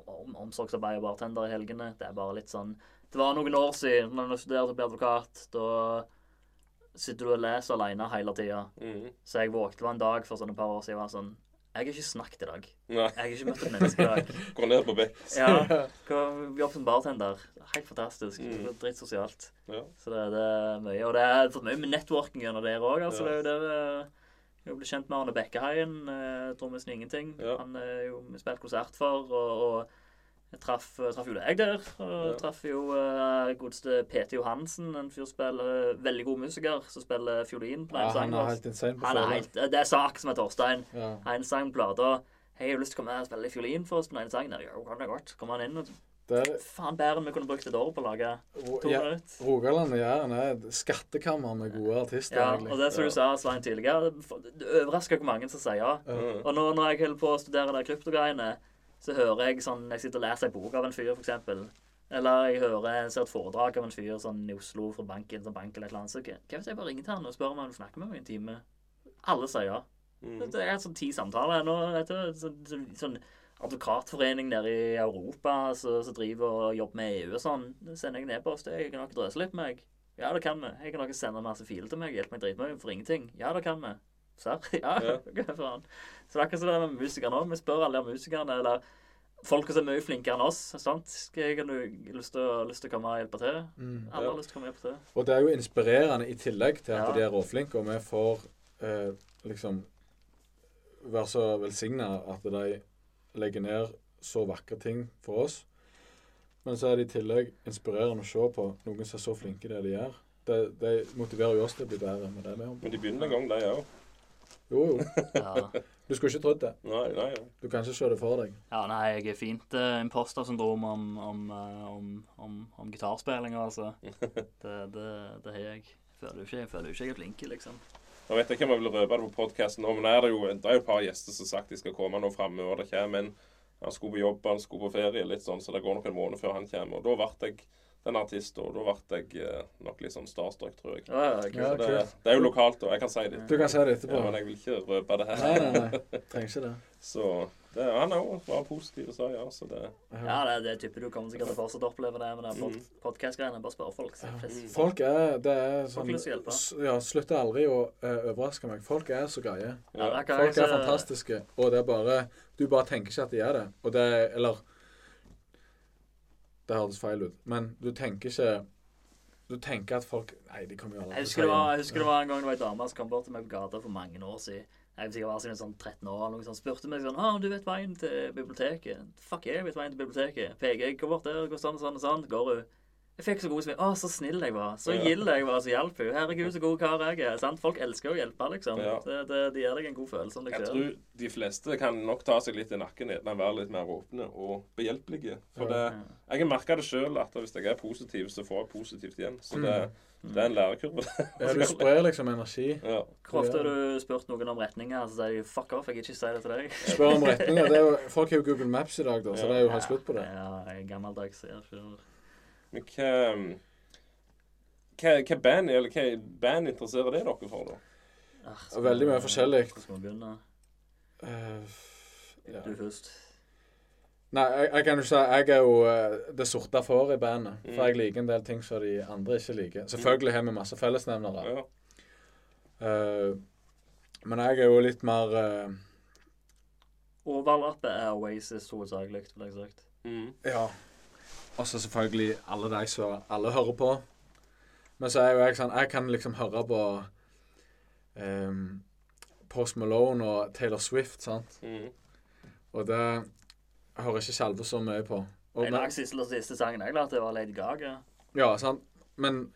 om, omsorgsarbeid og bartender i helgene. Det er bare litt sånn Det var noen år siden, når jeg studerte og ble advokat, da sitter du og leser alene hele tida. Mm. Så jeg våkte var en dag for sånn et par år siden og var sånn Jeg har ikke snakket i dag. Nei. Jeg har ikke møtt et menneske i dag. Gå ned på bekk. Ja, Jobb som bartender. Helt fantastisk. Mm. Dritsosialt. Ja. Så det, det er mye. Og det er fått mye med networking gjennom der òg. Altså, Ja. det er jo der jeg ble kjent med Arne Bekkeheien, eh, trommisen Ingenting. Ja. Han er jo spilt konsert for. og, og jeg traff, traff jo deg der. Og Ja. traff jo uh, godeste PT Johansen, en fyr spiller uh, veldig god musiker, som spiller fiolin på Ja, den han sangen. er helt insane på Han er helt, det er sak som er Torstein. Ja. Han sang plata Hei, jeg har lyst til å komme her og spille fiolin for oss på den sangen. Jo, kan det godt. Kom han inn og Det er Faen bedre enn vi kunne brukt et år på å lage to ja, minutter. Rogaland og Jæren er skattkammer med gode artister, Ja, egentlig. og det som Ja. du sa, Svein, tidligere, det overrasker hvor mange som sier ja. Ja. Mm. Og nå når jeg holder på å studere de kryptogreiene, så hører jeg sånn Jeg sitter og leser en bok av en fyr, eksempel. Eller jeg hører ser et foredrag av en fyr sånn i Oslo fra banken, sånn bank eller et eller annet. Så hva hvis jeg bare ringer til han og spør om han vil snakke med meg i en time? Alle sier ja. Mm. Det er sånn ti samtaler nå. Sånn, så, sånn advokatforening nede i Europa som driver og jobber med EU og sånn. Sender jeg en e-post. Jeg kan dere drøse litt med meg? Ja, det kan vi. Jeg kan dere sende masse filer til meg? Hjelpe meg dritmye for ingenting? Ja, det kan vi. Serr? Ja, Ja. hva faen. Så det er akkurat som det med musikere nå. Vi spør alle de musikerne, eller folk som er mye flinkere enn oss. sant? Skal jeg ha lyst til, å- lyst til å komme og hjelpe til? Mm. Alle Ja. har lyst til å komme og hjelpe til. Og det er jo inspirerende i tillegg til at Ja. de er råflinke, og vi får eh, liksom være så velsigna at de legger ned så vakre ting for oss. Men så er det i tillegg inspirerende å se på noen som er så flinke i det de gjør. De, de motiverer jo oss til å bli bedre med det vi Men de begynner en gang, de òg. Jo, jo. Ja. Du skulle ikke trodd det. Nei, nei. Du kan ikke se det for deg. Ja, nei, jeg er fint uh, impostersyndrom om, om, eh, om, om, om gitarspilling, altså. Det, det, det har jeg. Jeg føler jo ikke, jeg føler jo ikke jeg er flink, liksom. Nå vet jeg ikke om jeg vil røpe det på podkasten men er det, jo, det er jo et par gjester som har sagt de skal komme nå framover. Det kommer en Han skulle på jobb, han skulle på ferie, litt sånn, så det går nok en måned før han kommer. Og da ble jeg den artisten, og da ble jeg eh, nok litt sånn starstruck, tror jeg. Ja, ja. Så det, det er jo lokalt, og jeg kan si det. Du kan si det etterpå. Ja, men jeg vil ikke røpe det her. Nei, nei, nei. Trenger ikke det. Så det, han er òg var positiv og sa ja, så det Ja, det, det tipper du kommer sikkert til å fortsette å oppleve det med den pod Mm. podcast-greiene. Bare spør folk. Så er. Folk er Det er sånn Ja, slutter aldri å uh, overraske meg. Folk er så greie. Ja, Folk er fantastiske, og det er bare Du bare tenker ikke at de er det. Og det er Eller Det høres feil ut, men du tenker ikke Du tenker at folk Nei, de kommer jo aldri Jeg husker, det var, jeg husker det var en gang det var ei dame som kom bort til meg på gata for mange år siden. Jeg vet ikke, jeg var sikkert sånn 13 år eller noe sånt. Spurte meg sånn Å, du vet veien til biblioteket? Fuck, jeg vet veien til biblioteket. Jeg, gå bort der, gå sånn og sånn og sånn. Går hun. Jeg fikk så god smil. Å, så snill jeg var. Så gild jeg var, så hjalp henne.' Herregud, så god kar jeg er. Sant? Folk elsker å hjelpe, liksom. Ja. Det, det, det gir deg en god følelse om deg Jeg tror de fleste kan nok ta seg litt i nakken uten å være litt mer åpne og behjelpelige. For det, jeg har merka det sjøl at hvis jeg er positiv, så får jeg positivt igjen. Så det, det er en lærekurve. Ja, du sprer liksom energi. ja. Hvor ofte har du spurt noen om retninger, så sier de 'fuck off, jeg vil ikke si det til deg'? Spør om retninger. Det er jo, folk har jo Google Maps i dag, da, så det er jo helt slutt på det. Ja, jeg er gammeldags. Jeg er Men hva, hva, hva band eller hva band interesserer det dere for, da? Ah, veldig mye forskjellig. Hvordan skal vi begynne? Eh, ja. Du først. Nei, jeg, jeg kan jo si jeg er jo uh, det sorte fåret i bandet. Mm. For jeg liker en del ting som de andre ikke liker. Selvfølgelig har vi masse fellesnevnere. Ja. Uh, men jeg er jo litt mer uh, Overlappet er Oasis hovedsakelig, ville jeg sagt. Mm. Ja. Og så selvfølgelig alle de som alle hører på. Men så er jo jeg sånn Jeg kan liksom høre på um, Post Malone og Taylor Swift, sant. Mm. Og det hører ikke Skjalve så mye på. Og, Jeg men, lag siste, siste sangen jeg lærte, var Lady Gaga. ja, sant. Men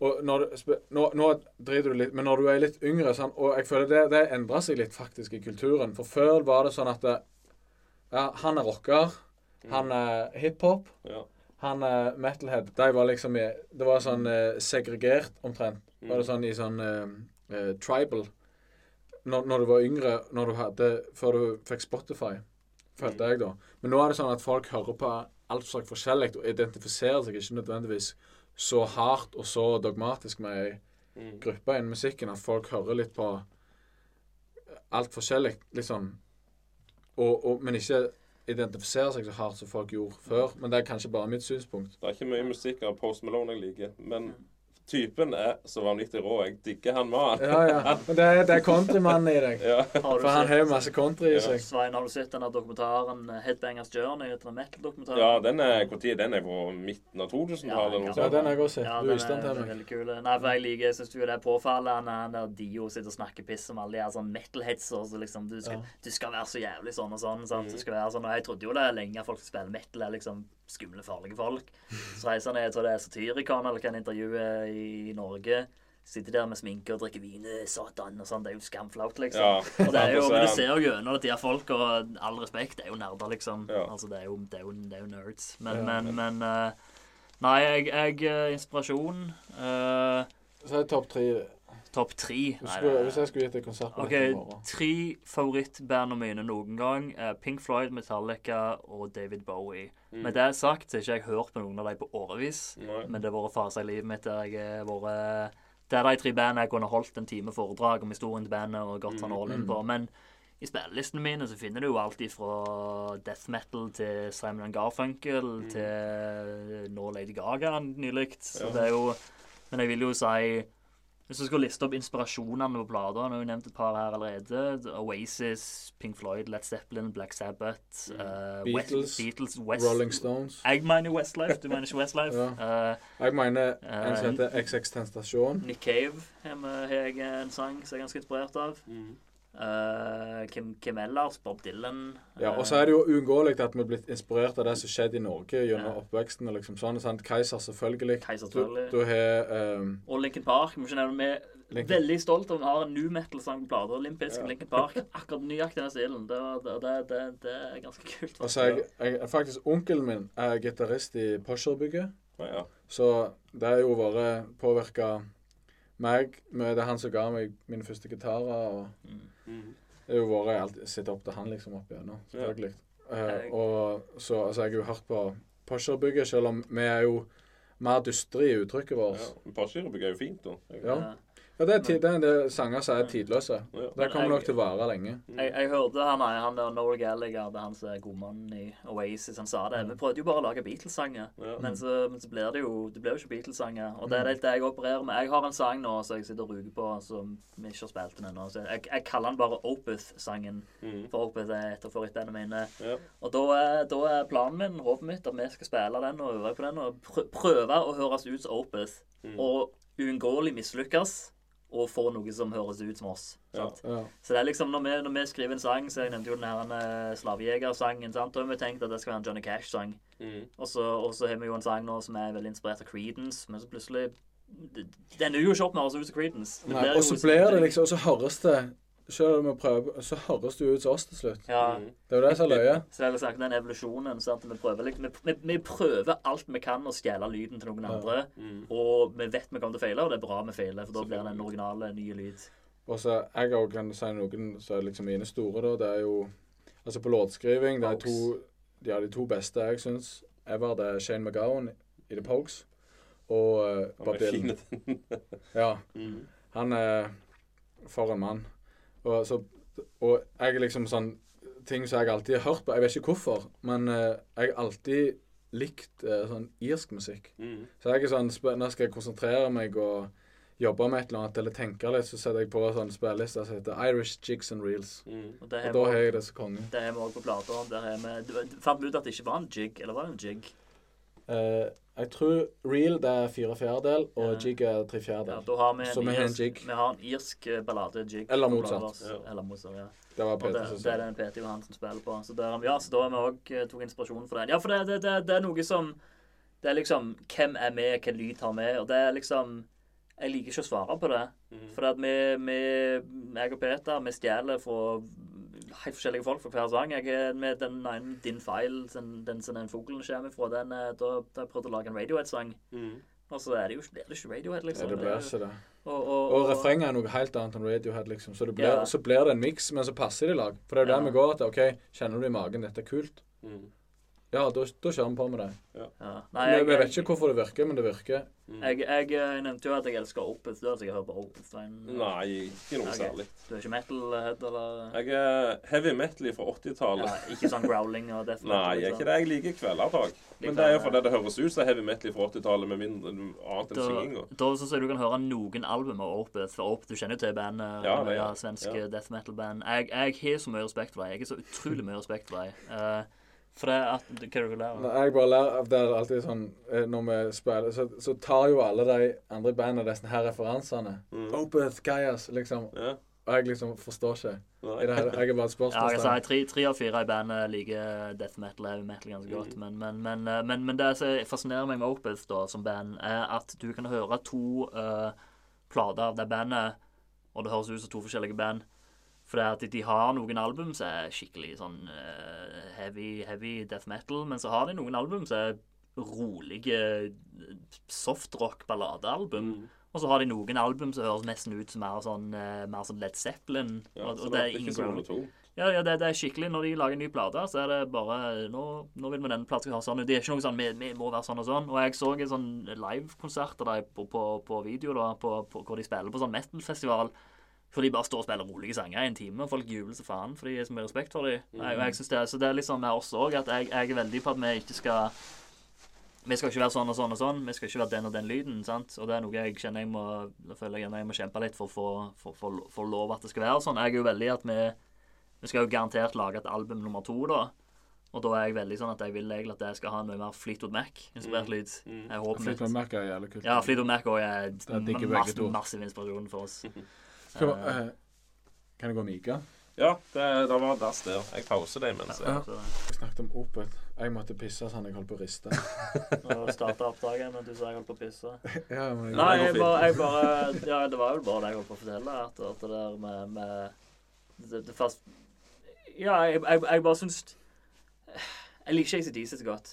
og når du, nå, nå driter du litt, men når du er litt yngre sant? Og jeg føler det, det endrer seg litt faktisk i kulturen. For før var det sånn at det, ja, han er rocker, han er hiphop, Ja. han er metalhead. De var liksom i, Det var sånn eh, segregert omtrent. Var det sånn i sånn eh, eh, tribal når, når du var yngre, når du hadde Før du fikk Spotify, følte jeg da. Men nå er det sånn at folk hører på alt slags forskjellig og identifiserer seg ikke nødvendigvis så hardt og så dogmatisk med ei Mm. gruppe innen musikken at folk hører litt på alt forskjellig, liksom. Og, og, men ikke identifiserer seg så hardt som folk gjorde før. Men det er kanskje bare mitt synspunkt. Det er ikke mye musikk av Post Malone jeg liker, men typen er så vanvittig rå. Jeg digger han mannen. Ja, ja. Men det er, det er countrymannen i deg. Ja. For han har jo masse country i Ja. seg. Svein, har du sett denne dokumentaren eh, Headbangers Journey? Den metal-dokumentaren? ja, den er Når den er på midten av 2000-tallet? Ja, den har jeg også sett. Ja, Du viste den er, til er meg. veldig kul. Nei, for jeg liker, jeg syns jo det er påfallende han der Dio sitter og snakker piss om alle de her sånn metal-hetser. Så liksom, du skal, Ja. du skal være så jævlig sånn og sånn. Sant? Mm. Du skal være sånn, og jeg trodde jo det lenge folk spiller metal, er liksom skumle, farlige folk. Så reiser han ned, tror det er Satyricon eller kan intervjue i Norge. sitter der med sminke og drikker vin, satan, og sånn. Det er jo skamflaut, liksom. Ja. Og det er jo, men du ser jo gjennom det, de her folk, og all respekt, det er jo nerder, liksom. Ja. Altså, det er jo, det er jo, det er jo nerds. Men, Ja. men, men uh, Nei, jeg, jeg eh, Inspirasjon uh, Så er det topp tre. Topp tre. Hvis, jeg skulle gitt et konsert på OK, dette tre favorittbandene mine noen gang er Pink Floyd, Metallica og David Bowie. Mm. Med det sagt så har ikke jeg hørt på noen av dem på årevis. Nei. Men det har vært faser i livet mitt der jeg har vært Det er de tre bandene jeg kunne holdt en time foredrag om historien til bandet og gått sånn all in på. Men i spillelistene mine så finner du jo alt fra death metal til Simon Garfunkel til nå Lady Gaga nylig. Så Ja. det er jo Men jeg vil jo si hvis du skal liste opp inspirasjonene på plater, nå har jeg nevnt et par her allerede. Oasis, Pink Floyd, Led Zeppelin, Black Sabbath, eh, Beatles, West, Beatles West, Rolling Stones. Jeg mener Westlife, du mener ikke Westlife. Ja. uh, Jeg mener en som heter XX Tentasjon. Nick Cave har jeg en sang som jeg er ganske inspirert av. Mm. Uh, Kim, Kim Ellers, Bob Dylan. Ja, eh, og så er det jo uunngåelig at vi er blitt inspirert av det som skjedde i Norge gjennom Ja. oppveksten. og liksom sånn, sant? Keiser, selvfølgelig. Keiser, selvfølgelig. du har um, Og Lincoln Park. Vi er Linkin- veldig stolt av at vi har en new metal-sang på plata. Olympisk Ja. Lincoln Park. Akkurat nøyaktig den stilen. Det, det, det, det, det er ganske kult. Altså, jeg, jeg, faktisk Onkelen min er gitarist i Posherbygget. Ja, ja. Så det har jo vært påvirka meg. med Det er han som ga meg mine første gitarer. og Mm. Mm. Det har jo vært sett opp til han liksom opp igjennom. Selvfølgelig. Eh, Jeg- og så altså, jeg har jo hørt på Pasjerbygget, selv om vi er jo mer dystre i uttrykket vårt. ja. Pasjerbygget er jo fint, da. Ja. Ja, det er, tid, det er en del sanger som er tidløse. Ja. Det kommer nok til å vare lenge. Jeg, jeg hørte han, han der Noel Gallagher, det er han som er godmannen i Oasis, han sa det. Vi prøvde jo bare å lage Beatles-sanger. Ja. Men, så, men så blir det jo det blir jo ikke Beatles-sanger. Og det er det jeg opererer med. Jeg har en sang nå som jeg sitter og ruger på, som vi ikke har spilt den ennå. Så Jeg, jeg kaller den bare Opeth-sangen. Mm. For Opeth er et av favorittene mine. Ja. Og da er, da er planen min, håpet mitt, at vi skal spille den og øve på den. Og prøve å høres ut som Opeth. Mm. Og uunngåelig mislykkes. Og få noe som høres ut som oss. Ja. Ja. Så det er liksom, når vi, når vi skriver en sang, så jeg nevnte jo den her eh, Slavejegersangen, har vi tenkt at det skal være en Johnny Cash-sang. Mm. Og så, har vi jo en sang nå som er veldig inspirert av Creedence, men så plutselig Den er jo ikke opp med oss høres ut som Creedence. Og så blir det liksom Og så høres det Selv om vi prøver, så høres det jo ut som oss til slutt. Ja. Mm. Det er jo det som er løye. Så jeg er sagt, den evolusjonen. Sant? Vi, prøver, liksom, vi, vi, vi prøver alt vi kan å stjele lyden til noen Ja. andre. Mm. Og vi vet vi kommer til å feile, og det er bra vi feiler, for da blir det en originale, nye lyd. Og så jeg òg kan si noen som er liksom mine store, da. Det er jo Altså på låtskriving, det er to Ja, de to beste jeg syns ever, det er Shane McGowan i The Pokes og uh, Bob Dylan. Ja. Mm. Han er for en mann. Og, så, og jeg er liksom sånn Ting som jeg alltid har hørt på. Jeg vet ikke hvorfor, men uh, jeg har alltid likt uh, sånn irsk musikk. Mm. Så jeg er sånn Når skal jeg konsentrere meg og jobbe med et eller annet, eller tenke litt, så setter jeg på sånn spilleliste som heter Irish Jigs and Reels. Mm. Og Og da har jeg det som konge. det har vi òg på plata. Fant vi ut at det ikke var en jig, eller var det en jig? Eh, jeg tror reel det er fire fjerdedel, og Ja. jig er tre fjerdedel. Ja, da har vi Så en, vi har en jig. vi har en irsk eh, ballade-jig. Eller motsatt. Ja. Eller motsatt, ja. Det var Peter som som det er den Peter Johansen spiller på. Så, der, ja, så da har vi òg tok inspirasjon for den. Ja, for det, det, det, det er noe som Det er liksom Hvem er med, hvilken lyd har vi? Og det er liksom Jeg liker ikke å svare på det. Mm. For at vi, vi, jeg og Peter, vi stjeler fra helt forskjellige folk for hver sang. Jeg er med den ene Din Feil, den, den som den fuglen kommer fra, den er- da, da jeg prøvd å lage en Radiohead-sang. Mm. Og så er det jo det er ikke Radiohead, Ja, liksom. det blir ikke det. Og, og, Og refrenget er noe helt annet enn Radiohead, liksom. Så, det blir, Ja. så blir det en miks, men så passer de i lag. For det er jo Ja. der vi går til. OK, kjenner du i magen dette er kult? Mm. Ja, da, da kjører vi på med det. ja. Nei, jeg, jeg, vet ikke hvorfor det virker, men det virker. Mm. jeg, jeg, nevnte jo at jeg elsker Opeth. Du har jeg hørt på Opeth? Svein. Nei, ikke noe okay. særlig. Du er ikke metal-head, eller? Jeg er heavy metal fra 80-tallet. Ja, ikke sånn growling og death metal? Nei, jeg er ikke det. Jeg liker kveldertak. Men det er jo fordi det høres ut som heavy metal fra 80-tallet, med mindre annet enn synginga. da syns jeg du kan høre noen album av Opeth. For Opeth, du kjenner jo til bandet. Ja, Ja, det, ja. svenske Ja. death metal-band. Jeg, jeg har så mye respekt for dem. Jeg har så utrolig mye respekt for dem. Eh, for det at Hva er du lærer? lære? Jeg bare lærer av det er alltid sånn eh, Når vi spiller, så, så tar jo alle de andre bandene disse her referansene. Mm. Opeth, Gaias, liksom. Ja. Og jeg liksom forstår ikke. I det hele, jeg er bare et Ja, jeg spørsmålstegn. sier tre, tre av fire i bandet liker death metal og heavy metal ganske godt. Men, men, men, eh, men, men det som fascinerer meg med Opeth da, som band, er at du kan høre to, uh, plater av det bandet, og det høres ut som to forskjellige band. For det er at de har noen album som er skikkelig sånn uh, heavy, heavy death metal, men så har de noen album som er rolige softrock-balladealbum. Mm. Og så har de noen album som høres nesten ut som mer sånn, eh, mer sånn Led Zeppelin. Ja, og, og det det er ingen. Ja, ja det, det er skikkelig. Når de lager en ny plate, så er det bare Nå, nå vil vi den plata skal ha sånn ut. Det er ikke noe sånn vi, vi må være sånn og sånn. Og jeg så en sånn livekonsert av dem på, på, på video, da, på, på, hvor de spiller på sånn metal-festival. For de bare står og spiller rolige sanger i en time, og folk jubler så faen fordi de er så mye respekt for dem. Mm. Og jeg synes det, så det er liksom med oss òg, at jeg, jeg er veldig på at vi ikke skal vi skal ikke være sånn og sånn og sånn. Vi skal ikke være den og den lyden. sant? Og det er noe jeg kjenner jeg må jeg føler jeg jeg må kjempe litt for å få- for, for, for lov at det skal være sånn. Jeg er jo veldig at vi Vi skal jo garantert lage et album nummer to, da. Og da er jeg veldig sånn at jeg vil egentlig at jeg skal ha mye mer Fleetwood Mac-inspirert Mm. lyd. Mm. Jeg håper Fleetwood Mac er jævlig kult. Ja, Fleetwood Mac også er Jeg mass, massiv inspirasjon for oss. Skal, vi- Eh, eh, kan jeg gå og mike? Ja, det, det var dass der. Jeg pauser det mens jeg. Jeg snakket om Opet. Jeg måtte pisse sånn jeg holdt på å riste. Nå starta oppdraget, men du sa jeg holdt på å pisse. ja, men jeg, Nei, jeg bare, jeg bare Ja, det var vel bare det jeg holdt på å fortelle. At, at det der med, med det, det fast, Ja, jeg, jeg, jeg bare syns Jeg liker ikke ACDC så godt.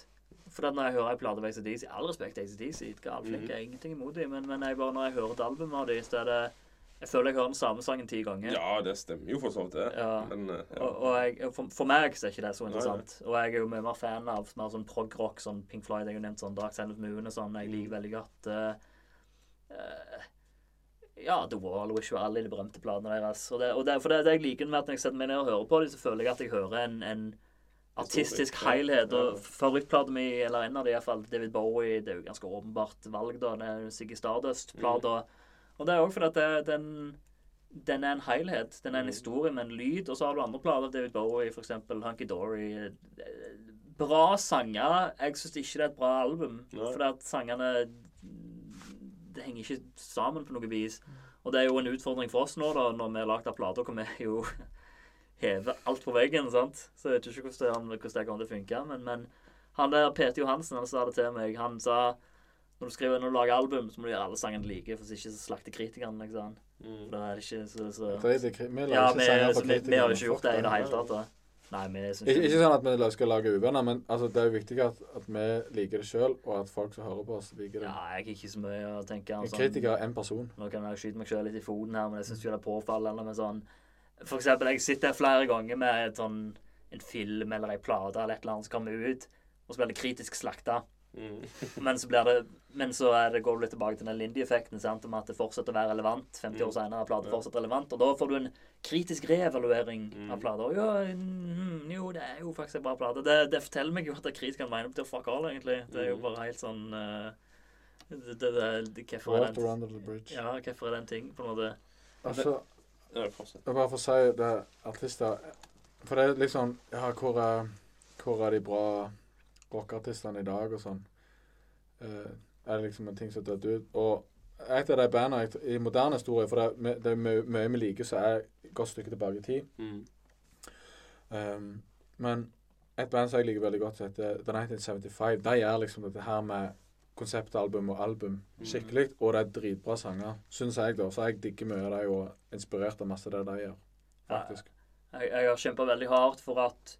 For når jeg hører ei plate av ACDC All respekt til ACDC, galflinke, Mhm. jeg har ingenting imot dem, men, men jeg bare, når jeg hører et album av dem, så er det Jeg føler jeg hører den samme sangen ti ganger. Ja, det stemmer jo for så vidt, det. Ja. Men eh, ja. Og, og jeg, for, for meg så er ikke det så Nei, interessant. Og jeg er jo mye mer fan av mer sånn prog-rock, sånn Pink Floyd, jeg har nevnt sånn Dark Side of the Moon og sånn. Jeg liker veldig godt uh, Ja, The Wall, Wish You Ally, de berømte platene deres. Og det, og det, for det, det jeg liker med at når jeg setter meg ned og hører på dem, så føler jeg at jeg hører en, en artistisk helhet. Og favorittplata mi, eller en av dem iallfall, David Bowie, det er jo ganske åpenbart valg, da. Det er Siggy Stardust-plata. Og det er òg fordi at det, den den er en helhet. Den er en Mm. historie med en lyd. Og så har du andre plater, David Bowie, eksempel, Hunky Dory. Bra sanger. Jeg syns ikke det er et bra album. Nei. Fordi at sangene Det henger ikke sammen på noe vis. Og det er jo en utfordring for oss nå, da, når vi har lagd plater hvor vi jo hever alt på veggen. sant? Så jeg vet ikke hvordan det, hvordan det kommer til å funke. Men, men han der Peter Johansen han sa det til meg. Han sa når du skriver når du lager album, så må du gjøre alle sangene like, for hvis ikke så slakter kritikerne. Ikke sant? Mm. For da er det ikke så, så Drit i kri- Vi lager ja, ikke sanger så for kritikerne. vi har jo ikke gjort det i det hele tatt. da. Nei, vi synes Ikke, ikke sånn at vi skal lage uvenner, men altså, det er jo viktig at, at vi liker det sjøl, og at folk som hører på oss, liker det. Ja, jeg er ikke så mye å tenke En sånn, kritiker er én person. Nå kan jeg skyte meg sjøl litt i foten her, men jeg syns det er påfallende med sånn For eksempel, jeg sitter flere ganger med et sånn, en film eller ei plate eller et eller annet som kommer ut, og så blir det kritisk slakta. Mm. Men så blir det Men så er det, går du litt tilbake til den Lindy-effekten, sant, om at det fortsetter å være relevant. 50 år Mm. senere er plata Ja. fortsatt relevant. Og da får du en kritisk reevaluering Mm. av plater. Og Ja, mm, jo, det er jo faktisk en bra plate. Det, det forteller meg jo at kritikerne mener til fuck all, egentlig. Det er jo Mm. bare helt sånn uh, det, det, det, det, Hvorfor er den ting? Ja, hvorfor er den ting, på en måte? Altså, jeg bare får si det artister For det er liksom Ja, hvor er, hvor er de bra rockeartistene i dag, og sånn? uh, er det liksom en ting som dødd ut? Og et av de bandene i moderne historie For det, er det er mye, vi liker, som er et godt stykke tilbake i tid. Mm. Um, men et band som jeg liker veldig godt, som heter The 1975, de gjør liksom dette her med konseptalbum og album Mm. skikkelig, og det er dritbra sanger, syns jeg, da. Så jeg digger mye av dem og er inspirert av masse det de gjør, faktisk. Jeg, jeg har kjempa veldig hardt for at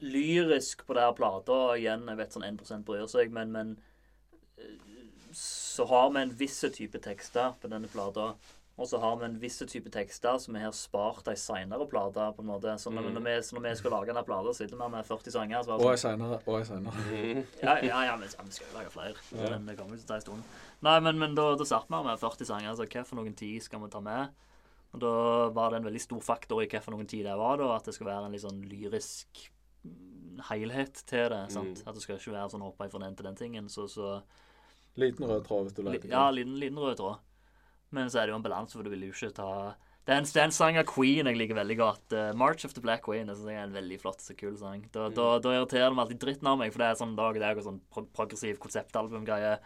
lyrisk på det her plata Igjen, jeg vet sånn 1 bryr seg, men, men eh, så har vi en viss type tekster på denne plata. Og så har vi en viss type tekster som vi har spart ei seinere plate. på en måte. Så når, Mm. når, vi, så når vi skal lage denne plata, sitter vi med 40 sanger. Så Og bare ei sånn, seinere, og ei seinere. Mm. ja, ja, ja, men ja, vi skal jo lage flere. Ja. Men det kommer jo til å ta en stund. Nei, men, men da, da satt vi med 40 sanger. Så hva for noen tid skal vi ta med? Og da var det en veldig stor faktor i hva for noen tid det var, da. At det skulle være en litt sånn lyrisk helhet til det. sant? Mm. At det skal ikke være sånn hoppa fra den til den tingen. Så, så Liten rød tråd, hvis du leter. Ja, liten, liten rød tråd. Men så er det jo en balanse, for du vil jo ikke ta det er, en, det er en sang av Queen jeg liker veldig godt. Uh, 'March of the Black Queen' synes jeg er en veldig flott og kul sang. Da, da, da irriterer det meg alltid dritten av meg, for det er sånn dag i dag og sånn pro progressiv konseptalbum-greie.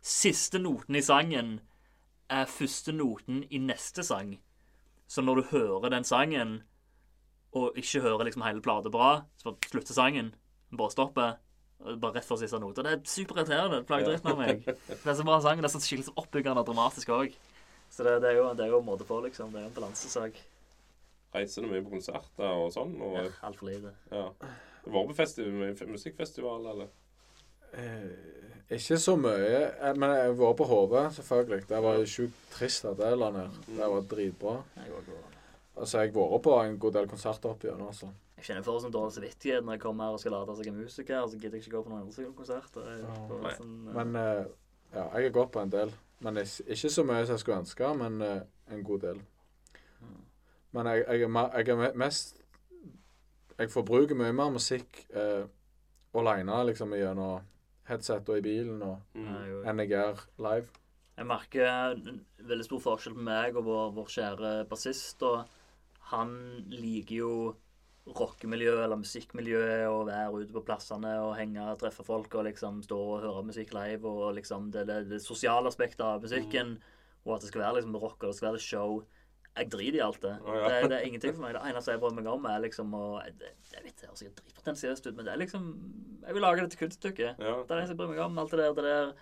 Siste noten i sangen er første noten i neste sang. Så når du hører den sangen, og ikke hører liksom hele plata bra, så bare slutter sangen, bare stopper, Bare rett før siste note. Det er superirriterende. Det plager dritten av meg. Det er så bra sang. Det er så skikkelig oppbyggende og dramatisk òg. Så det, det, er jo, det er jo en måte på, liksom. Det er en balansesak. Reiser du mye på konserter og sånn? Og, Ja, Altfor lite. ja. Du var på festival, musikkfestival, eller? Eh, ikke så mye. eh, Men jeg har vært på HV, selvfølgelig. Det var sjukt trist at det la ned. Det var dritbra. Jeg, var Altså, jeg har vært på en god del konserter opp igjennom, altså. jeg kjenner for sånn dårlig samvittighet når jeg kommer her og skal late seg en musiker. Så gidder jeg ikke gå på noen andre konserter. Ja. sånn, uh... Men uh, ja, jeg har gått på en del. Men ikke ikke så mye som jeg skulle ønske, men uh, en god del. Men jeg, jeg, er, jeg er me- mest Jeg forbruker mye mer musikk uh, aleine, liksom, gjennom headset og i bilen, og, Mm. enn jeg gjør live. jeg merker en veldig stor forskjell på meg og vår, vår kjære bassist. Og han liker jo rockemiljøet eller musikkmiljøet og være ute på plassene og henge og treffe folk og liksom stå og høre musikk live og liksom det, det, det sosiale aspektet av musikken. Og at det skal være liksom rock og det skal være show. Jeg driter i alt det. Oh, ja. det. Det er ingenting for meg. Det eneste jeg bryr meg om, er liksom å Jeg, jeg vet det høres sikkert dritpotensiøst ut, men det er liksom Jeg vil lage det til kunststykke. Ja. Det er det eneste jeg bryr meg om. Alt det der, det der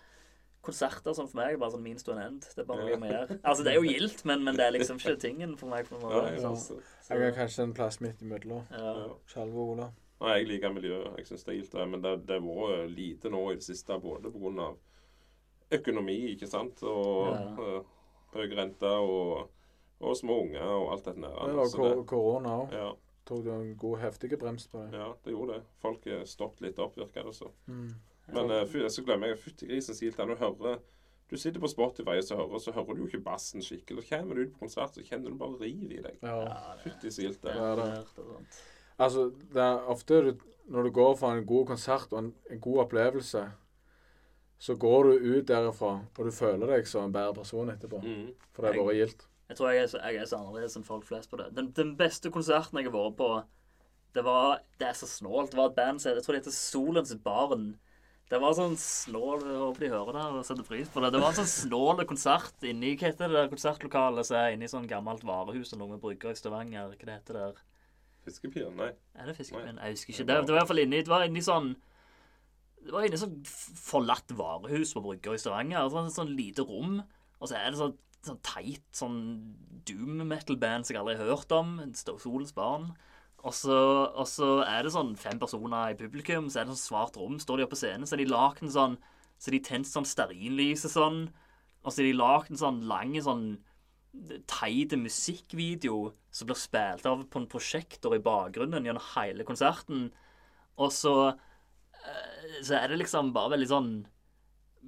konserter som for meg er bare sånn means to an end. Det er bare noe ja. må gjøre. Altså, det er jo gildt, men, men det er liksom ikke tingen for meg. på en Ja, måte. ja, sant? så- Jeg har kanskje en plass midt imellom. Ja. ja. og Ola. Nei, jeg liker miljøet. Jeg syns det er gildt, det. Men det, det har vært lite nå i det siste, både pga. økonomi, ikke sant, og Ja. eh, høy rente og, og små unger og alt dette Det der. Så kor korona òg. ja, Tok du en god, heftig brems på det? ja, det gjorde det. Folk stoppet litt opp, virker det som. Mm. Men uh, så glemmer jeg fytti grisen er du hører Du sitter på Spotify og så hører, så hører du jo ikke bassen skikkelig. Så kommer du ut på konsert, så kjenner du bare riv i deg. Ja. Ja, Fytti så gildt det. Ja, er det. er. Altså, det er ofte du, når du går fra en god konsert og en, en god opplevelse, så går du ut derifra, og du føler deg som en bedre person etterpå. Mm. For det er bare gildt. Jeg tror jeg er, så, jeg er så annerledes enn folk flest på det. Den, den beste konserten jeg har vært på, det var Det er så snålt. Det var et band som Jeg tror det heter Solens Barn. Det var sånn snål håper de hører det og setter pris på det. Det var en sånn snål konsert inni Hva heter det der konsertlokalet som er inne i sånn gammelt varehus og noe med brygger i Stavanger? Hva det heter det der? Fiskepien? Nei. Er det Fiskepinn? Jeg husker ikke. Det, det var i hvert fall inni Det var inni sånn Det var inni sånn f- forlatt varehus på brygga i Stavanger. Sånn, sånn lite rom. Og så er det sånn, sånn teit sånn doom metal-band som jeg aldri har hørt om. Solens barn. Og så, og så er det sånn fem personer i publikum, så er det sånn svart rom. Står de oppe på scenen, så er de lagd en sånn Så er de tent sånn stearinlys og sånn. Og så er de lagd en sånn lang sånn teit musikkvideo som blir spilt av på en prosjektor i bakgrunnen gjennom hele konserten. Og så, eh, så er det liksom bare veldig sånn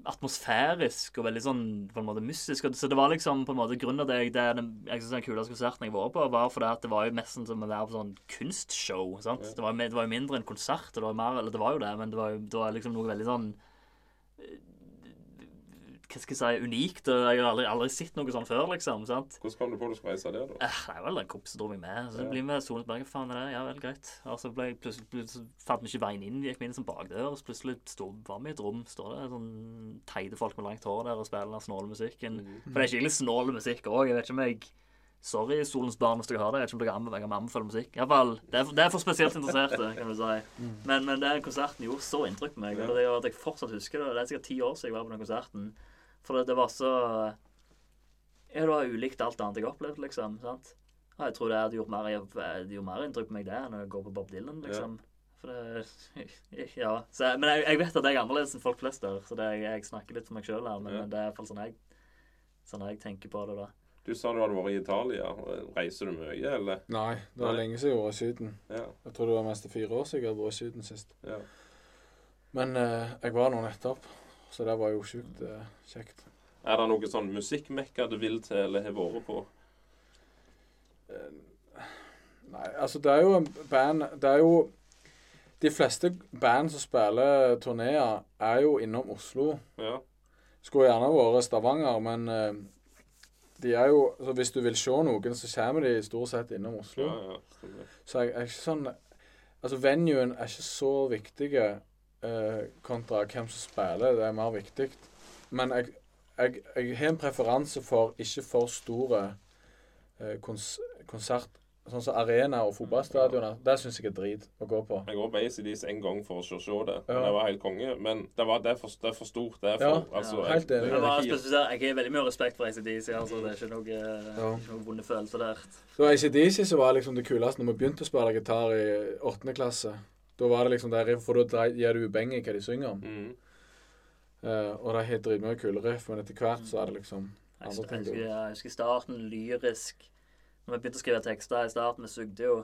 atmosfærisk og veldig sånn på en måte mystisk. Så det var liksom på en måte grunnen til at jeg, det er den, jeg synes den kuleste konserten jeg vært på, var fordi at det var jo nesten som å være på sånn kunstshow. sant? Det, var, det var jo mindre enn konsert, og det var mer, eller det var jo det, men det var jo det var liksom noe veldig sånn hva skal jeg si, unikt. og Jeg har aldri, aldri sett noe sånn før, liksom. sant? Hvordan kom du på du skulle reise der, da? Eh, Det er vel en kompis som dro meg med. Så Ja. vi med Solens Berg. Hva faen er det? Ja vel, greit. Og så ble jeg plutselig, plutselig fant vi ikke veien inn. Gikk vi inn som bakdør, og så plutselig stod, var vi i et rom. Står det sånn teite folk med langt hår der og spiller den snåle musikken. Mm. For det er skikkelig snål musikk òg. Jeg vet ikke om jeg Sorry, Solens Barn, hvis dere hører det. Jeg vet ikke om dere anbefaler musikk. I hvert fall, det, er for, det er for spesielt interesserte, kan du si. Men, men den konserten gjorde så inntrykk på meg. Og det gjør at jeg fortsatt husker det. Det er sikkert ti år siden jeg var på den konserten. For det, det var så Ja, det var ulikt alt annet jeg opplevde, liksom. sant? Ja, jeg tror det hadde gjort mer, det gjorde mer inntrykk på meg det enn å gå på Bob Dylan, liksom. For det Ja. Så, men jeg, jeg vet at jeg er annerledes enn folk flest der, så det, jeg, jeg snakker litt for meg sjøl her. Men, Ja. men det er iallfall sånn jeg, sånn jeg tenker på det, da. Du sa du hadde vært i Italia. Reiser du mye, eller? Nei, det var Nei. lenge siden jeg var i Syden. Ja. Jeg tror det var mest fire år siden jeg hadde vært i Syden sist. ja. Men eh, jeg var nå nettopp, så det var jo sjukt eh, kjekt. Er det noe sånn musikkmekka du vil til, eller har vært på? Eh, Nei, altså det er jo en band Det er jo De fleste band som spiller turneer, er jo innom Oslo. Ja. Skulle gjerne vært Stavanger, men eh, de er jo Så hvis du vil se noen, så kommer de stort sett innom Oslo. Ja, ja. Så jeg, jeg er ikke sånn Altså, venuen er ikke så viktige eh, kontra hvem som spiller. Det er mer viktig. Men jeg, jeg, jeg har en preferanse for ikke for store eh, kons sånn som arena og fotballstadioner, det syns jeg er drit å gå på. Jeg går på ACDs en gang for å se, se det. Ja. Det var helt konge. Men det, var, det, er, for, det er for stort. Det er Ja, Altså, ja. helt enig. Jeg, har veldig mye respekt for ACDC. Altså, det er ikke noe, Ja. ikke noe vonde følelser der. Så ACDC som var liksom det kuleste når vi begynte å spille gitar i åttende klasse. Da var det liksom der, for da gir du beng i hva de synger om. Mm. Uh, og det er dritmye kule riff, men etter hvert så er det liksom andre ting. jeg jeg, jeg husker starten lyrisk. Når vi begynte å skrive tekster i starten, vi sugde jo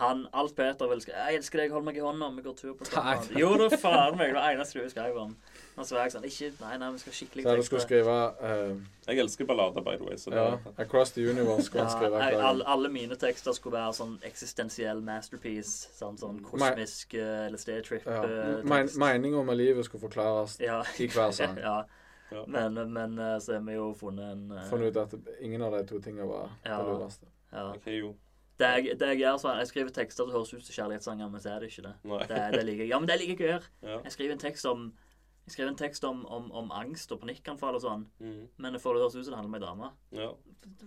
han, Alt Peter ville skrive 'Jeg elsker deg, hold meg i hånda, vi går tur på stranda'. Jo da, faen meg. Det var det eneste du skrev om. Og så var jeg sånn Ikke Nei, nei, vi skal skikkelig Så du skulle skrive eh, Jeg elsker ballader, by the way. Så det, 'Across the Universe' skulle han skrive. jeg, hver alle, alle mine tekster skulle være sånn eksistensiell masterpiece. Sånn, sånn kosmisk uh, LSD-trip. Ja. Uh, Meninga med livet skulle forklares ja. i hver sang. ja. Ja. Men, men eh, så har vi jo funnet en uh, Funnet ut at ingen av de to tingene var Ja. det lureste. ja. Jeg jo Det jeg, det jeg gjør sånn, jeg skriver tekster som høres ut som kjærlighetssanger, men så er det ikke det. Nei. Det, det liker jeg. Ja, men det liker jeg å gjøre. Ja. Jeg skriver en tekst om jeg skrev en tekst om, om, om angst og panikkanfall og sånn, Mm. men for får det høres ut som det handler om ei dame. ja.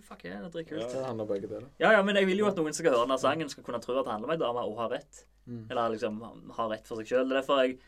Fuck yeah, det er dritkult. Ja. Det handler begge deler. Ja, ja, men jeg vil jo at noen skal høre denne sangen, skal kunne tro at det handler om ei dame, og ha rett. Mm. Eller liksom ha rett for seg sjøl. Det er derfor jeg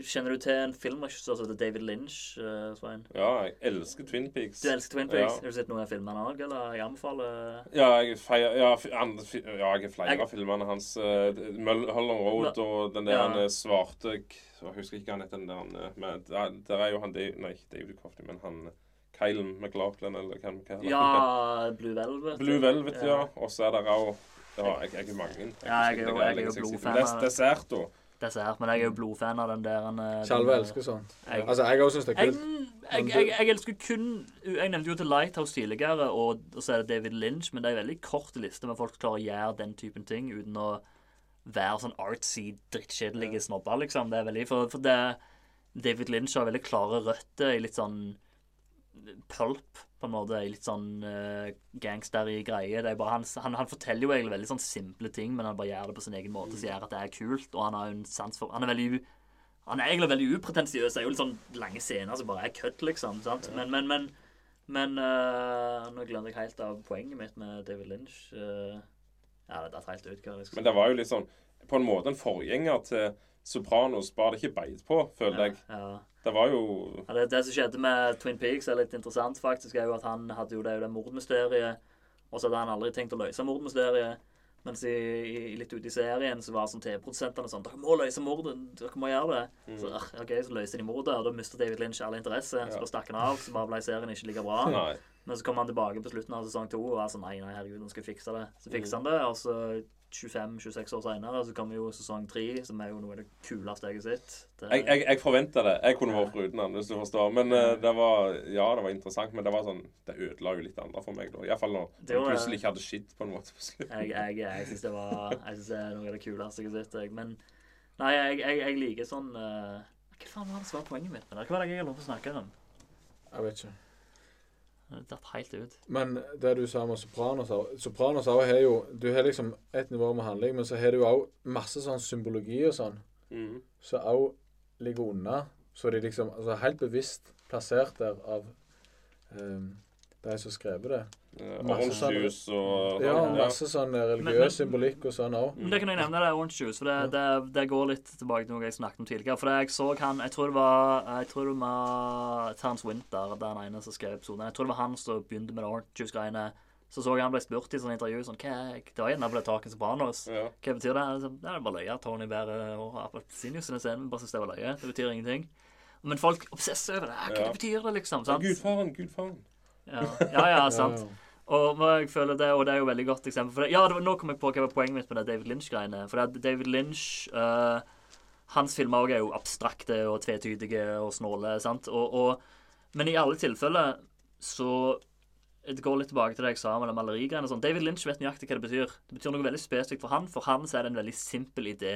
Kjenner du til en filmregissør som heter David Lynch? Uh, Svein? ja, jeg elsker Twin Peaks. Du elsker Twin Peaks? Ja. Har du sett noen av filmene òg, eller? Jeg anbefaler Ja, jeg feier, ja, andre, ja, jeg har flere Jeg- av filmene hans. Uh, Mulholland Road og den der Ja. eh, svarte Jeg husker ikke han heter. den der han, eh, men der, der er jo han Dave, Nei, ikke David Crofty, men han eh, McLaughlin, eller hva det heter? Ja, Blue Velvet. Blue Velvet, ja. Og så er det òg ja, jeg, jeg er mange. Jeg, Ja, jeg er ikke, det jeg er jo jeg blodfan Des- Dessert, da. Dessert. Men jeg er jo blodfan av den der han, eh, elsker sånt. jeg- Altså, jeg òg syns det er Jeg, kult. jeg, jeg, jeg elsker kun Jeg nevnte jo til Lighthouse tidligere, og, og så er det David Lynch, men det er en veldig kort liste med folk som klarer å gjøre den typen ting uten å være sånn artsy, drittkjedelige snobber, liksom. Det er veldig For, for det David Lynch har veldig klare røtter i litt sånn pulp, på en måte. I litt sånn uh, gangstery greie. Det er bare, han, han, han forteller jo egentlig veldig sånn simple ting, men han bare gjør det på sin egen måte, som gjør at det er kult. Og han har en sans for Han er veldig han er egentlig veldig upretensiøs. Det er jo litt sånn lange scener som bare er kødd, liksom. sant? Men, men, men, men uh, Nå glemte jeg helt av poenget mitt med David Lynch. Øh, ja, det datt helt ut. hva jeg Men det var jo litt sånn På en måte en forgjenger til Sopranos, bare det ikke beit på, føler jeg. Ja, ja. Det var jo Ja, det, det som skjedde med Twin Peaks, er litt interessant, faktisk, er jo at han hadde jo det, det mordmysteriet, og så hadde han aldri tenkt å løse mordmysteriet. Mens i, i, litt ute i serien så var sånn TV-produsentene sånn Dere må løse mordet. Dere må gjøre det. Så, ah, ok, så løste de mordet, og da mistet David Lynch all interesse. Så Ja. da stakk han av. Så bare ble serien ikke like bra. Nei. Men så kom han tilbake på slutten av sesong to og var sånn Nei, nei, herregud, nå skal jeg fikse det. Så fikser han det, og så 25-26 år seinere så kommer jo sesong tre, som er jo noe av det kuleste jeg har sett. Det, Jeg, jeg, jeg forventa det. Jeg kunne vært foruten han, hvis du forstår. Men uh, det var Ja, det var interessant, men det var sånn Det ødela jo litt andre for meg, da. Iallfall når Det var- plutselig ikke hadde skitt, på en måte. på slutten. Jeg, jeg, jeg syns det var Jeg synes det er noe av det kuleste jeg har sett. Men nei, jeg, jeg, jeg liker sånn uh, Hva faen var det som var poenget mitt? Hva var det jeg lov til å snakke om? Jeg vet ikke. Det datt helt ut. Men det du sa med Sopranos Sopranos har jo Du har liksom et nivå med handling, men så har du òg masse sånn symbologi og sånn Mm. som òg ligger unna. Så de liksom altså helt bevisst plassert der av um, de som skrev det. Eh, Orange juice og Ja, masse sånn men- religiøs symbolikk og sånn òg. Men det kan jeg nevne, det er Orange Juice. For det, det, det går litt tilbake til noe jeg snakket om tidligere. For jeg så han Jeg tror det var Jeg tror det var Terence Winter, den ene som skrev episoden. Jeg tror det var han som begynte med det Orange Juice-greiene. Så så jeg han ble spurt i sånn intervju sånn hva, er Det var gjerne det taket Sopranos. Ja. Hva betyr det? Så, Det er bare løye. Tony Bære og Appelsinjuice i den scenen. Bare synes det var løye. Det betyr ingenting. Men folk obsesser over det. Hva Ja. det betyr det, liksom? Sant? Gudfaren, gudfaren. Ja, ja, ja sant. Og jeg føler det, og det er jo et veldig godt eksempel. For det, ja, det var, nå kom jeg på hva var poenget mitt med det David Lynch-greiene. For det, David Lynch uh, Hans filmer er jo abstrakte og tvetydige og snåle. sant? Og, og, men i alle tilfeller så Det går litt tilbake til det jeg sa det malerigreiene. sånn. David Lynch vet nøyaktig hva det betyr. Det betyr noe veldig spesifikt for han. For han så er det en veldig simpel idé.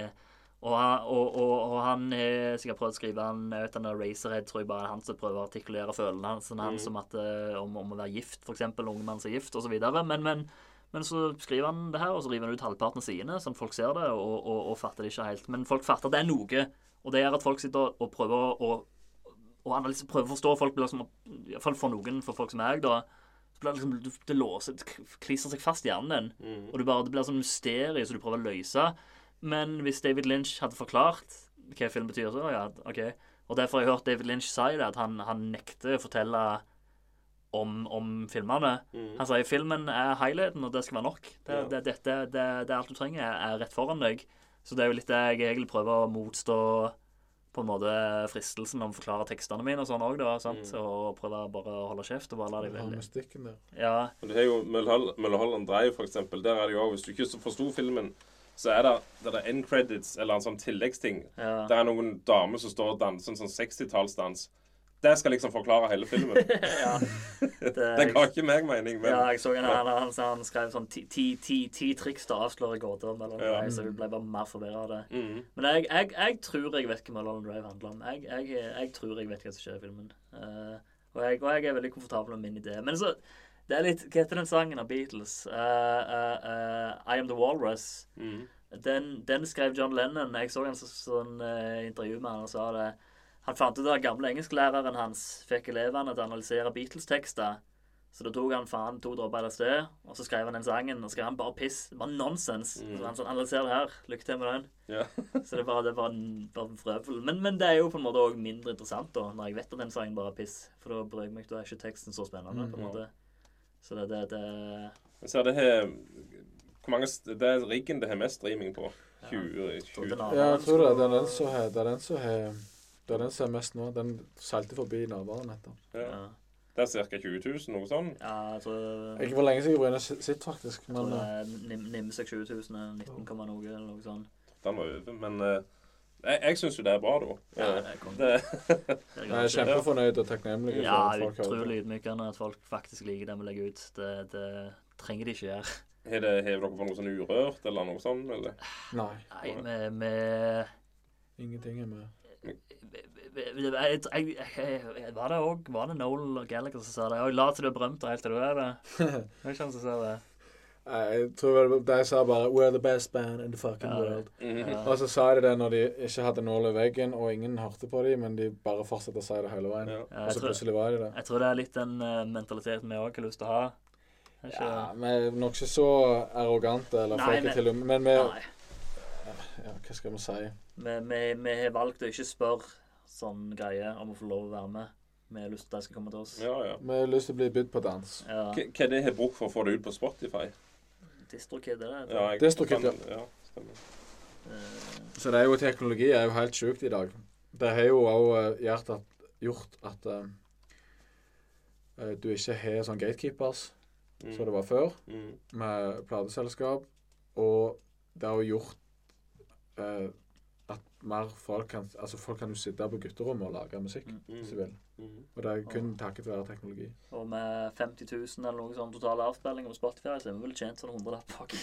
Og, han- og, og, og han har sikkert prøvd å skrive han, jeg vet han er Racerhead, tror jeg bare er han som prøver å artikulere følelsene hans, mm. som at, eh, om, om å være gift, f.eks. Unge mann som er gift, osv. Men, men, men så skriver han det her, og så river han ut halvparten av sidene, sånn folk ser det, og, og, og fatter det ikke helt. Men folk fatter det er noe, og det gjør at folk sitter og prøver å og analyse, prøver å forstå folk blir liksom, i hvert fall for noen, for folk som meg, da, det, blir liksom, det låser, det kliser seg fast i hjernen din. Mm. Og du bare, det blir sånn mysterium som du prøver å løse. Men hvis David Lynch hadde forklart hva film betyr, så ja, OK. Og derfor har jeg hørt David Lynch si det, at han, han nekter å fortelle om, om filmene. Mm. Han sier filmen er highlighten, og det skal være nok. Det, Ja. det, dette, det, det er alt du trenger, er, rett foran deg. Så det er jo litt det jeg egentlig prøver å motstå på en måte fristelsen om å forklare tekstene mine og sånn òg, da. Sant? Mm. Og prøve bare å holde kjeft og bare la dem velge. Ja, Men det er jo Mulholland Drive, for eksempel. Der er det jo også, Hvis du ikke forsto filmen, så er det, det er end credits eller en sånn tilleggsting. ja. Det er noen damer som står og danser en sånn 60-tallsdans. Det skal liksom forklare hele filmen. ja. Det ga ikke meg mening, men Ja, jeg så en, han, han, han skrev sånn ti, ti, ti, ti triks til å avsløre gåter om Mulholland Ja. Drive, så jeg ble bare mer forvirra av det. mm. Men jeg, jeg, jeg tror jeg vet hva Mulholland Drive handler om. Jeg, jeg, tror jeg vet hva som skjer i filmen. Uh, og, jeg, og jeg er veldig komfortabel med min idé. Men så Det er litt Hva heter den sangen av Beatles? Uh, uh, uh, I Am The Walrus. Mm. Den, den skrev John Lennon. Jeg så en så, sånn intervju med han og sa det. Han fant ut at den gamle engelsklæreren hans fikk elevene til å analysere Beatles-tekster. Så da tok han faen to dråper LSD, og så skrev han den sangen. Og skrev han bare piss. Det var nonsens. Mm. Så han sånn, analyser det her. Lykke til med den. Yeah. Så det var, det var bare frøvel. Men, men det er jo på en måte også mindre interessant da, når jeg vet at den sangen bare er piss. For da bryr jeg meg ikke, da er ikke teksten så spennende. på en Mm. måte. Så det, det, det Jeg ser det her Hvor mange Det er riggen det har mest streaming på. 20, tror 20. Ja, jeg tror det. Det er den som har Det er den som har det er den som er mest nå. Den seilte forbi. Ja. ja. Det er ca. 20 000, noe sånt. ja, jeg tror Ikke for lenge siden jeg var inne og sitt, faktisk. Jeg tror Men det eh, er Nim- Nimse 20 000, 19, noe eller noe sånt. Den var over. Men eh, jeg, jeg syns jo det er bra, da. Ja, det er konge. jeg er kjempefornøyd og takknemlig for Ja, at folk på. utrolig ydmykende at folk faktisk liker det vi legger ut. Det, det trenger de ikke gjøre. har det- dere på noe sånn urørt, eller noe sånt? Eller? Nei, Nei, vi, vi ingenting er med. jeg, jeg, jeg, Var det òg Var det Noel Gallagher som sa det? Jeg la til du er berømt og helt til du er det. Jeg er han som sa det. Jeg tror de sa bare 'We're the best band in the fucking Ja, world'. Mhm. Ja. Og så sa de det når de ikke hadde nål i veggen, og ingen hørte på dem, men de bare fortsatte å si det hele veien. Ja. Og så tror, plutselig var de det. jeg tror det er litt den eh, mentaliteten vi òg har lyst til å ha. Ikke- Ja, Vi er nok ikke så arrogante eller Nei, fake men- til og med, men vi ja, Hva skal vi si? Vi, vi, vi har valgt å ikke spørre sånn greie om å få lov å være med. Vi har lyst til at de skal komme til oss. ja, ja. Vi har lyst til å bli bydd på dans. Ja. Hva er det jeg har brukt for å få det ut på Spotify? Distrokid, er det? Ja, jeg, Distrokid, ja. ja. stemmer. Eh, Så det er jo teknologi er jo helt sjukt i dag. Det har jo òg gjort at, gjort at uh, du ikke har sånn gatekeepers Mm. som det var før, Mm. med plateselskap. Og det har jo gjort eh, at mer folk kan Altså folk kan jo sitte på gutterommet og lage musikk Mm. hvis de vil. Mm. Og det er kun takket være teknologi. Og med 50 000 eller noe sånn totale avspillinger på Spotify, så er vi vel tjent sånn 100 lapp bak.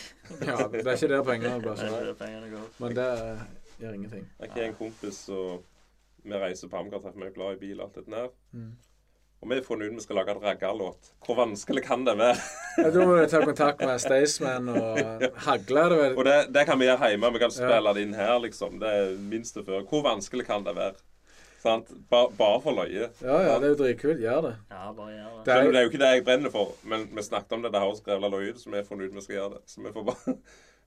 Ja, det er ikke der pengene går. Men det gjør ingenting. Jeg har en kompis, og vi reiser på Amcar, treffer meg glad i bil og alt dette der. Mm. Og vi har funnet ut vi skal lage en raggarlåt. Hvor vanskelig kan det være? Ja, da må vi ta kontakt med Staysman og Hagle. Det vel. Og det, det kan vi gjøre hjemme. Vi kan Ja. spille det inn her, liksom. Det er minste før. Hvor vanskelig kan det være? Sant? Bare, bare for løye. Ja, ja, det er jo dritkult. Gjør det. Ja, bare gjør det. Det er det er jo ikke det jeg brenner for, men vi snakket om det. Det høres grevla løye ut, så vi har funnet ut vi skal gjøre det. Så vi får bare...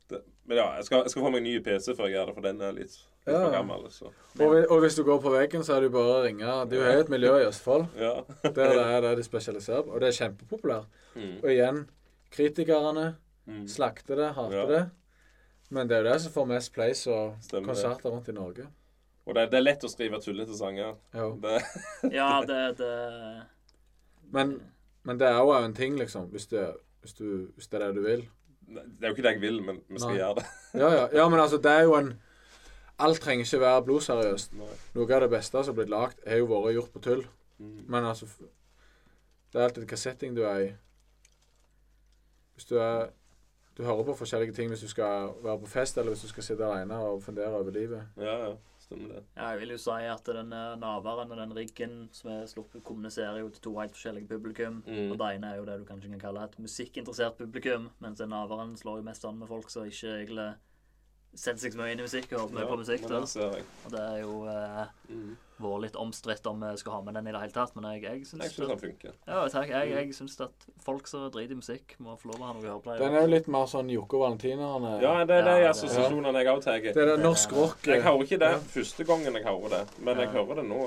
Det. Men ja, jeg skal, jeg skal få meg en ny PC før jeg gjør det, for den er litt, litt Ja. for gammel. Så. Og, og hvis du går på veggen, så er det jo bare å ringe. Det er jo et miljø i Østfold Ja. der det er det de spesialiserer på. Og det er kjempepopulært. Mm. Og igjen, kritikerne Mm. slakter det, hater Ja. det. Men det er jo det som får mest place og Stemmer konserter rundt i Norge. Og det, det er lett å skrive tullete sanger. Jo. Det, Ja, det, det Men, men det er jo en ting, liksom. Hvis, hvis, du, hvis det er det du vil. Det er jo ikke det jeg vil, men vi skal Nei. gjøre det. Ja, ja. ja, men altså, det er jo en Alt trenger ikke være blodseriøst. Noe av det beste som har blitt lagd, har jo vært gjort på tull. Mm. Men altså Det er alltid hvilken setting du er i. Hvis du er Du hører på forskjellige ting hvis du skal være på fest, eller hvis du skal sitte alene og fundere over livet. Ja, ja. Stemmer det. Ja, jeg vil jo si at den navaren naveren og den riggen som er sluppet, kommuniserer jo til to helt forskjellige publikum. Mm. Og det ene er jo det du kanskje kan kalle et musikkinteressert publikum, mens den naveren slår jo mest an med folk som ikke egentlig så mye inn i musikk og mye Ja, på musikk. Da. Og det er jo eh, Mm. vært litt omstridt om vi skal ha med den i det hele tatt, men jeg, jeg syns den funker. ja, takk. Jeg, jeg syns at folk som driter i musikk, må få lov å ha noe å høre på. Den er jo litt mer sånn Jokke og Valentinerne. Ja, det er de Ja, assosiasjonene jeg òg tar. Det er det norsk rock. Jeg hører ikke det Ja. første gangen jeg hører det, men jeg hører det nå.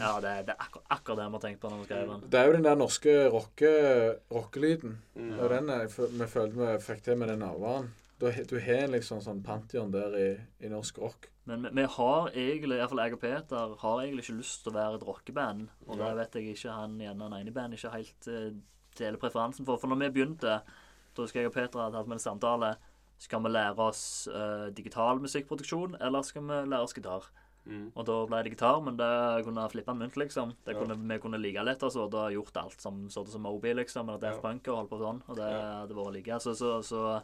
Ja, det, det er akkur akkurat det vi har tenkt på når vi skrev den. Det er jo den der norske rocke, rockelyden. Mm. Det er den vi følte vi fikk til med den Narvaren. Du, du har liksom sånn pantheon der i, i norsk rock. Men vi, vi har egentlig, iallfall jeg og Peter, har egentlig ikke lyst til å være et rockeband. Og det vet jeg ikke han igjen han ene i bandet ikke helt uh, deler preferansen for. For når vi begynte, da husker jeg og Peter hadde hatt med en samtale Skal vi lære oss uh, digital musikkproduksjon, eller skal vi lære oss gitar? Mm. Og da ble det gitar, men det kunne flippe en mynt, liksom. Det Ja. kunne, vi kunne like litt, altså. Og da gjort alt som sånn som Moby, liksom. Eller Daft Ja. Punk og holdt på sånn. Og det Ja. hadde vært like. Så, så, så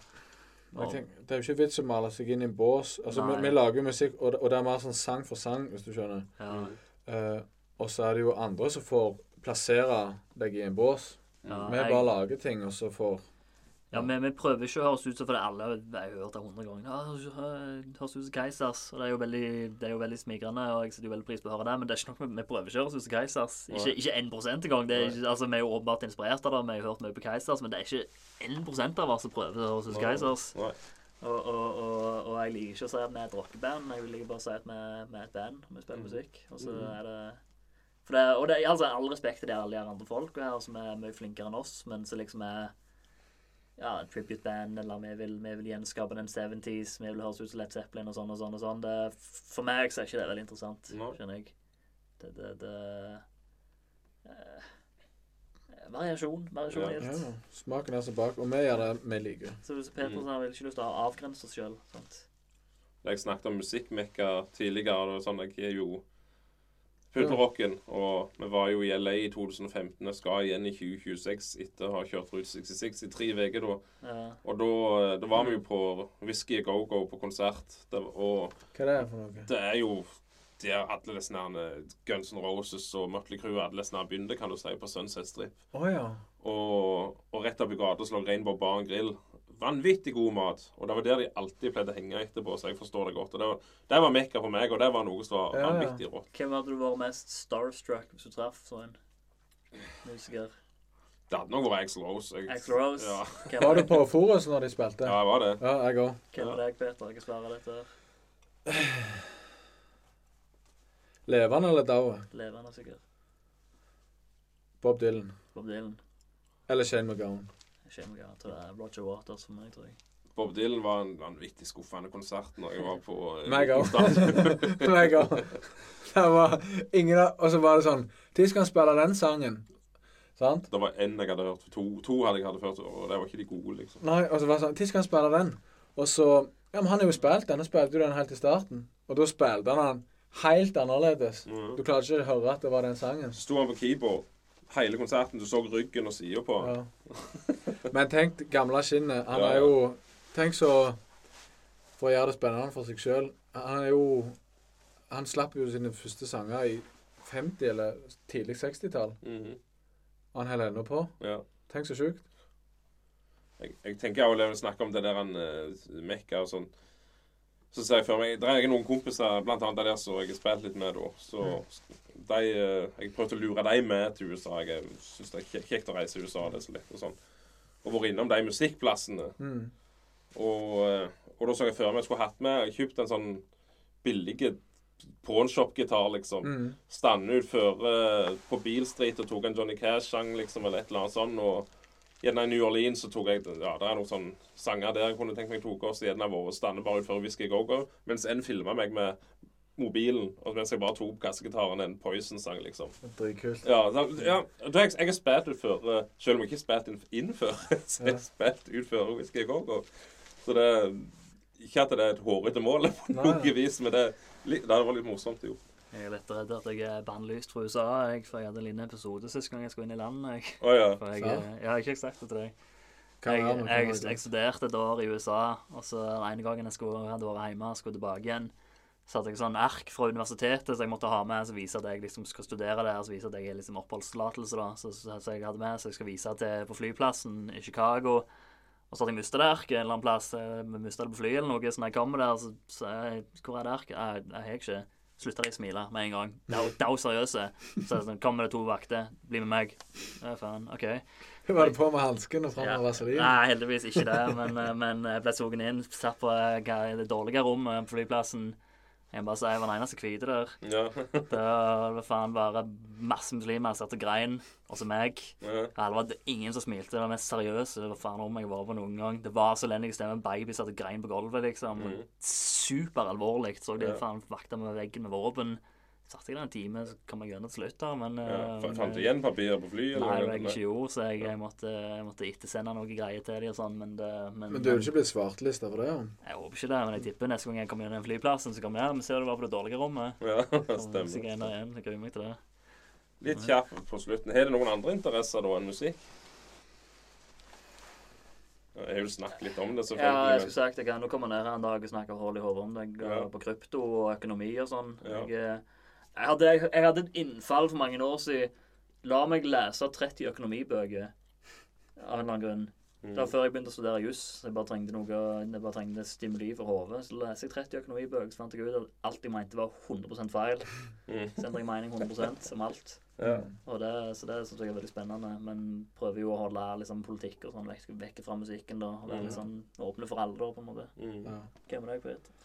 tenker, det er jo ikke vits å male seg inn i en bås. Altså, vi, vi lager jo musikk, og det, og det er mer sånn sang for sang, hvis du skjønner. ja. Eh, og så er det jo andre som får plassere deg i en bås. Ja, vi jeg- bare lager ting, og så får Ja, vi, vi prøver ikke å høres ut som For alle jeg har hørt det hundre ganger. Ja, høres ut som Keisers. Og det er jo veldig, det er jo veldig smigrende, og jeg setter jo veldig pris på å høre det. Men det er ikke nok, vi prøver ikke å høres ut som Keisers. Ikke, ikke 1 engang. Det er ikke, altså, vi er jo åpenbart inspirert av det. Vi har hørt mye på Keisers, men det er ikke 1 av oss som prøver å høres ut som Keisers. Og, og, og, og jeg liker ikke å si at vi er et rockeband. Jeg liker bare å si at vi, vi er et band, vi spiller Mhm. musikk. Og så Mhm. er det for det, Og det altså all respekt til de alle de andre folka her som er mye flinkere enn oss, men som liksom er ja, tribute band, eller vi vil, vi vil gjenskape den 70s, vi vil høres ut som Led Zeppelin og sånn og sånn og sånn. Det, for meg så er ikke det veldig interessant, no. skjønner jeg. Det, det, det eh, Variasjon. Variasjon Ja. i Ja, smaken er så bak. Og vi gjør det vi liker. Så hvis Peter Mm. vil ikke lyst til å avgrense oss sjøl. Jeg snakket om musikkmekka tidligere. og sånn, Jeg er jo født på rocken, og vi var jo i LA i 2015. og skal igjen i 2026 etter å ha kjørt Route 66 i tre uker. da. Ja. Og da, da var vi jo på Whisky Go Go på konsert. Det, og Hva er det for noe? det er jo der er alle disse Guns N' Roses og Mutley Crew alle disse begynte, kan du si, på Sunset Strip. Oh, ja. Og, og rett oppi gata så lå Rainbow Bar and Grill. Vanvittig god mat. Og det var der de alltid pleide å henge etterpå, så jeg forstår det godt. Og det var, det var mekka for meg, og det var noe som var Ja, vanvittig rått. Hvem hadde du vært mest starstruck hvis du traff sånn musiker? Det hadde nok vært Axl Rose. Jeg- Axl Rose? Ja, Var du på Forus når de spilte? ja jeg var det. Ja, jeg òg. Hvem er deg, Peter? Jeg kan svare dette. Levende eller død? Levende, sikkert. Bob Dylan. Bob Dylan. Eller Shane McGowan. Er Roger Waters for meg, tror jeg. Bob Dylan var en vanvittig skuffende konsert når jeg var på eh, Meg òg. Meg òg. Det var ingen Og så var det sånn Når skal han spille den sangen? Sant? Det var én jeg hadde hørt. To, to hadde jeg hadde hørt, og det var ikke de gode, liksom. Nei, og så var det sånn Når skal han spille den? Og så Ja, men han har jo spilt den. Han spilte jo den helt i starten. Og da spilte han den helt annerledes. Mhm. Du klarte ikke å høre at det var den sangen. Så sto han på keyboard hele konserten. Du så ryggen og sida på han. Ja. Men tenk gamle skinnet. Han er jo Tenk så For å gjøre det spennende for seg sjøl. Han er jo Han slapp jo sine første sanger i 50- eller tidlig 60-tall. Mhm. Og han holder ennå på. ja. Tenk så sjukt. Jeg, jeg tenker også, når vi snakker om det der han uh, Mekka og sånn Så ser jeg for meg Det er noen kompiser, blant annet der som jeg har spilt litt med, da. Så de uh, Jeg prøvde å lure dem med til USA. Jeg syns det er kjekt å reise til USA. Det er så litt og sånn. Og vært innom de musikkplassene. Mm. Og, eh, og da så jeg for meg jeg skulle hatt med Jeg kjøpte en sånn billig pawnshop-gitar, liksom. Mm. Stande ut før uh, på Beale Street og tok en Johnny Cash-sang, liksom, eller et eller annet sånt. Og gjerne i New Orleans så tok jeg Ja, det er noen sånne sanger der jeg kunne tenkt meg tok også. Gjerne vært stande bare ut før Whisky Go-Go. Mens en filma meg med mobilen, og mens jeg bare tok opp kassegitaren en Poison-sang, liksom. Dritkult. Ja, da, ja da jeg, jeg har spilt ut før, eh, selv om jeg ikke har spilt inn, før. så jeg har spilt ut før Whisky Go-Go. Så det Ikke at det er et hårete mål på Nei. noe vis, men det, det hadde vært litt morsomt, jo. Jeg er litt redd at jeg er bannlyst fra USA, jeg, for jeg hadde en liten episode sist gang jeg skulle inn i landet. Jeg. Oh, ja. For jeg, jeg, jeg har ikke sagt det til deg. Jeg, jeg, jeg studerte et år i USA, og så den ene gangen jeg skulle, hadde vært hjemme og skulle tilbake igjen, så hadde jeg sånn ark fra universitetet som jeg måtte ha med, så viser at jeg liksom skal studere der, Så viser at jeg har liksom oppholdstillatelse, da. Så, så, så jeg hadde med, så jeg skal vise til på flyplassen i Chicago. Og så hadde jeg mista det arket en eller annen plass. eh, Vi mista det på flyet eller noe. Så når jeg kommer der, så så jeg Hvor er det arket? Jeg, jeg har ikke Slutta de å smile med en gang. Dau dau seriøse. Så jeg sånn, kommer det to vakter, bli med meg. Ja, faen, OK. Var det på med hansken og fram Ja. med vaselin? Nei, heldigvis ikke det. Men, eh, men jeg ble sogen inn. Satt på eh, det dårlige rommet på flyplassen. Jeg bare si jeg var den eneste hvite der. Ja. Det var faen bare masse muslimer som satt og grein, også meg. ja. Det var ingen som smilte. Det var det mest seriøse hva faen om jeg var på noen gang. Det var så elendig stemme. Baby satt og grein på gulvet, liksom. Mm. Superalvorlig. Så de Ja. faen vakta med veggen med våpen. Satt jeg der en time, så kom jeg gjennom til slutt, da. Men ja. eh, Fant du igjen papirer på flyet? Nei, det var eller? jeg ikke gjorde, så jeg, jeg, måtte, jeg måtte ettersende noen greier til dem og sånn, men det men, Men du er jo ikke blitt svartelista for det? ja? Jeg håper ikke det, men jeg tipper neste gang jeg kommer gjennom flyplassen, så kommer jeg her, men ser du var på det dårlige rommet. Ja, stemmer. Så jeg igjen, Jeg gruer meg til det. Litt kjapp på slutten. Har du noen andre interesser da enn musikk? Jeg vil snakke litt om det, Ja, jeg skulle sagt jeg kan jo komme ned her en dag og snakke hull i hodet om deg Ja. På krypto og økonomi og sånn. Ja. Jeg, eh, jeg, hadde, jeg, hadde et innfall for mange år siden. La meg lese 30 økonomibøker av en eller annen grunn. Mm. Var før jeg begynte å studere juss. Jeg bare trengte noe Jeg bare trengte stimuli for hodet. Så leste jeg 30 økonomibøker, så fant jeg ut at alt jeg mente var 100 feil. Mm. Så endrer jeg mening 100% om alt. Ja. Og det, så det syns jeg er veldig spennende. Men prøver jo å holde liksom, politikk og sånn vekk, vekk fra musikken. da, og Være litt sånn åpne for alle, da, på en måte. Mm. Ja. Hva med deg, Peter?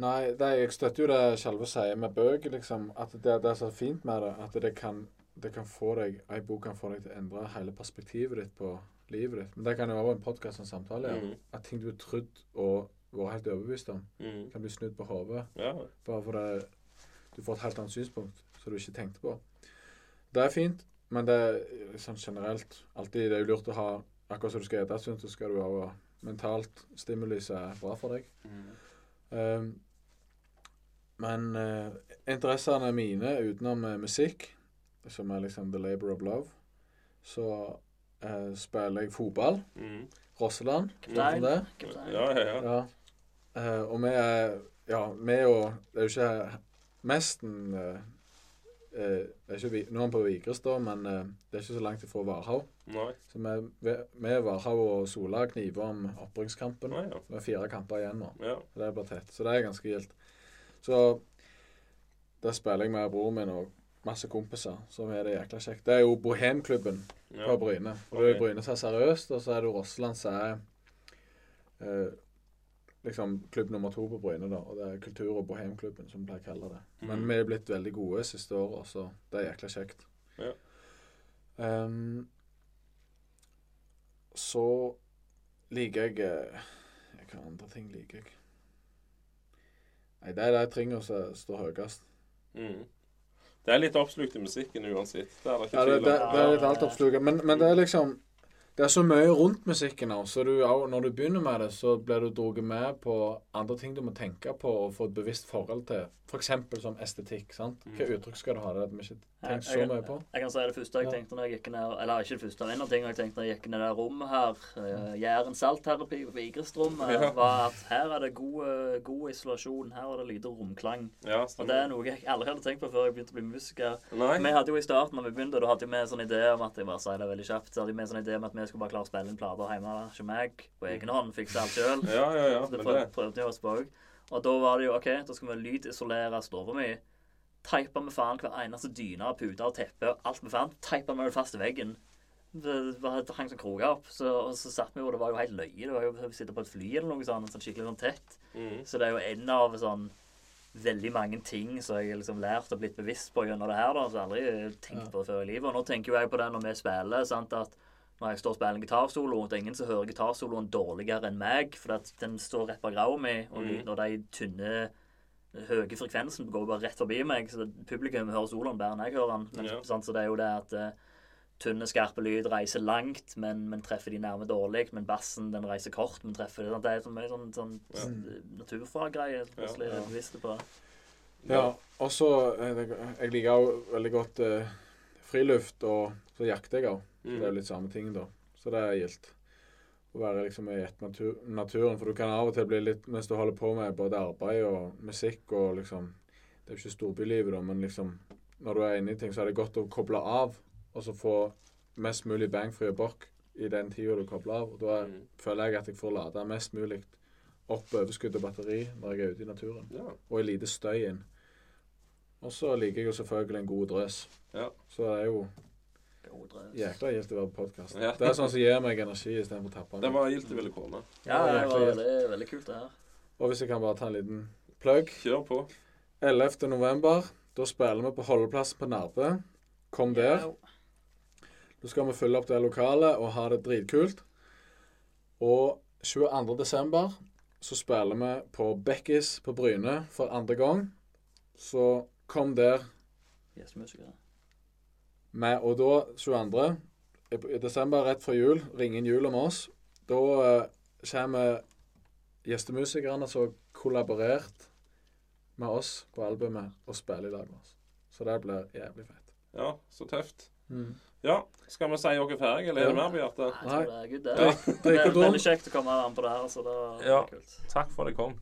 Nei, det, jeg støtter jo det Skjelve sier med bøker, liksom. At det, det er så fint med det. At det kan, det kan få deg Ei bok kan få deg til å endre hele perspektivet ditt på livet ditt. Men det kan jo være en podkast og en samtale. Ja. Mm. At ting du har trodd og vært helt overbevist om, Mm. kan bli snudd på hodet. Ja. Bare fordi du får et helt annet synspunkt som du ikke tenkte på. Det er fint, men det er sånn generelt alltid det er jo lurt å ha Akkurat som du skal spise så skal du ha mentalt stimuli som er bra for deg. Mm. Um, men uh, interessene mine utenom eh, musikk, som er liksom the labor of love, så eh, spiller jeg fotball. Mm. Rosseland. Kaptein. Ja, ja, ja. Ja. Uh, og vi er Ja, vi og Det er jo ikke mesten eh, eh, det er ikke, Vi- Nå er han på Vigrestad, men eh, det er ikke så langt ifra Varhaug. Nei. Så vi, vi, vi Varhaug og Sola kniver om opprykkskampen. Nei, ja. Det er fire kamper igjen nå. Ja. Det blir tett. Så det er ganske gildt. Så der spiller jeg med broren min og masse kompiser, som er det jækla kjekt. Det er jo Bohemklubben ja. på Bryne. Og det er Ok. Bryne som er seriøst, og så er det jo Rossland som er eh, liksom klubb nummer to på Bryne, da. Og det er Kultur- og Bohemklubben, som vi pleier å kalle det. Men mm. vi er blitt veldig gode siste året, så det er jækla kjekt. Ja. Um, så liker jeg eh, Hva andre ting liker jeg? Nei, det er de tingene som står høyest. Mm. Det er litt oppslukt i musikken uansett. Det er det ikke Ja, det, det, det er litt altoppslukt. Men, men det er liksom Det er så mye rundt musikken nå, så du, når du begynner med det, så blir du dratt med på andre ting du må tenke på og få et bevisst forhold til. F.eks. som estetikk. sant? Hva uttrykk skal du ha? Det vi ikke tenkt så mye på. jeg kan si det første jeg tenkte når jeg gikk ned Eller ikke det første, men en av tingene jeg tenkte når jeg gikk ned det rommet her, uh, Jæren saltterapi på Vigrest-rommet, Ja. var at her er det god, eh, god isolasjon. Her er det lite romklang. Ja, Og det er noe jeg aldri hadde tenkt på før jeg begynte å bli musiker. Nei. Vi hadde jo i starten når vi begynte, da hadde vi en sånn idé om at jeg bare sier det veldig kjapt, så hadde vi en sånn idé om at vi skulle bare klare å spille inn plater hjemme. Ikke meg, på egen hånd, fikse alt sjøl. Ja, ja, ja. det prøv, det prøvde vi oss på òg. Og da var det jo OK, da skal vi lydisolere stua mi. Teipa med faen hver eneste dyne pute og teppe og alt vi fant. Teipa vi det fast i veggen. Det var det hang som kroker opp. Så, og så satt vi jo, det var jo helt løye. Det var jo å sitte på et fly eller noe sånt, sånn skikkelig sånn tett. mm. Så det er jo en av sånn veldig mange ting som jeg liksom lært og blitt bevisst på gjennom det her, da, som jeg aldri tenkt på før i livet. Og nå tenker jo jeg på det når vi spiller, sant, at når jeg står og spiller en gitarsolo, det er ingen som hører gitarsoloen dårligere enn meg, for at den står rett bak ræva mi, og, Mm. og de tynne høye frekvensen går bare rett forbi meg, så det, publikum hører soloen bedre enn jeg hører den. Men, Ja. sant, så det er jo det at uh, tynne, skarpe lyd reiser langt, men, men treffer de nærme dårlig. Men bassen den reiser kort, men treffer de sant? Det er så mye sånn, sånn Ja. naturfaggreie. som plutselig Ja, ja. er bevisste på. Ja, og så eh, Jeg liker òg veldig godt eh, friluft, og så jakter jeg òg. Mm. Det er jo litt samme ting, da. Så det er gildt. Å være liksom i ett natur, naturen. For du kan av og til bli litt Mens du holder på med både arbeid og musikk og liksom Det er jo ikke storbylivet, da, men liksom Når du er inne i ting, så er det godt å koble av, og så få mest mulig bang for your buck i den tida du kobler av. Og da Mm. føler jeg at jeg får lada mest mulig opp overskudd og batteri når jeg er ute i naturen. Ja. Og i lite støy inn. Og så liker jeg jo selvfølgelig en god drøs. Ja. Så det er jo God jækla gildt å være på podkast. Ja. Det er sånn som gir meg energi istedenfor å tappe Det meg. var gildt å ville komme. Ja, det var veldig, veldig kult, det her. Og hvis jeg kan bare ta en liten plugg Kjør på. 11. november, da spiller vi på holdeplassen på Narve. Kom der. Da skal vi fylle opp det lokalet og ha det dritkult. Og 22. desember så spiller vi på Bekkis på Bryne for andre gang. Så kom der Gjestemusikere. Med Og da, 22. i desember, rett før jul, ringer inn med om oss. Da eh, kommer gjestemusikerne som har kollaborert med oss på albumet og spiller i lag med oss. Så det blir jævlig fett. Ja, så tøft. Ja, skal vi si oss ferdige, eller er det mer på hjertet? Jeg det er good, det. Ja. Det er veldig kjekt å komme an på det her, så det var Ja. kult. Takk for at jeg kom.